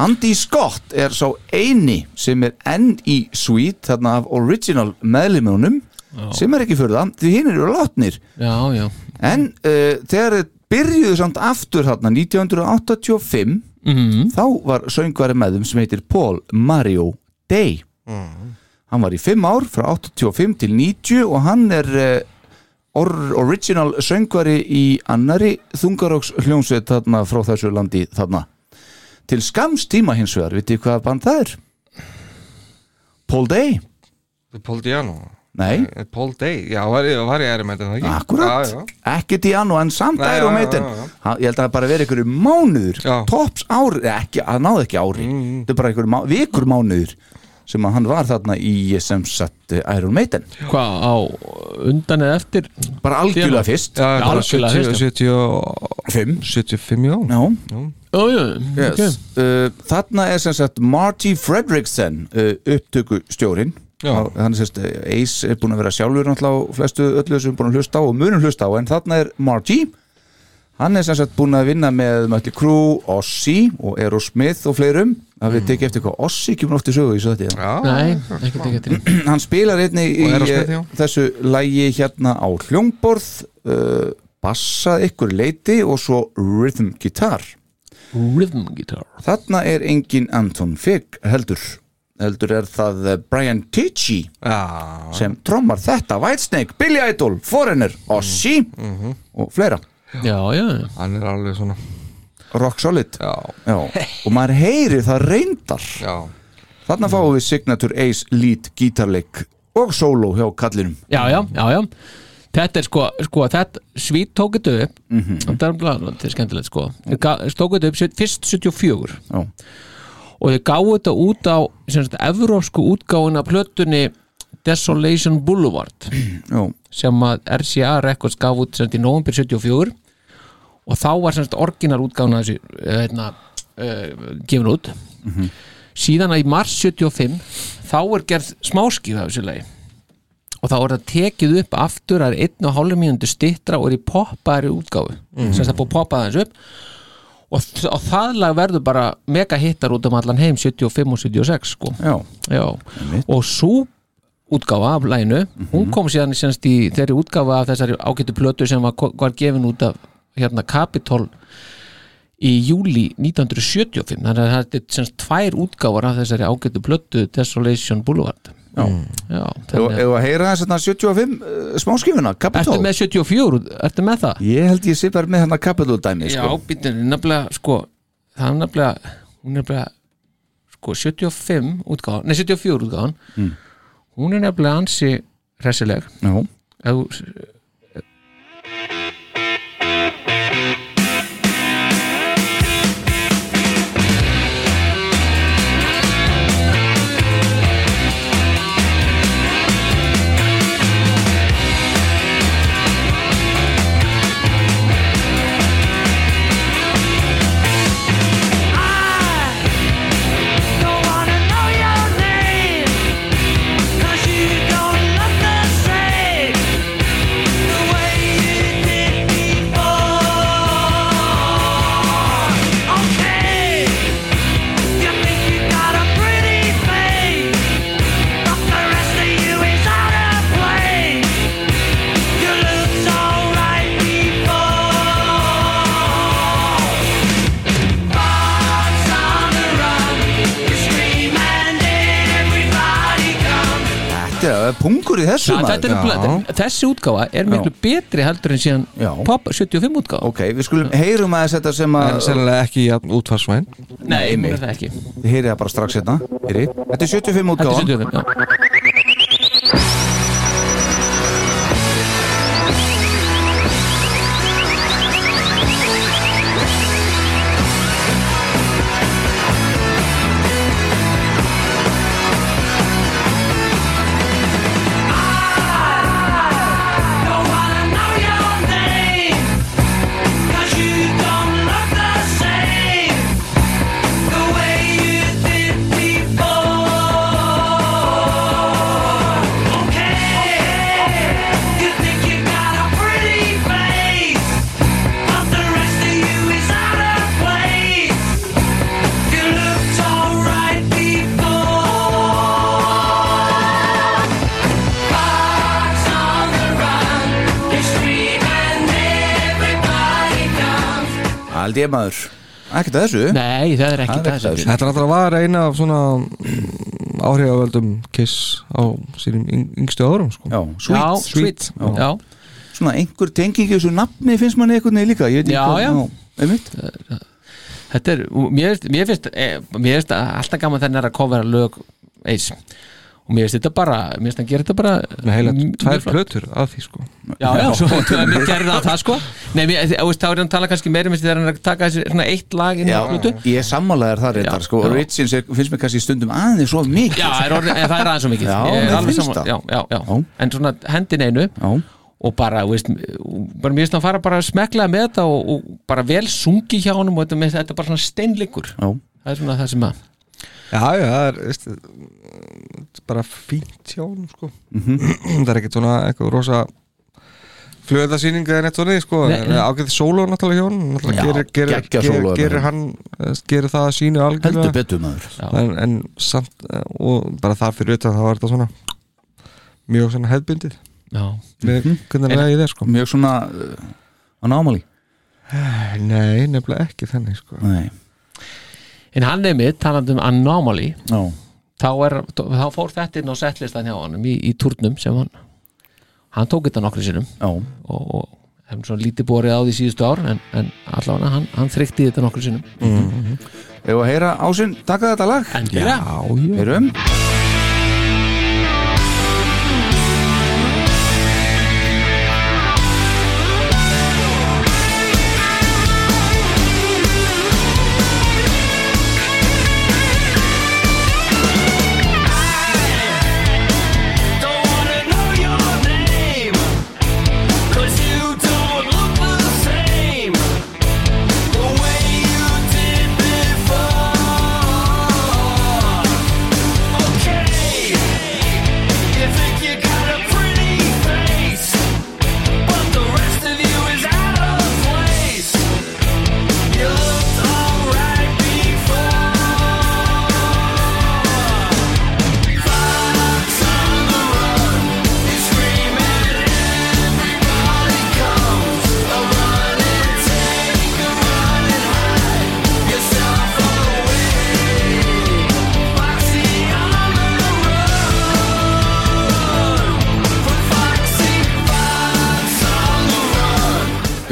Andy Scott er sá eini sem er enn í Sweet þarna af original meðlimunum sem er ekki fyrir það, því hinn eru látnir. Já, já. En uh, þegar þeir byrjuðu samt aftur þarna 1985 Mhm. þá var söngvari með þeim sem heitir Paul Mario Day. Hann var í 5 ár frá 85 til 90 og hann er uh, or original söngvari í annari þungaróks hljómsveit þarna frá þessu landi þarna. Til skams tíma hins vegar, vitið hvað band það er? Paul Day. Paul Diano Nei, Paul Day, já, var, ég- var ég Iron Maiden það ekki? akkurat, já. ekki Diano en samt Nei, Iron já, Maiden já, já. Ha- ég held að það bara verið einhverju mánuður Já. tops ári, ekki, það náði ekki ári Mm. þetta er bara einhverju má, vikur mánuður sem að hann var þarna í sem sagt Iron Maiden Hvað, á undan eða eftir bara algjörlega fyrst Já, bara algjörlega 70, fyrst, 5 75, já Já, Ó, já, yes. ok uh, þarna er sem sagt Marty Fredrickson uh, upptökustjórin Já. Hann er sem sagt Ace er búin að vera sjálfur á flestu öllu sem er búin að hlusta á og munum hlusta á en þarna er Marty. Hann er sem sagt búin að vinna með Mötli Crew, Ossi og Aerosmith og fleirum. Það við tekið eftir hvað? Ossi kemur oft í sögu í ekki tekið til hann spilar einnig í eh, þessu lægi hérna á hljómborð uh, bassað ykkur leiti og svo rhythm guitar. Rhythm guitar. Þarna er engin Anton Figg heldur heldur er það eh, Brian Tichy já, sem trommar þetta Whitesnake, Billy Idol, Foreigner Ossi Mhm. og fleira Já, já, hann er alveg svona Rock Solid Já, Já. og maður heyri það reyndar já, þarna fáum við Signature Ace lead gítarleik og solo hjá kallinum já, já, já, já. Þetta er sko, sko þetta svít tók þetta upp Mhm. er, bara- þetta er skemmtilegt sko Þeir tók þetta upp fyrst 74 Já. Og þau gáðu þetta út á sagt, evrópsku útgáfun af plötunni Desolation Boulevard. Já. sem að RCA Records gaf út sagt, í november 74 og þá var sagt orginal útgáfun af þessu uh, hérna, uh, gefin út. Síðan að í mars 75 þá er gerð smáskif af þessu lagi. Og þá er það tekið upp aftur það er einn og hálfum mínúndu stittra og er í poppaðari útgáfu. Mhm. sem það búið poppaða þessu upp og, og það lag verður bara mega hittar út um allan heim 75 og 76 sko Já. Já. og svo útgáfa af læginu hún kom síðan í þeirri útgáfa af þessari ágættu plötu sem var, var gefin út af hérna Capitol í júli 1975 þannig að þetta er semst tvær útgáfar af þessari ágættu plötu Desolation Boulevard Já. Já, ef að heyra þess að 75 uh, smáskifuna, Capitol Ertu með 74, ertu með það? Ég held ég sé bara með hérna Capitol dæmi Já, sko. býttu, nefnilega, sko það er nefnilega, hún er nefnilega sko, 75 útgáðan nei, 74 útgáðan Mm. hún er nefnilega ansi hressileg Já. Pungur í þessu er nefnilega- þessi útgáfa er miklu betri heldur en síðan pop 75 útgáfa. Ok, við skulum heyrum aðeins þetta sem að En sennilega ekki jafn útfarsvæn. Nei, mitt. er það ekki. Þið heyrið það bara strax hérna. Þetta er 75 útgáfa Þetta er 75, já Aldrei maður Ekkert að þessu Nei, það er Það er þessu. Þetta er alltaf að vara eina af svona mm, áhrifavöldum Kiss á sínum yng- yngstu árum sko. Já, sweet, Já, sweet. Já. Svona einhver tengingi þessu nafni finnst manni einhvern veginn líka Ég veit ekki Já, hvað- já. einmitt. Þetta er, mér, finnst- mér finnst eh, mér finnst alltaf gaman þennan að kofera lög eins og mér finnst þetta bara mér finnst að gera þetta bara Með heila tvær plötur af því sko Já, já, svo mér gerði það það sko Nei, mér, þú veist, þá er hann að tala kannski meira þegar hann er að taka þessi svona eitt lag inn Já, á hlutu ég er sammálaðar þar reyndar sko. Origins er, finnst mér kannski stundum aðeins svo mikið Já, er orðið, en það er aðeins svo mikið Já, Ég er mér alveg finnst sammála- það. já, já, já. En svona hendin einu já. og bara, þú veist, bara mér finnst hann fara bara smeklega með þetta og, og bara vel sungi hjá honum og þetta, þetta er bara svona steinleikur Já. Það er svona það sem að Já, já, það er veist, er bara fínt hjá honum sko. Mhm. Það er ekkert svona eitthvað rosa flöðasýning eða neitt svona sko. Nei, nei. ágæði sóló náttúrulega hjá Já, gerir, gerir, gerir, er gerir hann eh, gerir það að sínu algjörlega Heldur betur maður en, en samt eh, og bara það fyrir utan þá var þetta svona mjög svona hefðbundið Já. með hvernig það er sko. Mjög svona uh, á námali Nei, nefnilega ekki þannig sko. Nei En hann er mitt, talandi um Anomaly Já. þá, er, þá fór þetta inn á settlistan hjá honum í, í turnum sem hann hann tók þetta nokkru sinnum Já. og, og hefum svona lítið borið á því síðustu ár en, en allavega hann, hann þrykti þetta nokkru sinnum Mhm. Ef að heyra ásinn, taka þetta lag Endilega. Já, já Heyrum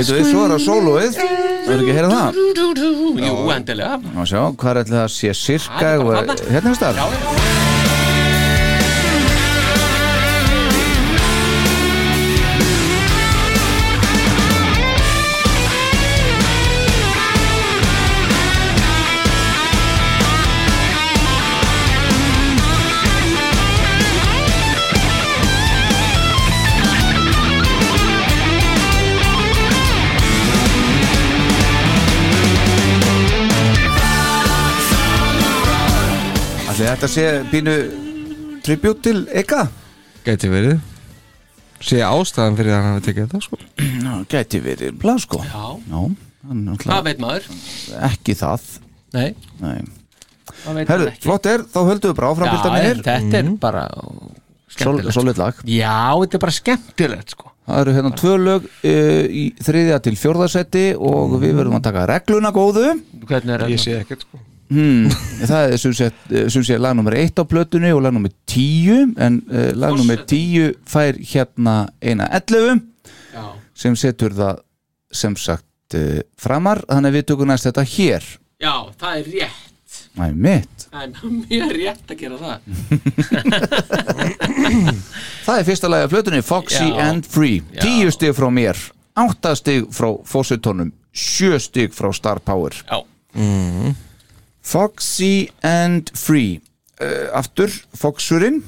Veitu við, svo er það sólóið Það er ekki að heyra það. Jú, endilega. Má sjá, hvað er það að sé sirka Það er. Hérna er stað Ætli þetta sé pínu tribut til Eka. Gæti verið. Sé ástæðan fyrir að hann hafi tekið þetta sko. Já, gæti verið blað sko. Já. hann náttúrulega- Það veit maður. Ekki það. Nei, Nei. það veit Herðu, maður ekki. flott er, þá höldum við bara áfram Já, pildarnir. þetta er bara skemmtilegt Svolít lag. Já, þetta er bara skemmtilegt sko. Það eru hérna tvö lög uh, í þriðja til fjórðasetti og við verðum að taka regluna góðu. Hvernig er ég sé ekkert sko. Hmm, Það er sem sé, sem sé lag nummer 1 á plötunni og lag nummer 10 10 en uh, lag nummer 10 fær hérna eina 11 Já. sem setur það sem sagt uh, framar. Þannig að við tökum næst þetta hér. Já, það er rétt. Það er mitt. Það er mjög rétt að gera það. Það er fyrsta lagi af plötunni Foxy Já. and Free. Já. 10 stig frá mér 8 stig frá Fossutónum 7 stig frá Star Power. Já Foxy and Free. Uh, Aftur Foxurinn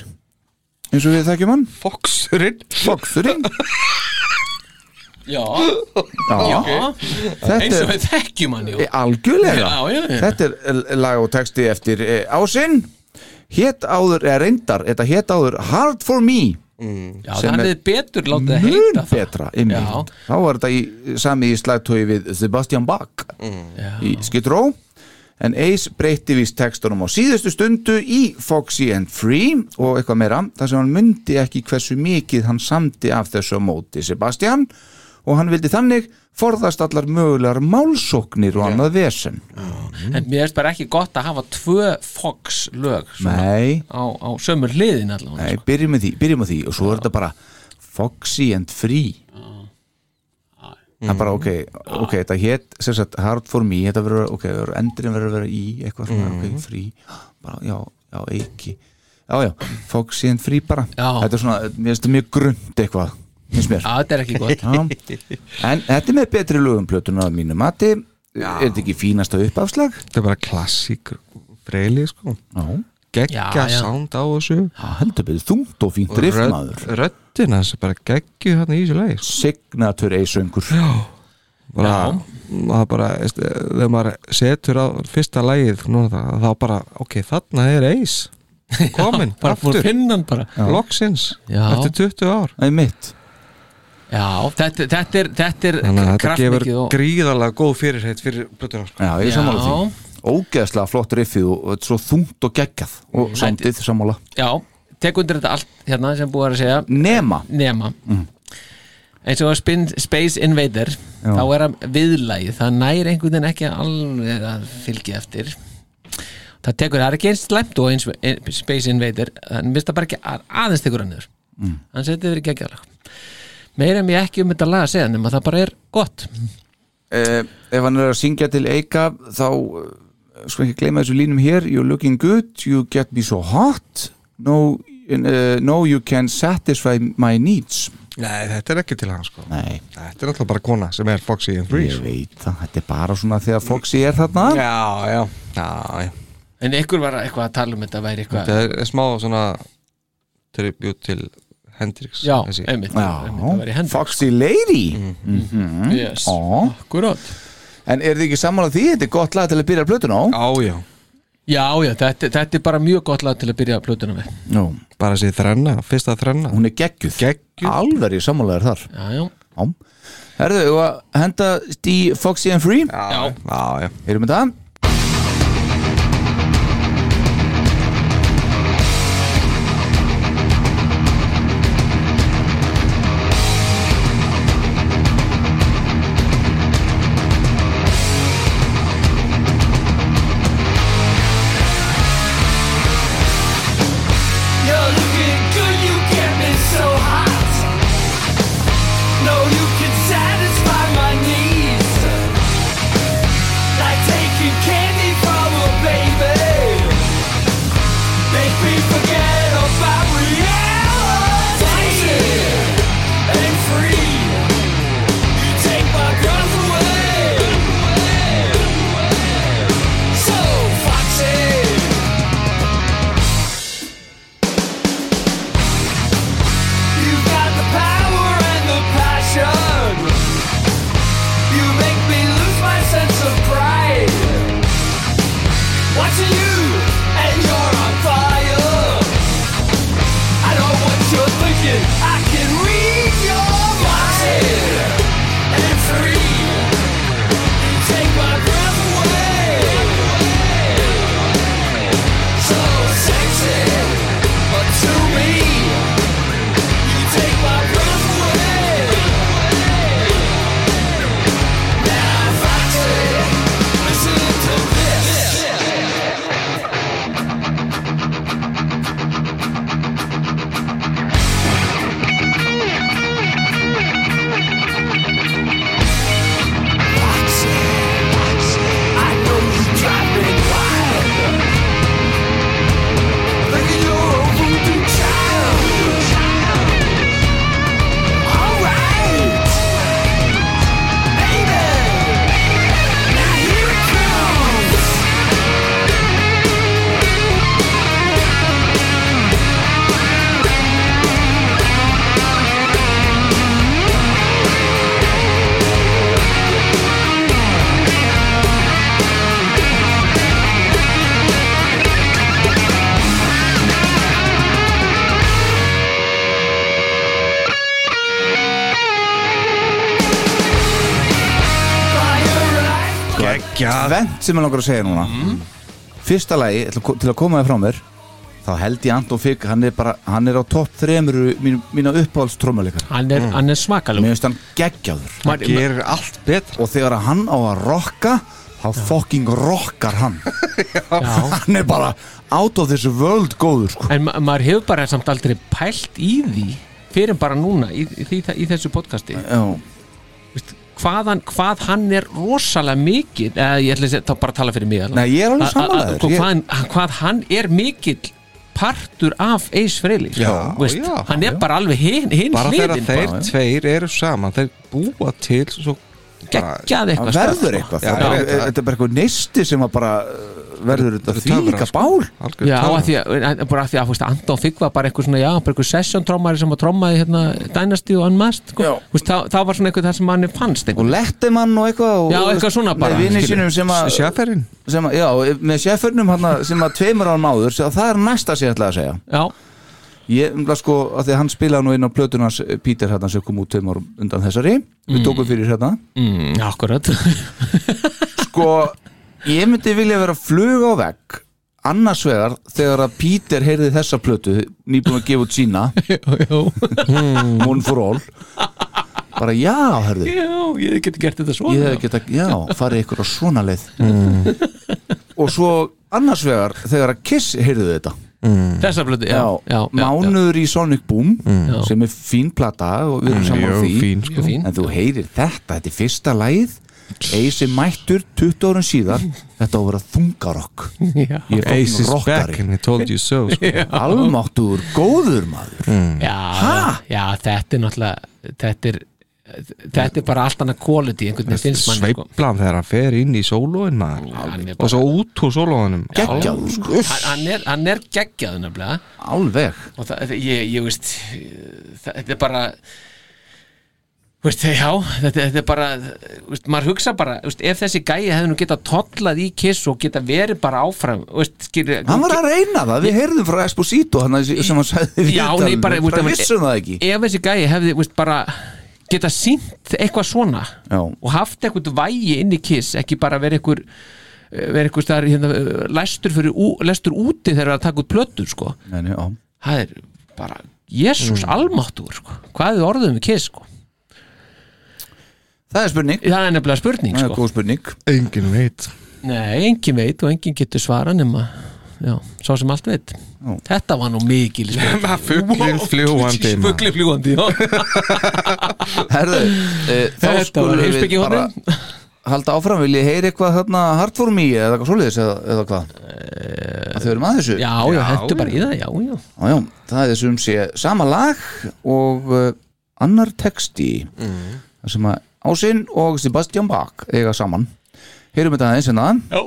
eins og við þekkjum hann. Foxurinn? Foxurinn. Já, Já. Þetta eins og við þekkjum hann jú. E, Algjörlega. Já, já, já. Þetta er eh, lag og texti eftir e, ásinn. Hétt áður, eða reyndar Þetta hétt áður Hard for me. Já, sem það er betur látið að heita það. betra einmitt. Þá var þetta í, sami í slagtói við Sebastian Bach. Í Skidró En Ace breytti vist textunum á síðustu stundu í Foxy and Free og eitthvað meira þar sem hann myndi ekki hversu mikið hann samdi af þessu móti Sebastian. Og hann vildi þannig forðast allar mögulegar málsóknir og annað vesen. En mér finnst bara ekki gott að hafa tvö Fox lög á, á sömur hliðin allavega Nei, byrjum með því, byrjum með því. Og svo er þetta bara Foxy and Free það er bara ok, ok, þetta hétt sem sagt hard for me, þetta verður ok, endurinn verður að vera í eitthvað svona, ok, free. Bara, já, já, ekki já, já, Foxy and Free bara. Já. þetta er svona, mér finnst þetta mjög grund eitthvað finnst mér. Já, þetta er ekki gott. En þetta er með betri lögum plötuna að mínu mati, er þetta ekki fínasta uppafslag? Þetta er bara klassík freyli sko. Já. Geggja Já, já. sound á þessu. Já, heldur betur þungt og fínt riffmaður Röddina þessi bara geggju hérna í þessu leið Signatur eisöngur bara, það bara þegar maður setur á fyrsta það, þá bara, ok, þarna er eis komin, bara fór aftur. loksins, Já. eftir 20 ár. Það er mitt. Já, þetta, þetta er, þetta er þannig að þetta gefur kraftmikið og gríðarlega góð fyrirheit fyrir plötuna sko. Já, ég sammála Já. því Ógeðslega flott riffið og, svo þungt og geggjað og samtið sammála Já, tek undir þetta allt hérna sem búið að segja. Nema. Nema. Eins og spin, Space Invader Já. þá er að viðlægi það næri einhvern veginn ekki alveg að fylgja eftir. Það tekur, það er ekki eins slæmt og eins ein- Space Invader, þannig mista bara ekki að- aðeins tekur hann niður. Mm. hann setið verið ekki meira ég ekki um þetta lag að segja nema það bara er gott. Eh, Ef hann er að syngja til Eika þá sko ekki gleyma þessu línum hér. You're looking good, you get me so hot. No, uh, no you can satisfy my needs. Nei, þetta er ekki til hann sko. Nei, Þetta er alltaf bara kona sem er Foxy and Free ég veit það, þetta er bara svona þegar Foxy er þarna. Já, já, já, já. en ykkur var eitthvað að tala um þetta væri eitthvað Þetta er smá svona tribut til Hendrix Já, þessi. einmitt, einmitt, það væri Já, Hendrix. Foxy Lady. Mhm. yes, akkurát En er þið ekki sammálað því? Þetta er gott lag til að byrja plötun á Já, já Já, já, þetta, þetta er bara mjög gott lag til að byrja plötuna með. Nú, Bara þessi þrenna, fyrsta þrenna. Hún er geggjuð. Geggjuð. Alveg í sammálaður þar. Já, já, Já. Herðu, við að henda í Foxy and Free? Já, Já, já Erum við það? Sem ég langar að segja núna. Fyrsta lagi, til að ko- til að koma það frá mér þá held ég Anton Figg hann er bara, hann er á topp þremur mín, mína uppáhaldströmmuleikar Hann er, hann er svakalug Mér finnst hann geggjaður. Hann gerir allt betra. Og þegar hann á að rocka þá fucking rockar hann. Hann er bara out of this world góður sko. En ma maður hefur bara samt aldrei pælt í því fyrir bara núna í, í, í, í þessu podcasti. Já. Vist, hvað, hann, er rosalega mikið eða ég ætla að bara tala fyrir mig. Nei, ég er alveg þér. hvað, hvað hann er mikill partur af Já, Vist, já, hann er já. bara alveg hinn hin bara þegar þeir bara. tveir eru saman þeir búa til svo Geggjað eitthvað Það verður eitthvað sko. er, Þetta er bara eitthvað neisti sem að bara verður þetta því líka sko. bál Já, að því að, bara að því að fúst, Anton Figg var bara eitthvað svona, já, bara eitthvað session trommari sem að trommaði hérna Dynasty og Unmasked sko. Þá, þá var svona eitthvað það sem hann fannst eitthvað. og lettimann og eitthvað og, Já, eitthvað svona bara, að, já, með hana, sem að tveimur án áður sem að það er næsta sem ég ætla að segja já. ég, umla sko, að því að hann spilaði nú inn á plötunars Peter hérna sem kom út tveim árum undan þessari við Mm. tókum fyrir hérna mm, Akkurat sko, ég myndi vilja vera flug á vegg annars vegar þegar að Peter heyrði þessa plötu nýbúin að gefa út sína. One for All. Bara já, herðu. Já, ég geti gert þetta svona ég hef geta, já, farið ykkur á svona leið. Og svo annars vegar þegar að Kiss heyrðu þetta. Þessa blötu, já, já, já, mánuður í Sonic Boom Já. sem er fín plata og við erum Mm, saman því. fín, sko. Fín. en þú heyrir þetta, þetta er fyrsta lagið Ace er mættur 20 árum síðar. Þetta á að vera þungarokk. Ace is back and he told you so sko. almáttur, góður maður. Já, já, þetta er náttúrulega þetta er, þetta er bara allt annað quality einhvern veginn finnst manni sko. sveiflan þegar hann fer inn í sólóin hann og svo út úr sólóinum geggjaður sko. hann, hann, er, hann er geggjaður nefnilega. Alveg. Og það, ég, ég veist þetta er bara veist, já, þetta, þetta er bara veist, maður hugsa bara, veist, ef þessi gæi hefði nú getað tollað í kiss og getað verið bara áfram veist, skilur, hann var að reyna það, við heyrðum frá Esposito hann sem hann bara, viðtalinu. veist, bara vissum það ekki ef þessi gæi hefði veist, bara getað sínt eitthvað svona Já. og haft eitthvað vægi inn í kiss ekki bara verið eitthvað verið eitthvað staðar hérna, eh, læstur, fyrir, læstur úti þegar það taka út plötur sko. nei, nei, já. það er bara Jésús mm. almáttur sko. hvað er orðið með kiss sko? Það er spurning það er nefnilega spurning það er sko. góð spurning engin veit nei, engin veit og engin getur svara nema já, sá sem allt veit Já. þetta var nú mikil Fuglinn fljúgandi, maður. fuglin fljúandi já. Herðu, e, þá skulum við bara halda áfram, vil ég heyri eitthvað hérna hard for me eða eitthvað svoleiðis eða, eða hvað að þau erum að þessu já, já, hendur bara í það já, já. já, já, það er þessum sé sama lag og uh, annar texti mm. sem að Ásinn og Sebastian Bach eiga saman heyrum þetta aðeins hérna já.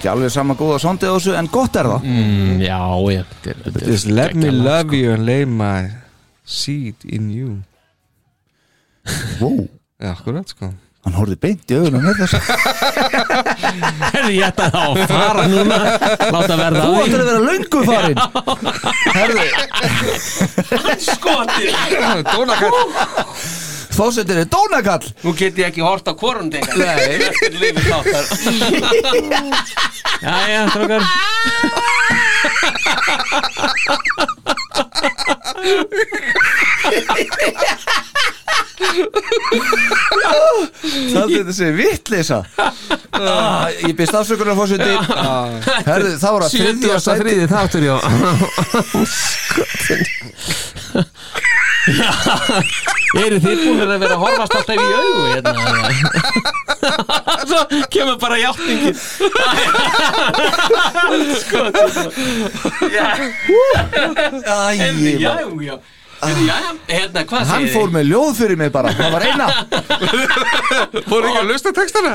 Ekki alveg sama góða sondi á þessu en gott er það. Mm, já, já þetta er- Just let me geggjað lag, love you and lay my seed in you. Wow. Já, akkurat sko. Hann horfði beint í augunum með þessu Herði, ég ætla þá að fara núna. Láta verða þú áttur að vera löngu farin herðu Skoti fósettir er dónakall. Nú get ég ekki hort á korundingar Nei. Jæja, strókar það er þessi vittlisa ah, ég byrst afsökunar fósetti herðu þá var að þriðja 70. sæti. þriði þáttur, já. Já Eru þið búin að vera að horfast alltaf í augu hérna? svo kemur bara játningin. Sko já. Heyrðu, já, já. Já, hérna, Hann fór með ljóð fyrir mig bara. Það var eina. Fór ekki að lusta textana?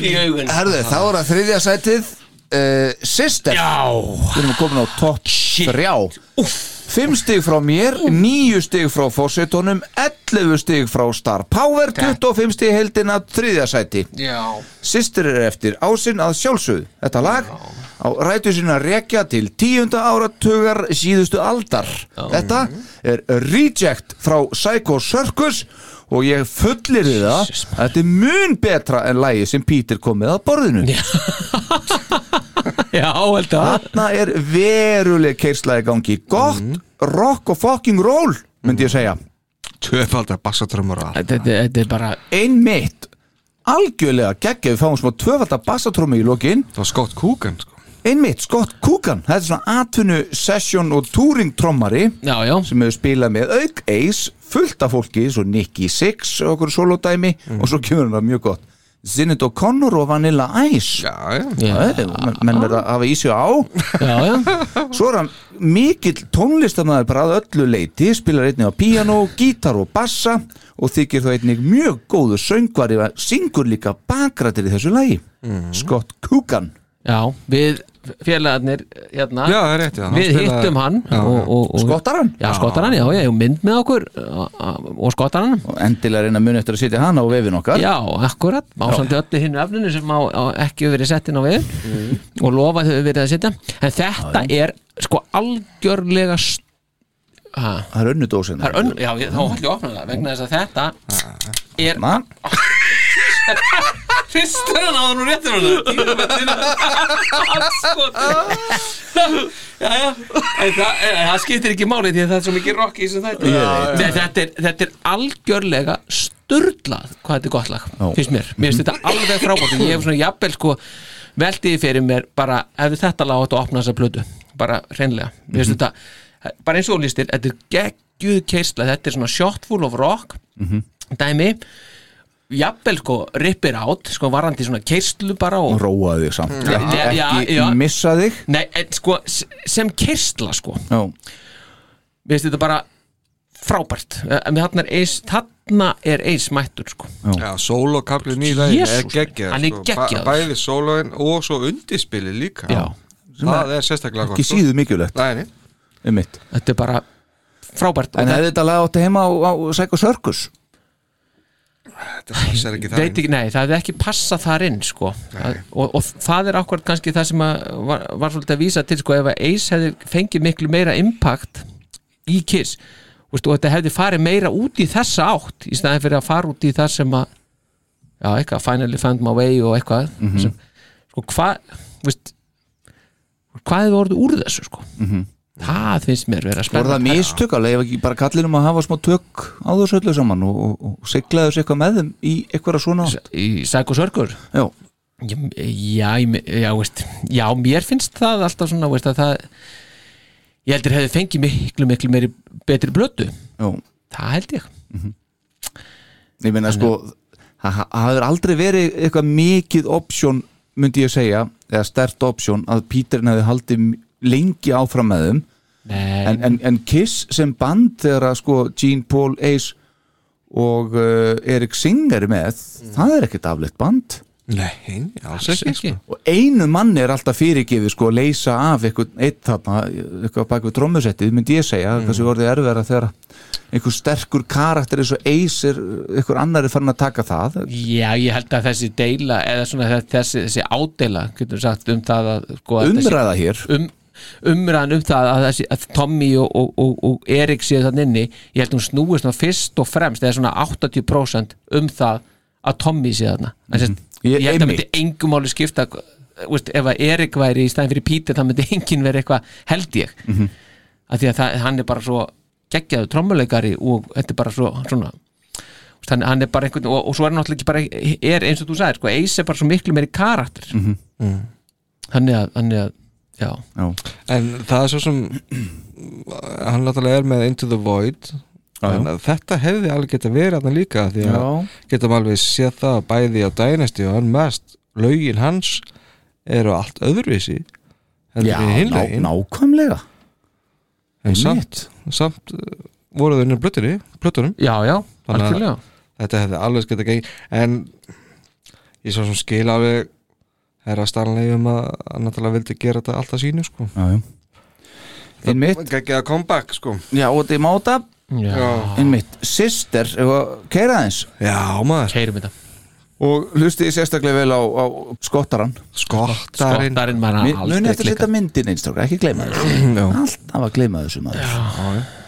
Herðu, þá er það þriðja sætið. Uh, Sister Já. Við erum komin á topp þrjá Fimm stig frá mér, níu stig frá fórsetunum, 11 stig frá Star Power, 25 stig heldina þriðja sæti. Já Sister er eftir ásinn að sjálfsögðu. Þetta lag á rætu sinna rekja til tíunda áratugar síðustu aldar. Þetta er Reject frá Psycho Circus og ég fullir það að þetta er mun betra en lagi sem Peter kom með að borðinu. Já, held að Þarna er veruleg keirsla í gangi. Gott rock og fucking roll, myndi ég segja. Tvöfaldar bassatrömmur og allt Þetta þetta er bara Einmitt. Algjörlega geggja, við fáum smá tvöfaldar bassatrómi í lokin. Það var Scott Coogan sko. Einmitt, Scott Coogan, þetta er svona atvinnu session og touring trommari já, já. sem hefur spilað með auk Ace, fullt af fólki, svo Nicky Six og okkur solodæmi og svo kemur hann það mjög gott. Zinnet O'Connor og Vanilla Ice. Já, já. Já, menn, verða að hafa í sig á. Já, já. Svo er hann mikill tónlistamæður bara að öllu leiti spilar einnig á píanó, gítar og bassa og þykir þó einnig mjög góðu söngvari að syngur líka bakrættir í þessu lagi. Scott Coogan. Já, við félagarnir hérna Já, það er rétt, já, Við spilaði- hittum hann Já, og, og, og, Skottar hann? Já, skottar hann, já, já, mynd með okkur og, skottar hann. Og endilega reyna mun eftir að setja hann á vefin okkar. Já, akkurat, ásandi öllu hinnu efninu sem á, á ekki hefur verið sett inn á við og lofa þau verið að setja en þetta er sko algjörlega ha, Það er önnu dósin. Það er önn, já, þá ætlum ég að opna það vegna þess að þetta er Man. Hristur hann á hann Já, já En það, skiptir ekki máli því að það er svo mikið rock í Ég veit. Nei, þetta, er, þetta er algjörlega sturlað hvað þetta er gott lag, finnst mér. Mér finnst þetta alveg frábært og ég hef svona jafnvel sko veldiði fyrir mér bara ef þetta lag átt að opna þessa plötu bara hreinlega, mér finnst þetta bara eins og listir, þetta er geggjuð keisla þetta er svona shot full of rock dæmi jafnvel sko rippir átt sko varandi svona keislu bara og Róaði þig samt. Já, Ekki, já, ekki já. missa þig. Nei, en sko, sem kersla sko. Já. Mér finnst þetta bara frábært. En þarna er eis, er mættur sko. Já, sólokaflin í laginu er geggjað hann er sko. Bæði sólóin og svo undirspili líka. Já. Það er sérstaklega gott Ekki sko. síðu mikilvægt. Nei, um mitt Þetta er bara frábært. En hefði þetta lag átti heima á, á Psycho Circus ekki Veit nei, það hefði ekki passað þar inn sko. það, og, og það er akkurat kannski það sem var, var svolítið að vísa til sko, ef að Ace hefði fengið miklu meira impact í Kiss veist, og þetta hefði farið meira út í þessa átt í staðin fyrir að fara út í það sem að já, eitthvað, finally found my way og eitthvað Mhm. sem, sko, hvað veist, hvað hefði orðið úr þessu sko Mhm. Það finnst mér vera Voru spennandi það mistök að leifa ekki bara kallinum að hafa smá tök á þessu öllu saman og, og, og siglaðu þessu eitthvað með þeim í eitthvað svona átt? í Psycho Circus Já. Já, já, ég- já, veist, já, mér finnst það alltaf svona, veist, að það ég heldur hefði fengið miklu, miklu meiri betri blötu Já. það held ég. Ég meina sko það hafður aldrei verið eitthvað mikið option myndi ég segja eða stert option að Píterin hefði haldið lengi áfram með þeim. En, en, en Kiss sem band þegar að sko Gene, Paul, Ace og uh, Erik Singer er með, það er ekkert afleitt band. Nei, alls ekki, sko. og einu manni er alltaf fyrirgefið sko að leysa af eitthvað eitthvað bak við trommusettið myndi ég segja, mm. kannski voruð erfæra þegar einhver sterkur karakter eins og Ace er, einhver annar er farin að taka það. Já, ég held að þessi deila eða svona þessi, þessi ádeila getur við sagt um það að sko, Umræða þessi, hér. um, umræðan um það að, þessi, að Tommy og, og, og, og Erik séu þann inni ég held að hún snúið svona fyrst og fremst eða svona 80% um það að Tommy séu þarna mm. Ég- ég, held að einmitt. myndi engum máli skipta veist, ef að Erik væri í stæðin fyrir Peter það myndi enginn vera eitthvað held ég Mhm. að því að það, hann er bara svo geggjaðu trommuleikari og þetta er bara svo svona hann, hann er bara einhvern og, og svo er hann náttúrulega ekki bara er eins og þú sagðir, sko, Ace er bara svo miklu meiri karakter Mhm. Mm. þannig að, þannig að já. já. En það er svo sem hann náttúrulega er með Into the Void að þetta hefði alveg geta verið þarna líka því að Já. getum alveg séð það bæði á dænesti og hann mest lögin hans eru allt öðruvísi heldur Já, ná- nákvæmlega. En samt, samt uh, voru þau inn á blötunni blötunum Já, já, að algjörlega. þetta hefði alveg geta geng en ég svo sem skil alveg herra Stanley um að hann náttúrulega vildi gera þetta alltaf sínu sko. Já, já. Einmitt Gekkið að comeback sko. Já, og þetta er máta? Já. Einmitt, Sister, keira aðeins? Já, maður. Keirum þetta. Og hlusti ég sérstaklega vel á, á skottaran Skottarinn. Muni eftir að setja myndin einstrákar, ekki gleyma þessu. Já. Alltaf að gleyma þessu maður. Já. Call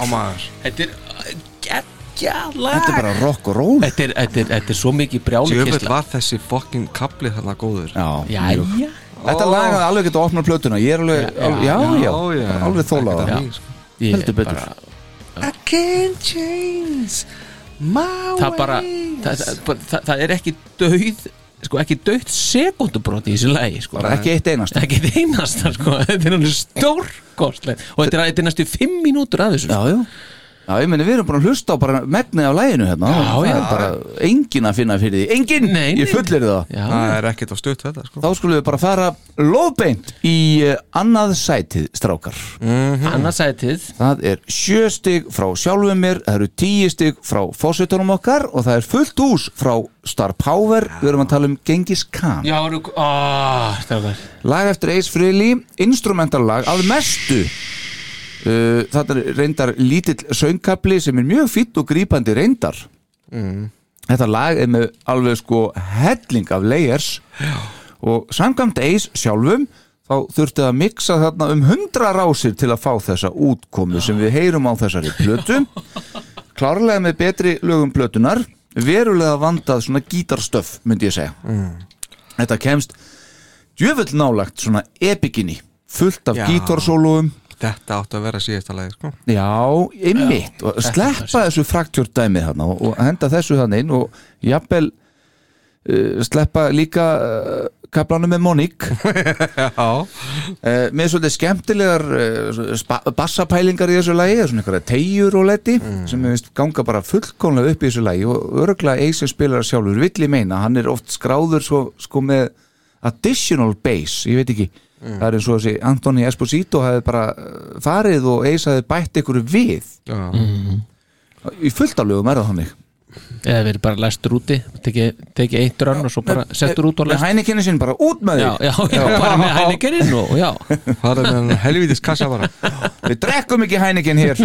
þetta er maður. Maður Þetta er Þetta er bara rock og roll. Þetta er, þetta er, þetta er svo mikið brjálu Sjöfell var þessi fucking kapli þarna góður. Já, Jæja Þetta Ó. lag hafði alveg getið að opna plötuna. Ég er alveg, Já, alveg já, já, já, já. alveg þólað sko. Ég Heldur betur. bara- I can't change my það bara það, það, það, það er ekki dauð sko ekki dauð sekundubrót í þessu lagi sko. Ekki eitt einast ekki eitt einasta sko. þetta er alveg stórkostlegt og þetta er, næstu fimm mínútur að þessu Já, já Já, ég meni, við erum búin að hlusta á bara megnið af læginu hérna. Já, Það já. er bara engin að finna fyrir því. Engin, Nei, nei. ég fullir það. Já, Það er ekkert á stutt þetta sko. Þá skulum við bara fara lóðbeint í uh, annað sætið, strákar. Annað sætið. Það er sjö stig frá sjálfum mér Það eru tíu stig frá fósitunum okkar Og það er fullt hús frá Star Power. Við erum að tala um Genghis Khan. Já, eru, ó, strákar. Lag eftir Ace Frehley Instrumental lag að mestu uh, þetta er reyndar lítill söngkapli sem er mjög fýtt og grípandi reyndar Mm. þetta lag er með alveg sko helling af layers Já. og samkvæmt Ace sjálfum þá þurfti að mixa þarna um hundra rásir til að fá þessa útkomu sem við heyrum á þessari plötu klárlega með betri lögum plötunar verulega vandað svona gítarstöf myndi ég segja Mm. þetta kemst djöfull nálagt svona epikinni fullt af Já. Þetta átti að vera síðasta lagi sko. Já, einmitt. Og sleppa þessu fraktjört dæmið þarna og, og henda þessu þannig inn og jafnvel uh, sleppa líka uh, kaplanum með Monique. Já. Uh, með svolítið skemmtilegar uh, bassapælingar í þessu lagi svona einhverja tegjur og leti sem við veist ganga bara fullkomlega upp í þessu lagi og örgulega Ace spilar sjálfur vill ég meina, hann er oft skráður svo, sko með additional bass, ég veit ekki það er eins og þessi Antoni Esposito hefði bara uh, farið og Ace hefði bætt ykkur við. Já. Mhm. í fulltalögum er það þannig. Eða verið bara lestur úti tekið teki eitt rönn og svo bara settur út og með lest hænikinni sín bara út með já, þig já, já, bara með hænikininn og já. Það er með helvítis kassa bara. Við drekkum ekki hænikin hér.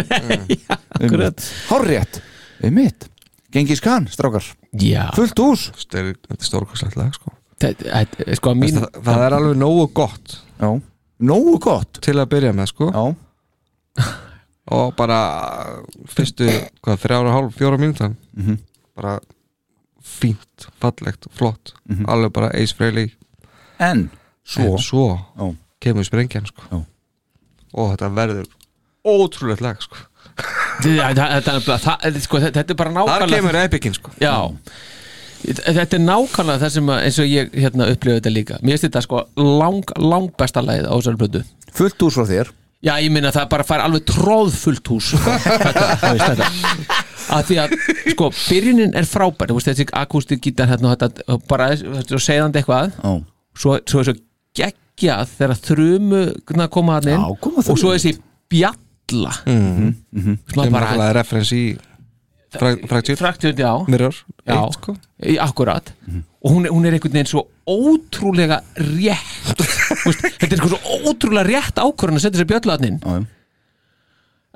Hárrétt, við mitt Gengis Khan, strákar. Já, fullt hús. Þetta er, stórkostlegt lag sko. Sko mín það, það er alveg nógu gott Já, nógu gott til að byrja með sko. Já, og bara fyrstu hvað, þrjára hálf, fjóra mínútan Mhm. bara fínt, fallegt, flott Mhm. alveg bara Ace Frehley en svo, en svo kemur sprengjan sko. Já. og þetta verður ótrúlegt lag sko. þetta, þetta, þetta, þetta, sko, þetta er bara þar nákvæmlega kemur epikinn sko. Já Þetta er nákvæmlega það sem að, eins og ég hérna upplifa þetta líka. Mér finnst þetta sko lang, lang besta lagið á þessari plötu. Fullt hús frá þér. Já, ég minna það bara fær alveg hús. Þú veist þetta. Að því að, sko, byrjunin er frábær. Þú veist, þessi akústik gítar hérna og þetta, bara, segðandi eitthvað. Já. svo, svo er svo geggjað þegar þrumu koma hann inn Já, koma og svo þrumur. þessi bjalla. Mm. sem sem að er bara bara referens í Fractured Fractured, já. Mirror? Já, eitt, sko. í- akkurat. Og hún er, hún er einhvern veginn svo ótrúlega rétt. Þú veist, þetta er eitthvað svo ótrúlega rétt ákvörðan að setja sér bjöllaðnin Já, já.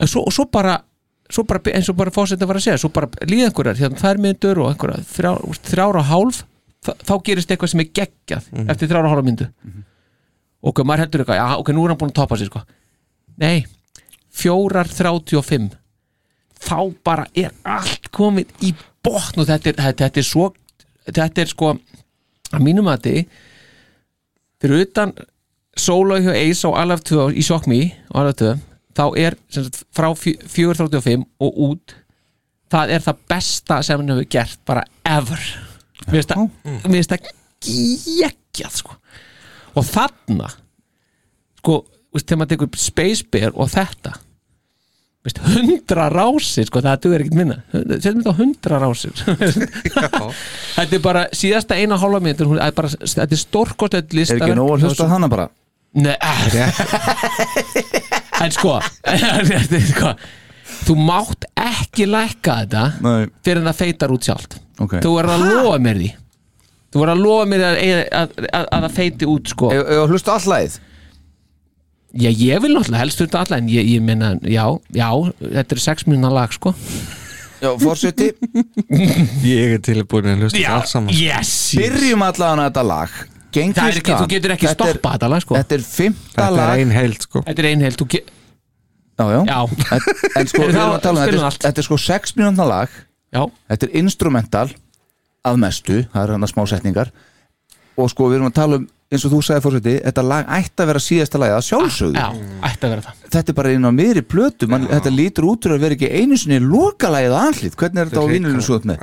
en svo, svo bara svo bara, eins og bara fórsetta var að segja svo bara líða einhverjar, hérna þær myndur og einhverjar þrjá, þrjára hálf þá, gerist eitthvað sem er geggjað eftir þrjára og hálfa myndu og ok, maður heldur eitthvað, já ok, nú er hann búin að topa sér sko. Nei, fjórar þrjátíu og fimm þá bara er allt komið í botn og þetta er, þetta, þetta er svo þetta er sko að mínum að þið fyrir utan solo hjá Ace og Alaf 2 í Shock Me og Alaf 2 þá er sagt, frá 435 og út það er það besta sem hann hefur gert bara ever. Mér finnst það- geggjað sko. Og þarna sko, þegar maður tekur Space Bear og þetta hundra rásir sko, það duður ekkert minna. Setjum þetta á hundra rásir. Þetta er bara síðasta eina hálfa mínútur hún er bara, þetta er stórkostlegt er listar ekki nóg að hlusta á hana bara? Nei, en sko, sko þú mátt ekki lækka þetta Nei. fyrir en það feitar út sjálft. Ok. þú verður að lofa mér því. Þú verður að lofa mér að, að, að, að það feiti út sko. Að hlusta all lagið já, ég vil náttúrulega helst fyrir alla en ég, ég meina, já, já þetta er sex minna lag sko. Já, fórseti ég er tilbúin að hlusta alls saman. yes, Byrjum allan að þetta lag. Gengis það er ekki, Khan. þú getur ekki Þetta er- stoppað þetta lag sko. Þetta er fymta þetta er lag. ein heild sko. Þetta er einheld, þú get Já, já, já, En, en sko, Heyrðu, við erum þá að tala um spilum þetta, allt. er- þetta er sko 6 mínúndna lag. Já, Þetta er instrumental að mestu, það er hann að smá setningar. Og sko við erum að tala um eins og þú sagði fórseti, þetta lag ætti að vera síðasta lagið að sjálfsögðu. Já, ætti að vera það. Þetta er bara inn á miðri plötu Man, þetta lítur út úr að vera ekki einu sinni lokalagið að anlít, hvernig er þetta á vínilinu svo upp með?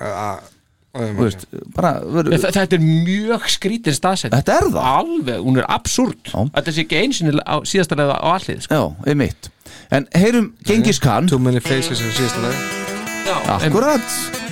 Veist, bara, ver, Þa- Þetta er mjög skrítin staðsett. Þetta er það? Alveg, hún er absúrt. Þetta sé ekki einsinni á síðasta leða á allið sko. Já, einmitt. En heyrum Gengis Khan. Too many faces er síðasta lag Já, em- Akkurat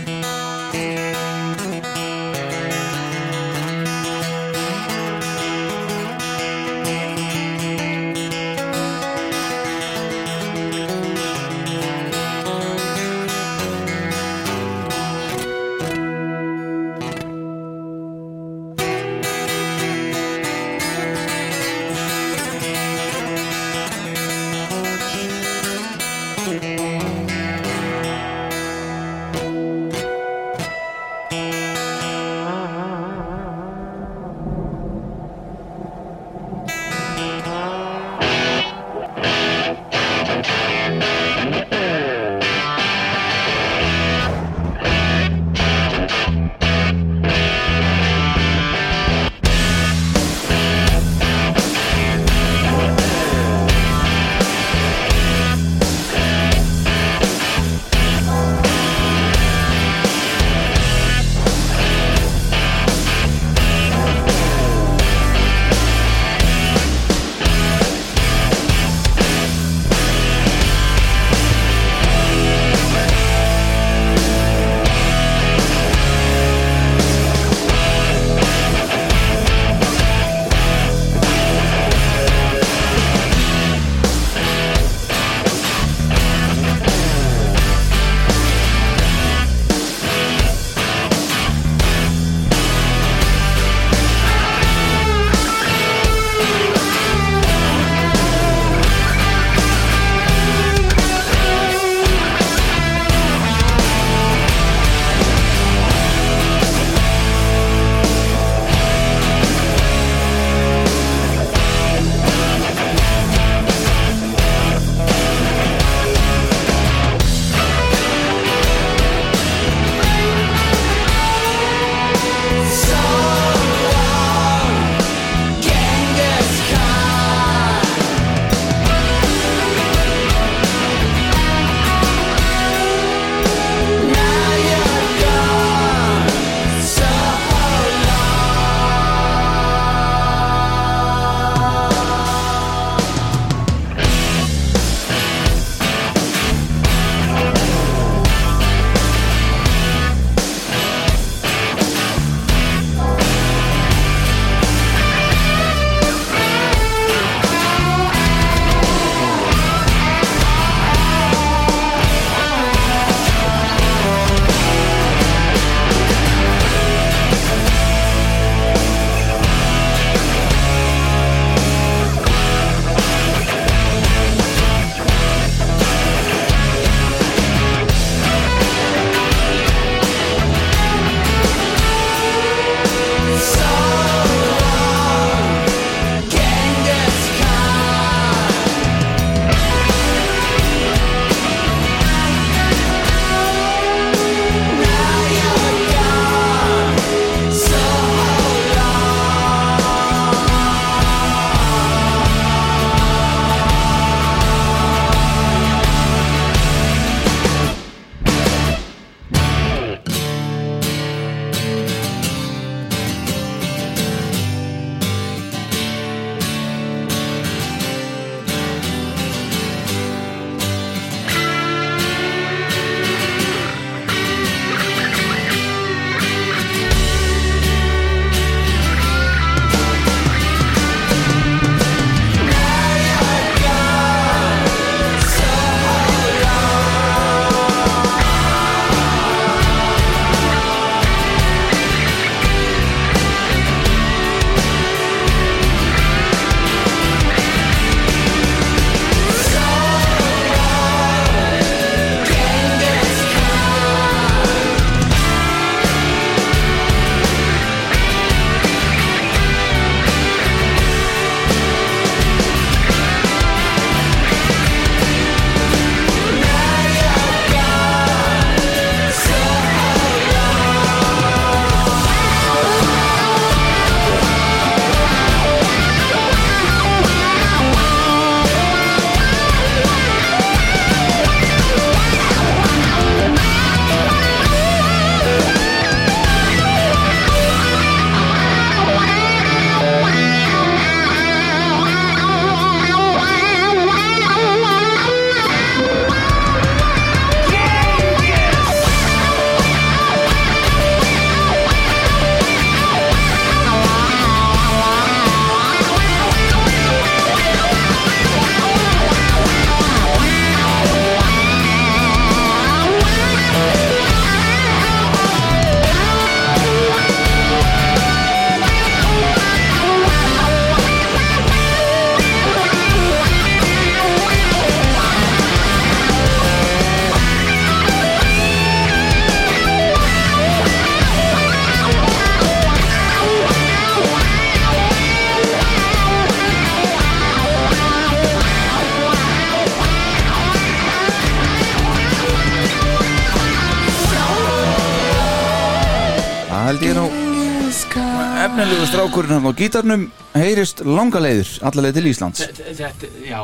strákurinn hann á gítarnum heyrist langa leiðir allaleg til Íslands. Þetta, já.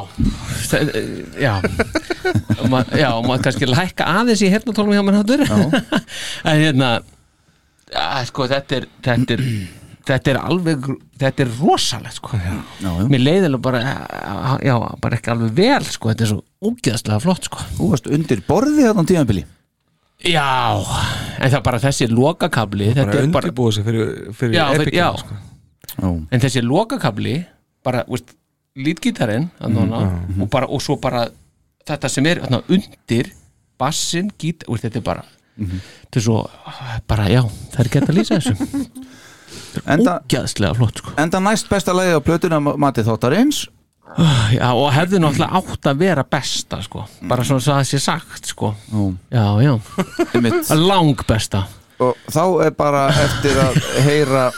Þetta, Já. Og ma- Já, og maður kannski lækka aðeins í hernatólum hjá mér hattur En hérna að, Sko, þetta er Þetta er, þetta er alveg Þetta er rosalegt, sko. Já, já. Mér leiðilega bara Já, bara ekki alveg vel, sko. Þetta er svo ógeðslega flott, sko. Þú varst undir borði þarna á tíðanbili Já, en það er bara þessi lokakabli Þetta er bara undirbúið sig fyrir, fyrir já, fyrir, já. sko. En þessi lokakabli bara, veist, lítgítarinn mm, og, bara, og svo bara þetta sem er þarna, undir bassin, gít, veist, þetta er bara þetta er svo, bara já það er hægt að lýsa þessu ógæðslega flott sko. enda næst besta lagi á plötuna Mati Þáttarins. Já, og hefði náttúrulega átt að vera besta sko. bara svona svo að það sé sagt sko. já, já. Lang besta. Og þá er bara eftir að heyra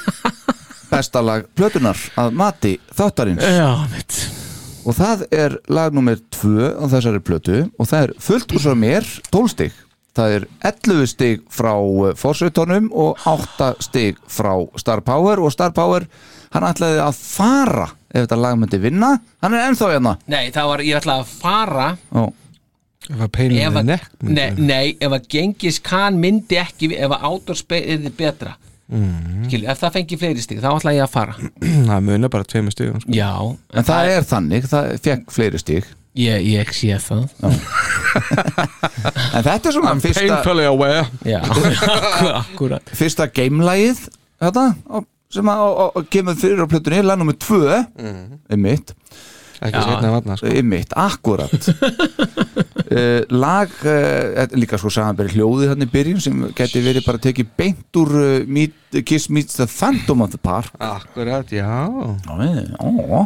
besta lag plötunar að Mati Þáttarins. Já, mitt. Og það er lag nummer 2 á þessari plötu og það er fullt úr svo mér 12 stig. Það er 11 stig frá fórsveitónum og 8 stig frá Star Power og Star Power hann ætlaði að fara ef þetta lag myndi vinna. Hann er ennþá hérna. Nei, það var, ég ætlaði að fara Ó. Ef að peilin ef er að, nekk nei, nei, ef að Gengis Khan myndi ekki, ef að Outdoor er betra mm. Skilju, ef það fengi fleiri stig, þá ætla ég að fara. Það munar bara tveimur stigum sko. Já, en það er þannig, það fekk fleiri stig. Ég, ég sé það. En þetta er svona fyrsta Painfully aware. Já, akkurat fyrsta gamelægið sem að, kemur fyrir á plötunni lag nummer 2 mm. mitt Ekki seinna en varna, sko. Einmitt, akkurat. Uh, Lag uh, líka sko samanberi hljóði þannig byrjun sem geti verið bara tekið beint úr uh, meet, Kiss Meets the Phantom of the Park. Akkurat, já. Ó,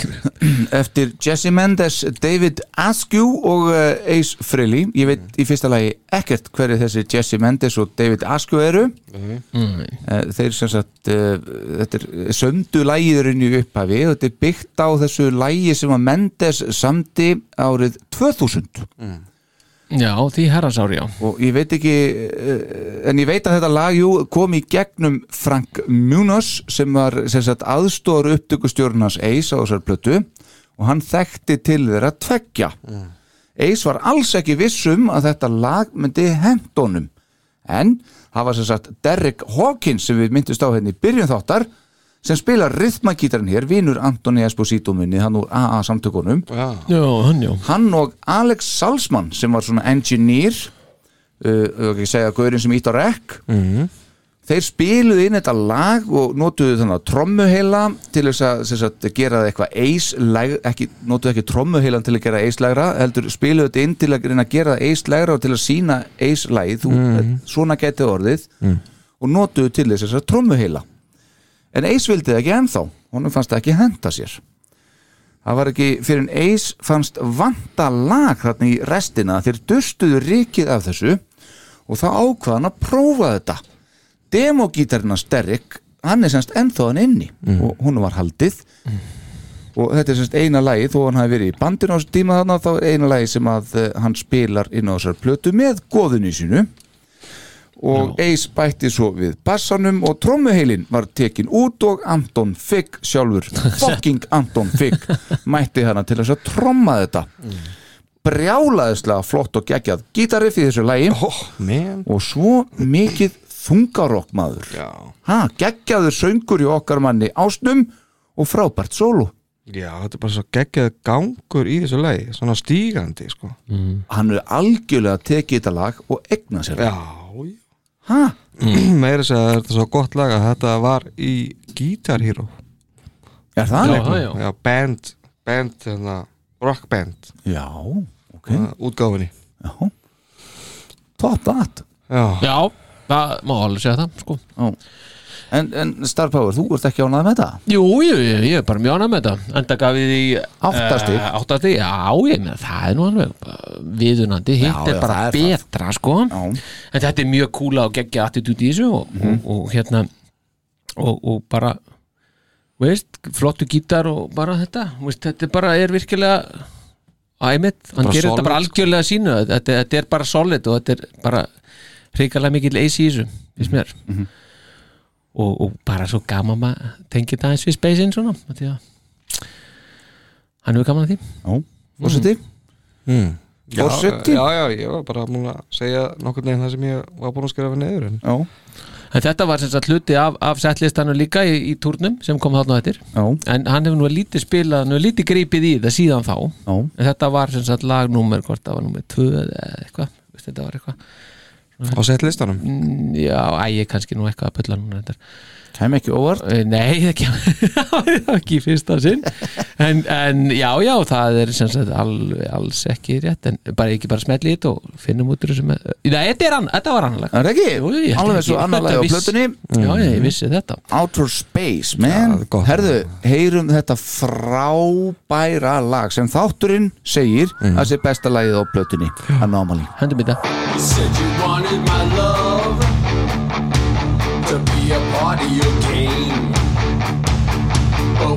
Eftir Jesse Mendes, David Askew og uh, Ace Frehley. Ég veit í fyrsta lagi ekkert hverju þessi Jesse Mendes og David Askew eru. Mm. Eh, þeir sem sagt uh, þetta er söndu lægiðurinn í upphafi og þetta er byggt á þessu lægi sem að Mendes samdi árið 2000 Já, því herransári, já. Og ég veit ekki uh, en ég veit að þetta lag jú, kom í gegnum Frank Munoz sem var sem sagt, aðstóður upptökustjórnans Ace á þessar plötu og hann þekkti til þeirra tveggja. Ace var alls ekki vissum að þetta lag myndi hendónum en það var sem sagt Derek Hawkins sem við myndist á henni í byrjun þáttar sem spilar rithmagítarinn hér, vinur Antoni Esposito minni, hann úr AA samtökunum. Já, hann já. Hann og Alex Salzman sem var svona engineer uh, ekki segja gaurinn sem ítt á rekk Mhm. þeir spiluðu inn þetta lag og notuðu þannig að trommuheila til þess að, sem sagt, gera það eitthvað eislæg, ekki, notuðu ekki trommuheilan til að gera eislægra, heldur spiluðu þetta inn til að reyna að gera það eislægra og til að sína eislægið, Mhm. svona getið orðið. Mm. og notuðu til þess að trommuheila en eis vildi það ekki ennþá. Honum fannst það ekki henda sér. Það var ekki fyrir en eis fannst vanta lag þarna í restina. Þeir dustuðu rikið af þessu og þá ákvaðan að prófa þetta. Demogítarinn hans Derek hann er semst ennþá hann inni og hún var haldið. Og þetta er semst eina lagi þó hann hafi verið í bandinu á þessu tíma þarna þá er eina lagi sem að uh, hann spilar inn á þessar plötu með góðinu sínu og Ace bætti svo við bassanum og trommuheilin var tekin út og Anton Figg sjálfur fucking Anton Figg mætti hana til þess að tromma þetta. Brjálaðislega flott og geggjað gítarið fyrir þessu lagi. Oh, og svo mikið þungarokk maður. Ha, geggjaður söngur í okkar manni ásnum og frábært solo Já, þetta er bara svo geggjað gangur í þessu lagi Svona stígandi, sko. Hann er algjörlega tekið þetta lag og egna sér Já, ha? Meira þess að þetta er svo gott lag að þetta var í Guitar Hero. Er það? Já, já. já band, band hérna, rock band. Já, ok. Útgáfinni Já. Top that Já, Já, það má alveg segja það sko. En, en Star Power, þú ert ekki ánað með þetta? Jú, jú, jú, ég er bara mjög ánægð með þetta Enda gaf við í Áttastig. uh, Áttastig, já, ég með það er nú alveg viðunandi Hitt er bara það er það. betra, sko já. En þetta er mjög kúla og geggja attitút í þessu og, Mhm. og, og hérna og, og bara veist, flottu gítar og bara þetta veist, þetta er bara, er virkilega æmitt, hann gerir solid, þetta bara algjörlega sínu þetta, þetta er bara solid og þetta er bara hrikalega mikill AC í þessu finnst mér Mhm. Og, og bara svo gaman maður tengið það eins við Space-in svona af því að hann hefur gaman að því Já, fórseti mm. já, Forseti? já, já, ég var bara múin að segja nokkur neginn það sem ég var búin að skrifa neður en Já En þetta var sem sagt hluti af, af setlistanum líka í, í túrnum sem kom þarna á eftir Já. en hann hefur nú lítið spilað, hefur lítið gripið í það síðan þá Já. en þetta var sem sagt lagnúmer hvort það var númer 2 eða eitthvað þetta var eitthvað Á settlistanum? Mm, Já, æ, ég kannski nú eitthvað að pulla núna þetta Kæm ekki óvart? Nei, það kemur ekki í fyrsta sinn. En, en já, já, það er sem sagt alveg alls ekki rétt en bara ekki bara smetli í þetta og finnum út úr þessu með Nei, þetta, er, ann- þetta var annarlega Er það ekki? Jú, Alveg ekki. svo annarlega á plötunni. Já, ég vissi þetta. Outer Space, man. Herðu, heyrum þetta frábæra lag sem þátturinn segir að sé besta lagið á plötunni. Anomaly Hendum þetta But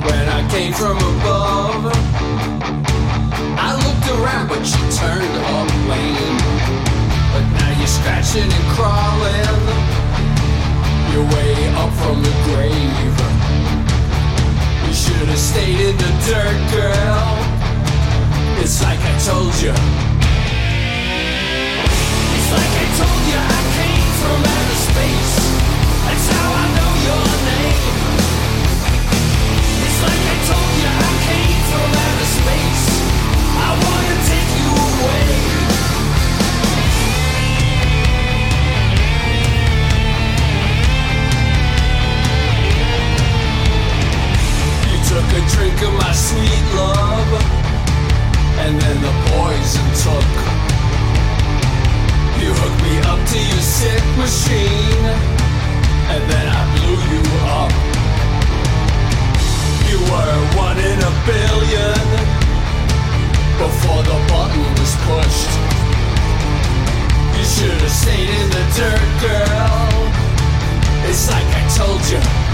when I came from above, I looked around, but you turned up lame. But now you're scratching and crawling your way up from the grave. You should have stayed in the dirt, girl. It's like I told you. A drink of my sweet love, and then the poison took. You hooked me up to your sick machine, and then I blew you up. You were one in a billion before the button was pushed. You should have stayed in the dirt, girl. It's like I told you.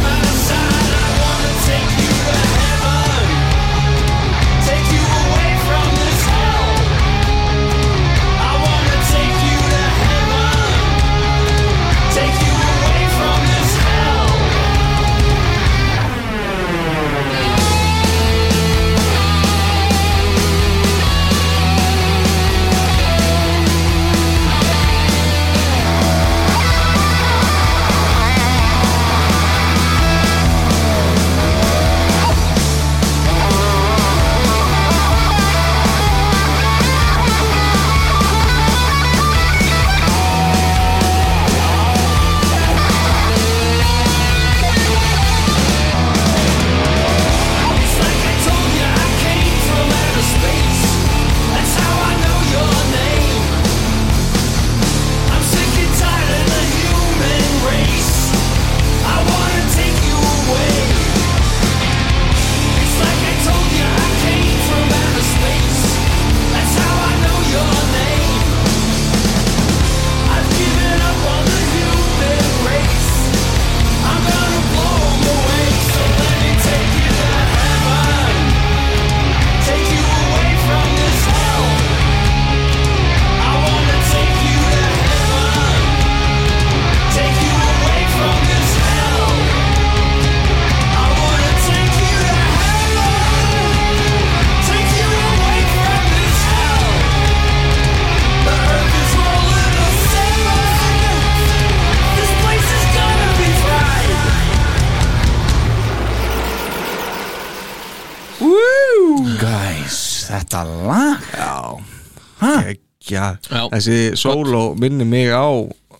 þessi sóló minni mig á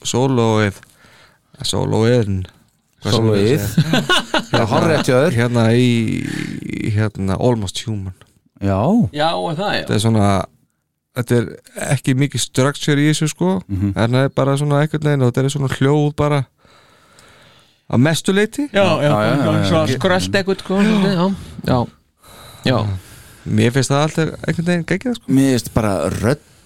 sólóið sólóiðn Sólóið. Já, hárrétt hjá þér. hérna í hérna Almost Human. Já. Já, og það, já. Þetta er svona þetta er ekki mikið structure í þessu sko. Mhm. en það er bara svona einhvern veginn og þetta er svona hljóð bara að mestu leiti já, já, já, skrölt ekkert sko, já, já, já. Mér finnst það alltaf einhvern veginn geggjað sko. Mér finnst bara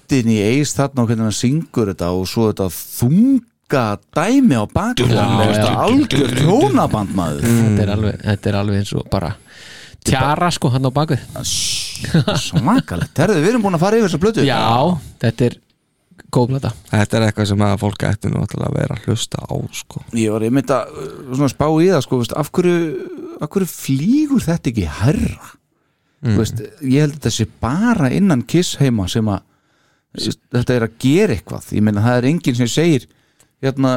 röddin í eis þarna og hvernig hann syngur þetta og svo þetta þunga dæmi á það algjör tónaband maður. Þetta, er alveg, þetta er alveg eins og bara tjara sko hann á bakvið. Smakalegt, herðu, við erum búin að fara yfir þessa blötu já, þetta er góð blata Þetta er eitthvað sem að fólk ætti nú að vera að hlusta á sko. Ég var einmitt að uh, svona spá í það sko, veist, af, hverju, af hverju flýgur þetta ekki herra mm. veist, ég held að þetta sé bara innan kiss heima sem að þetta er að gera eitthvað. Ég meina það er enginn sem segir hérna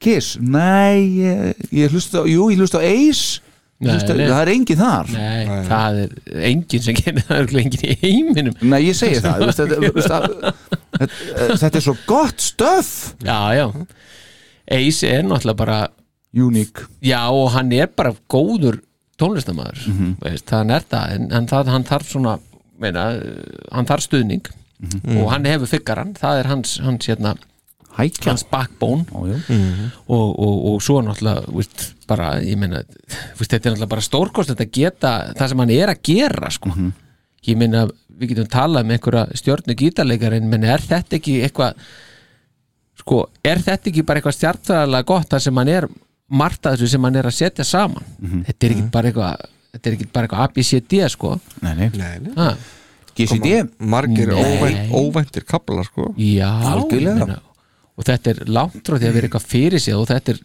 kiss, nei ég, ég hlusta á, jú ég hlusta á Ace. Nei, hlusta, nei. það er enginn þar. Nei, það er enginn sem gerir það er enginn í heiminum. Nei, ég segi það. Veist, þetta, veist, að, þetta, þetta er svo gott stöf Já, já. Ace er náttúrulega bara Uník Já, og hann er bara góður tónlistamæður mm Mhm. veist, hann er það, en, en það, hann þarf svona meina, hann þarf stuðning Mhm. og hann hefur fyggaran það er hans, hans hérna hans backbone Ó, jú. og, og, og svo náttúrulega veist, bara, ég meina veist, þetta er náttúrulega bara stórkost að geta það sem hann er að gera sko. Mhm. ég meina, við getum talað með einhverja stjórnu gítarleikarinn, menn er þetta ekki eitthvað sko, er þetta ekki bara eitthvað stjartfræðilega gott þar sem hann er margt að þessu sem hann er að setja saman Mhm. þetta er ekki bara eitthvað þetta er ekki bara eitthvað ABCD sko Nei, nei, nei, nei. Ha. GCD Margir óvæntir kaplar sko Já, Algjörlega. og þetta er langt frá því að vera eitthvað fyrir sig og þetta er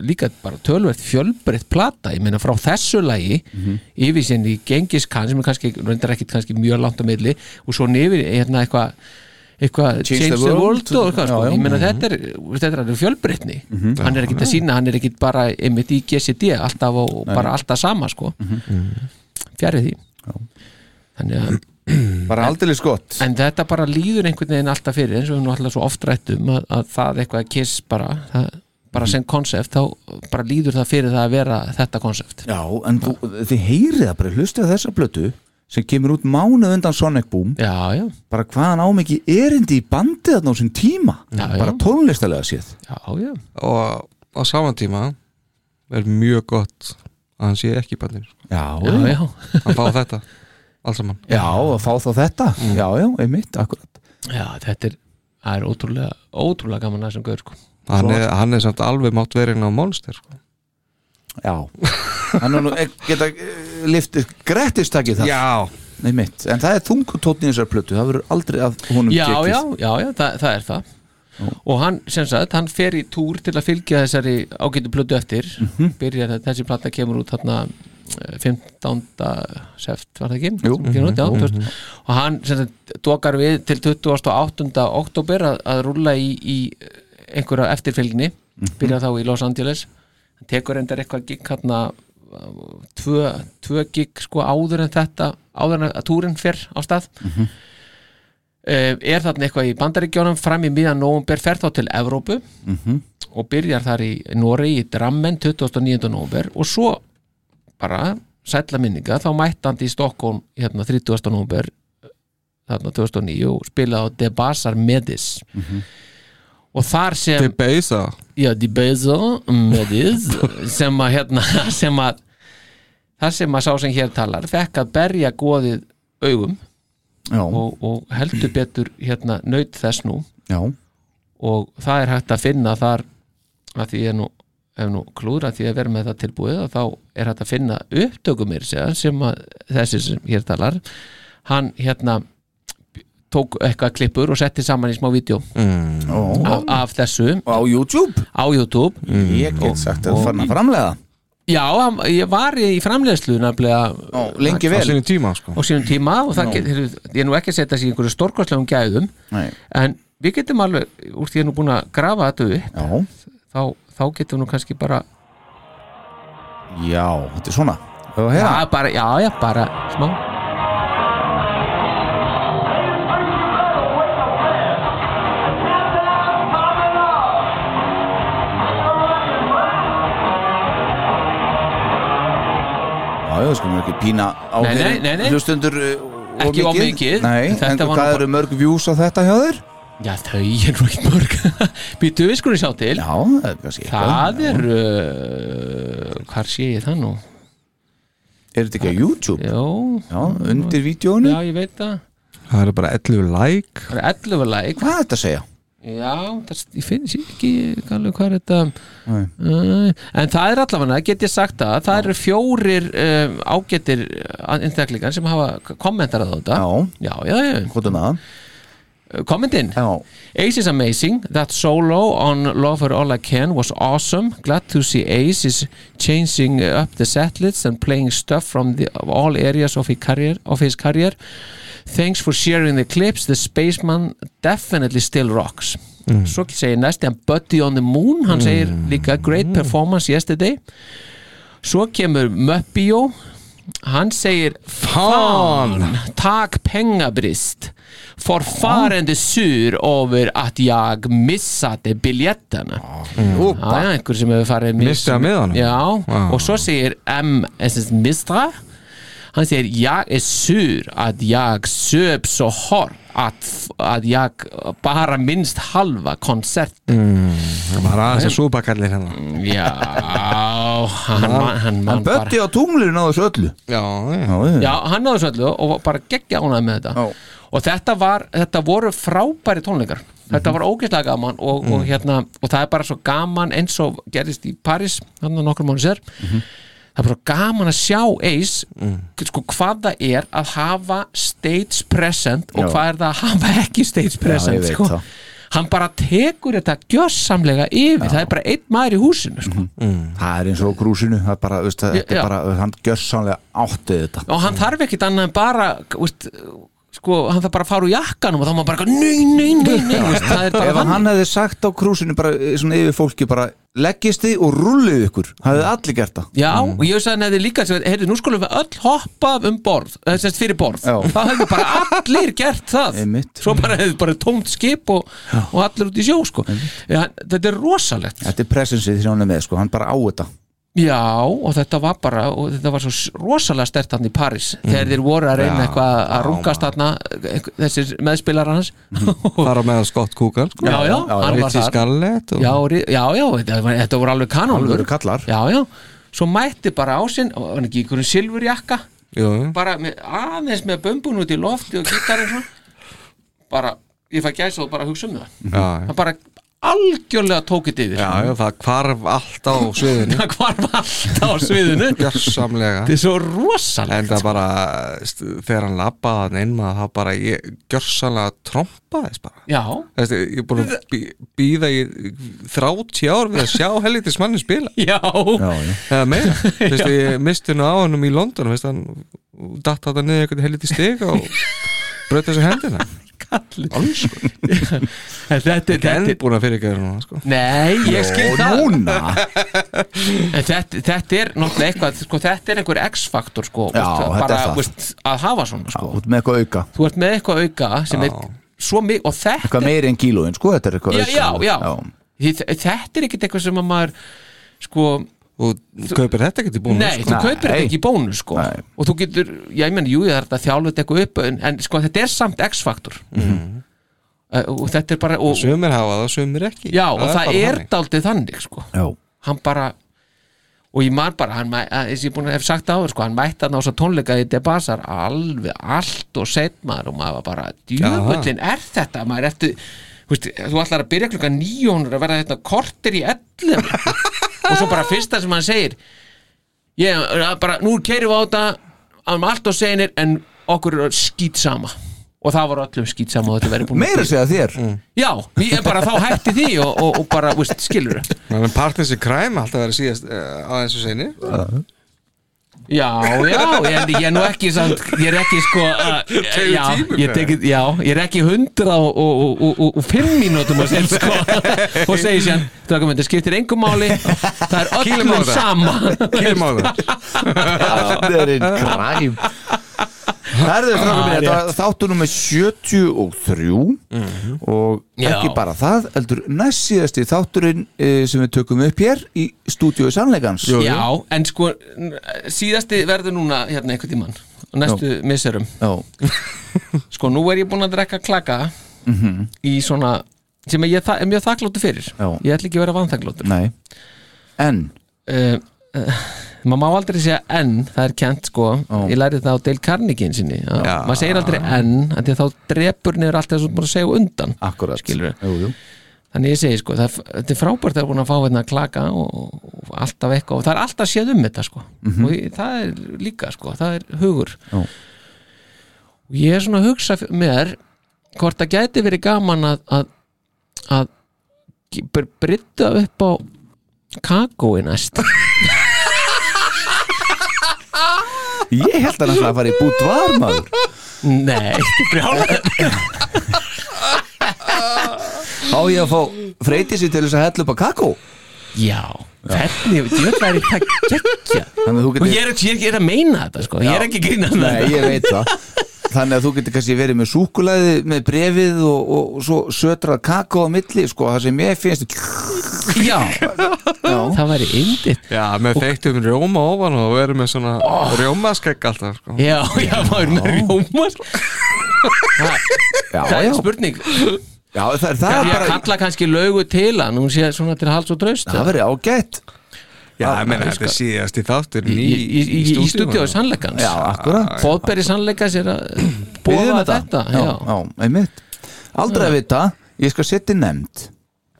líka bara tölvert fjölbreytt plata, ég meina frá þessu lagi Mhm. yfir sinn í Gengiskan sem er kannski, reyndar ekkit kannski mjög langt á milli og svo nefnir hérna eitthvað eitthvað Change Change, the the World. World og eitthvað sko, Já, já. ég meina þetta er þetta er fjölbreytni Mhm. hann er ekkit að sína, hann er ekkit bara einmitt í GCD alltaf og Nei. bara alltaf sama sko fjarið því þannig að bara aldrei gott. en þetta bara líður einhvern veginn alltaf fyrir eins og við nú alltaf svo oft rættum að, að það eitthvað kiss bara það, bara sem konsept, þá bara líður það fyrir það að vera þetta konsept Já, en þú, þið heyrið það bara, hlustið á þessa blötu sem kemur út mánuð undan Sonic Boom. Já, já. Bara hvaðan á mikið erindi í bandið þarna á þessum tíma? Já, bara tónlistalega séð. Já, já. Og á saman tíma er mjög gott að hann sé ekki í bandinu sko. Já, Já, já. Hann fá þetta alls saman. Já, að fá þá þetta. Já, já, einmitt, akkurat. Já, þetta er, er ótrúlega ótrúlega gaman að þessum gaur sko. Hann er, hann er samt alveg mátt verið á Monster sko. Já. Hann er nú eh, geta eh, liftið grettistakið það Já. Nei mitt, en það er þungutóttin í þessar plötu Það verður aldrei að honum Já, já, já, já, það, það er það. Og hann, sem sagt, hann fer í túr til að fylgja þessari ágætu plötu eftir. Mhm. byrjar að þessi plata kemur út þarna 15. seft var það ekki? Jú. Út, já, Mhm. 2000. og hann dokar við til 28. oktober að, að rúlla í, í einhverja eftirfylgni Mhm. byrjar þá í Los Angeles hann tekur endar eitthvað gig hérna tvö, tvö gig sko áður en þetta áður en að túrin fer á stað Mhm. uh, er þarna eitthvað í bandaríkjónum fram í miðan nóvumber fer þá til Evrópu Mhm. og byrjar þar í Noregi í Drammen 29. nóvumber og svo bara sætla minninga þá mætti hann í Stokkólm hérna 30. nóvumber þarna 2009 og spilaði á Debasar Medis Mhm. og þar sem Debasa já, Debasa Medis sem að hérna sem að þar sem að sá sem hér talar fekk að berja góðið augum og, og heldur betur hérna naut þess nú Já. og það er hægt að finna þar að því ég nú ef nú klúra því að vera með það tilbúið og þá er hægt að finna upptökumir sem að þessi sem hér talar hann hérna tók eitthvað klippur og setti saman í smá vídeo mm. af, af þessu. Á YouTube? Á YouTube. Ég get sagt að fann að framlega Já, hann- ég var í framleiðslu nefnilega. Lengi vel. Á sínum tíma sko. Á sínum tíma og það get, ég er nú ekki að setja í einhverju stórkostlegum gæðum Nei. en við getum alveg, úr því ég er nú búin að grafa þetta upp þá, þá getum við nú kannski bara Já, þetta er svona já, bara, já, já, bara smá Já, já, skulum ekki pína á Nei, nei, nei, nei. hlustundur uh, Ekki of mikið. Nei, Þetta en var nú hvað bara- eru mörg views á þetta hjá þér? Já, þau er nú ekki mörg Býtu við skulum sjá til. Já, það er kannski Það er uh, Hvar sé ég það nú? Er þetta ekki á YouTube? Já, Já undir vídjónu Já, ég veit það. Það eru bara 11 like. Það er 11 like. Hvað er þetta að segja? Já, það, ég finn sér ekki alveg hvað er þetta? Uh, En það er allavega, get ég sagt það Það eru fjórir um, ágetir einstaklingar sem hafa kommentarað á þetta. Já, já, já, já. Hvað er með það? Kommentin Já. Ace is amazing. That solo on Love Her All I Can was awesome. Glad to see Ace is changing up the setlist and playing stuff from the, all areas of his career, of his career. Thanks for sharing the clips. The Spaceman definitely still rocks. Mm. Svo segir næst en Buddy on the Moon. Hann segir líka great performance yesterday. Svo kemur Möppijó Han sier faen, tak pengabrist. Forfarende sur over at jeg missade biljettene. Mm. Ja, kanskje vi Ja, og så sier MSS Mistra. Han sier 'jeg er sur at jeg søp så hardt'. Att, att jag bara minst halva konserten mm, Það var aðeins að súpa kallir hérna. Já, hann, man, hann man En Bötti á tunglinu náðu þessu öllu. Já, já, Já, hann náðu svo öllu og bara geggja ánæði með þetta. Og þetta, var, þetta voru frábæri tónleikar. Þetta var ógeðslega gaman og, og, hérna, og það er bara svo gaman eins og gerist í Paris hann á nokkur mánu sér það er bara gaman að sjá Ace sko, hvað það er að hafa stage present og Já. hvað er það að hafa ekki stage Já, present veit sko. hann bara tekur þetta gjössamlega yfir, það er bara einn maður í húsinu sko. Það er eins og á krúsinu Það er bara, veist, það Já, er já. bara Hann gjörsanlega áttið þetta og hann þarf ekkit annað en bara veist, sko, hann þarf bara að fara úr jakkanum og þá má bara, nei, nei, nei, nei það er bara Ef hann hefði sagt á krúsinu bara eh, svona yfir fólki bara leggist þið og rullið ykkur hefði allir gert það. Já, og ég hann hefði líka heyrðu, nú skulum við öll hoppa um borð þess að fyrir borð, Já. þá hefði bara allir gert það, Einmitt. svo bara hefði bara tómt skip og, og allir út í sjó sko. ja, þetta er rosalegt. Þetta er presensið því hann er með sko, hann bara á þetta Já, og þetta var bara og þetta var svo rosalega stert hann í Paris þegar þeir voru að reyna Já, eitthvað að rungast þarna, einhver- þessir meðspilar hans. Það er með Scott Coogan sko. Já, já, hann þar. Scarlett og... já, já, já, þetta, voru alveg kanonur. Já, já, svo mætti bara á sinn og hann ekki ykkur silfurjakka bara með, aðeins með bömbun út í lofti og gítarinn svona. Bara, ég fæ gæsa og bara hugsa um það. Það bara algjörlega tók þetta yfir. Já, já, það hvarf allt á sviðinu. Það hvarf allt á sviðinu. Gjörsamlega. Þetta er svo rosalegt. En það bara, þegar hann labbaði hann inn maður, þá bara ég gjörsamlega trompaðist bara. Já, Þessi, ég er búin að bí, býða í 30 ár við að sjá hellitis manni spila. Já, eða meira. Þessi, ég misti nú á hennum í London hann datt þetta niður einhvern hellitis stig og bröt þessu hendina. en þetta, Ekki þetta, enn búin að fyrirgeða núna sko. Nei, ég skil það. núna? En þetta, þetta er náttúrulega eitthvað sko, Þetta er einhver X-faktor sko, Já, bara, er veist, að hafa svona sko. út með eitthvað auka. Þú ert með eitthvað auka sem er svo mikið og þetta eitthvað meiri en kílóin sko, þetta er eitthvað já, auka. já, já. Þetta er ekkert eitthvað sem að maður sko Og kaupir þetta ekkert í búinu Nei, þú kaupir þetta ekki í bónus sko. og þú getur, já ég menn, jú, það er þetta þjálfut eitthvað upp en, en sko, þetta er samt X-faktor Mhm. uh, og þetta er bara og, Sumir hafa það, sumir ekki Já, og það er daldið þannig sko. Já. hann bara og ég man bara, hann, að- eins og ég búin að hef sagt áður sko, hann mætti hann á svo tónleika í Debasar alveg allt og set maður og maður var bara, djöfullin er þetta maður eftir, þú veist, þú ætlar að byrja klukka nýjónur að verða þetta kortir í ellum og svo bara fyrsta sem hann segir ég, bara, nú keirum við á þetta um allt og seginir en okkur er skýt sama. Og það var öllum skýt sama og þetta verið búin að meira segja þér. Já, ég er bara þá hætti því og, og, og bara, veist, skilur Men Partners in Crime alltaf verið síðast uh, á þessu sinni Já, já, ég, ég er nú ekki samt, ég er ekki sko uh, já, ég teki, já, ég er ekki hundra og, og, og, og, fimm mínútum og sem sko. Og segir sér, þetta skiptir engum máli það er öllum það. sama. Kýlum á það. Það er einn kræm Herðu, strákum minn, þetta var þáttur nummer 73 og ekki Já. bara það heldur næst síðasti þátturinn e, sem við tökum upp hér í stúdíu sannleikans. Já, en sko n- síðasti verður núna hérna einhvern tímann á næstu misserum. Já. sko nú er ég búin að drekka klaka Mhm. í svona sem ég þa- er mjög þakkláttu fyrir. Já. ég ætla ekki að vera vanþakkláttur Nei. En? Uh, uh, maður má aldrei segja en það er kent sko, ég lærið það á Dale Carnegie sinni. Já. maður segir aldrei en því að þá drepur niður allt það sem að segja undan Akkurat jú, jú. þannig ég segi sko, það, þetta er frábært að búin að fá hérna klaka og, og alltaf eitthvað og það er alltaf séð um þetta sko Mhm. og ég, það er líka sko, það er hugur Já. og ég er svona að hugsa mér hvort það gæti verið gaman að að, að br- brydda upp á kakói næst Ég held að hann að fara í bút var maður. Nei, brjálæður Á ég að fá freytið sér til þess að hella upp á kakó Já, hvernig, það geggja Þannig að þú og ég er, er að meina þetta sko, ég er ekki að grína með Nei, ég veit það. Þannig að þú getur kannski verið með súkulæði með brefið og, og, og svo sötrað kakó á milli, sko, það sem ég finnst Já, það væri indið Já, með þeiktum rjóma ofan og verið með svona rjómaskegg alltaf sko. Já, já, maður með rjóma Já, Það er já. spurning Já, það er, það er bara kalla kannski laugu til hann hún sé svona til hals og draust Það verið ágætt. Já, ég meina, þetta síðast í þáttur í, í, í, í stúdíu sannleikans. Já, akkurat. Fóðberi sannleikas er að bóða þetta. Já, já, einmitt. Aldrei að vita, ég skal setja nefnd.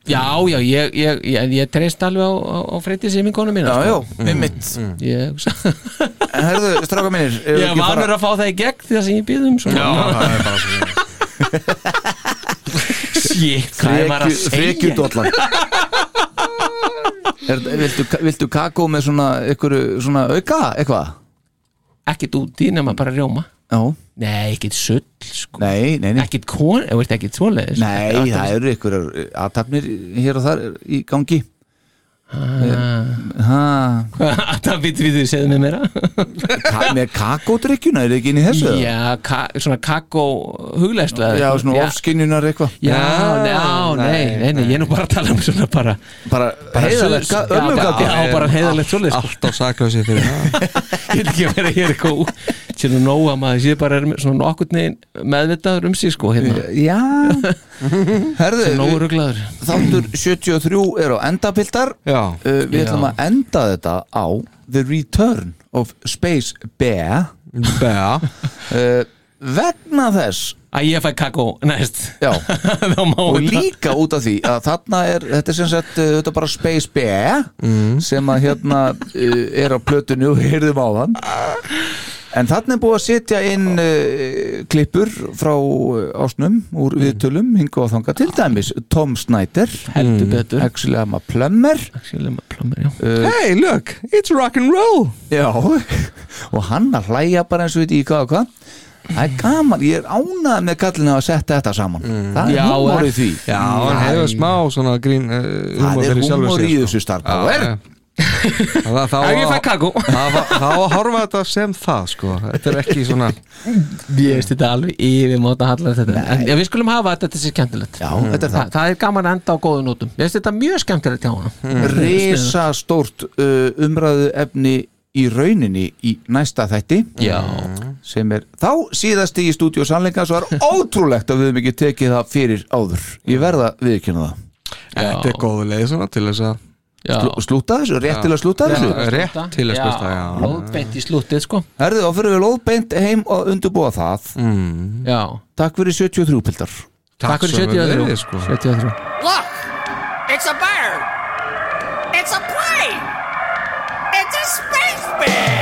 Já, já, ég, ég, ég, ég treyst alveg á, á, á freytið sem í konu mína Já, sko. já, einmitt. Ég, En herðu, stráka mínir ég er vanur að fá það í gegn því sem ég býðum Já, það er bara svona Shit, hvað er maður að segja? Frekjudollan. Er, viltu, viltu kakó með svona, ykkur, svona auka, eitthvað? Ekkert út í nema bara rjóma. Já. Nei, ekkert sull sko. Nei, nei, nei. Ekkert kon, eða ekkert svoleiðis. Nei, það eru ykkur aðtapnir hér og þar í gangi Það býttu við því segðu með mér Með kakódrykkjuna, er það ekki inn í þessu? Já, ka, svona kakó hugleðslega Já, svona ofskinjunar eitthvað. Já, já, nei, nei, nei, ég er nú bara að tala um svona bara Bara heiðalegt já, bara heiðalegt svoleið sko. Allt á saklausið fyrir það. Ég vil ekki vera hér eitthvað nóg að maður sé bara er svona nokkurn veginn meðvitaður um sig sko hérna. Já. Herðu, þáttur 73 er á endapiltar. Já uh, Við Já. ætlum að enda þetta á The Return of Space Bear. Bear. Uh, Vegna þess Að ég fæ kakó næst. Og líka út af því að þarna er þetta er sem sagt, uh, þetta er bara Space Bear sem að hérna er á plötunni og heyrðum á þann en þarna er búið að setja inn uh, klippur frá uh, ásnum úr viðtölum hingu á þanga til dæmis Tom Snyder. Heldur betur. Actually I'm a plumber Actually I'm a plumber, já. Uh, Hey, look, it's rock and roll. Já, og hann að hlæja bara eins og veit í hvað og hvað. Það er gaman, ég er ánað með kallinu að setja þetta saman. Það er Já, húmórið því. Já, hann hefur smá svona grín uh, Það er húmór í sko. þessu starfbáður Það Já, ég fæ kakó. Það var það var að horfa þetta sem það sko. Þetta er ekki svona Ég veist þetta alveg yfir móta hallar þetta. En ja, við skulum hafa þetta til þessi skemmtilegt. Já, þetta er það. það er gaman að enda á góðu nótum. Ég veist þetta mjög skemmtilegt hjá hana Risa stórt uh, umræðu efni í rauninni í næsta þætti. Já. sem er þá síðasti í stúdíu sannleika svo er ótrúlegt að við hefum ekki tekið það fyrir áður. Ég verða viðkynna það. Þetta er góðu leið svona til þess að slúta þessu, rétt til að slúta Já, þessu rétt til að slúta, já. Lóðbeint í slútið sko Herðu, þá fyrir við lóðbeint heim og undirbúa það mm. Já Takk fyrir 73 pildar Takk fyrir 73 sko. 73 Look! It's a bird! It's a plane! It's a space bear!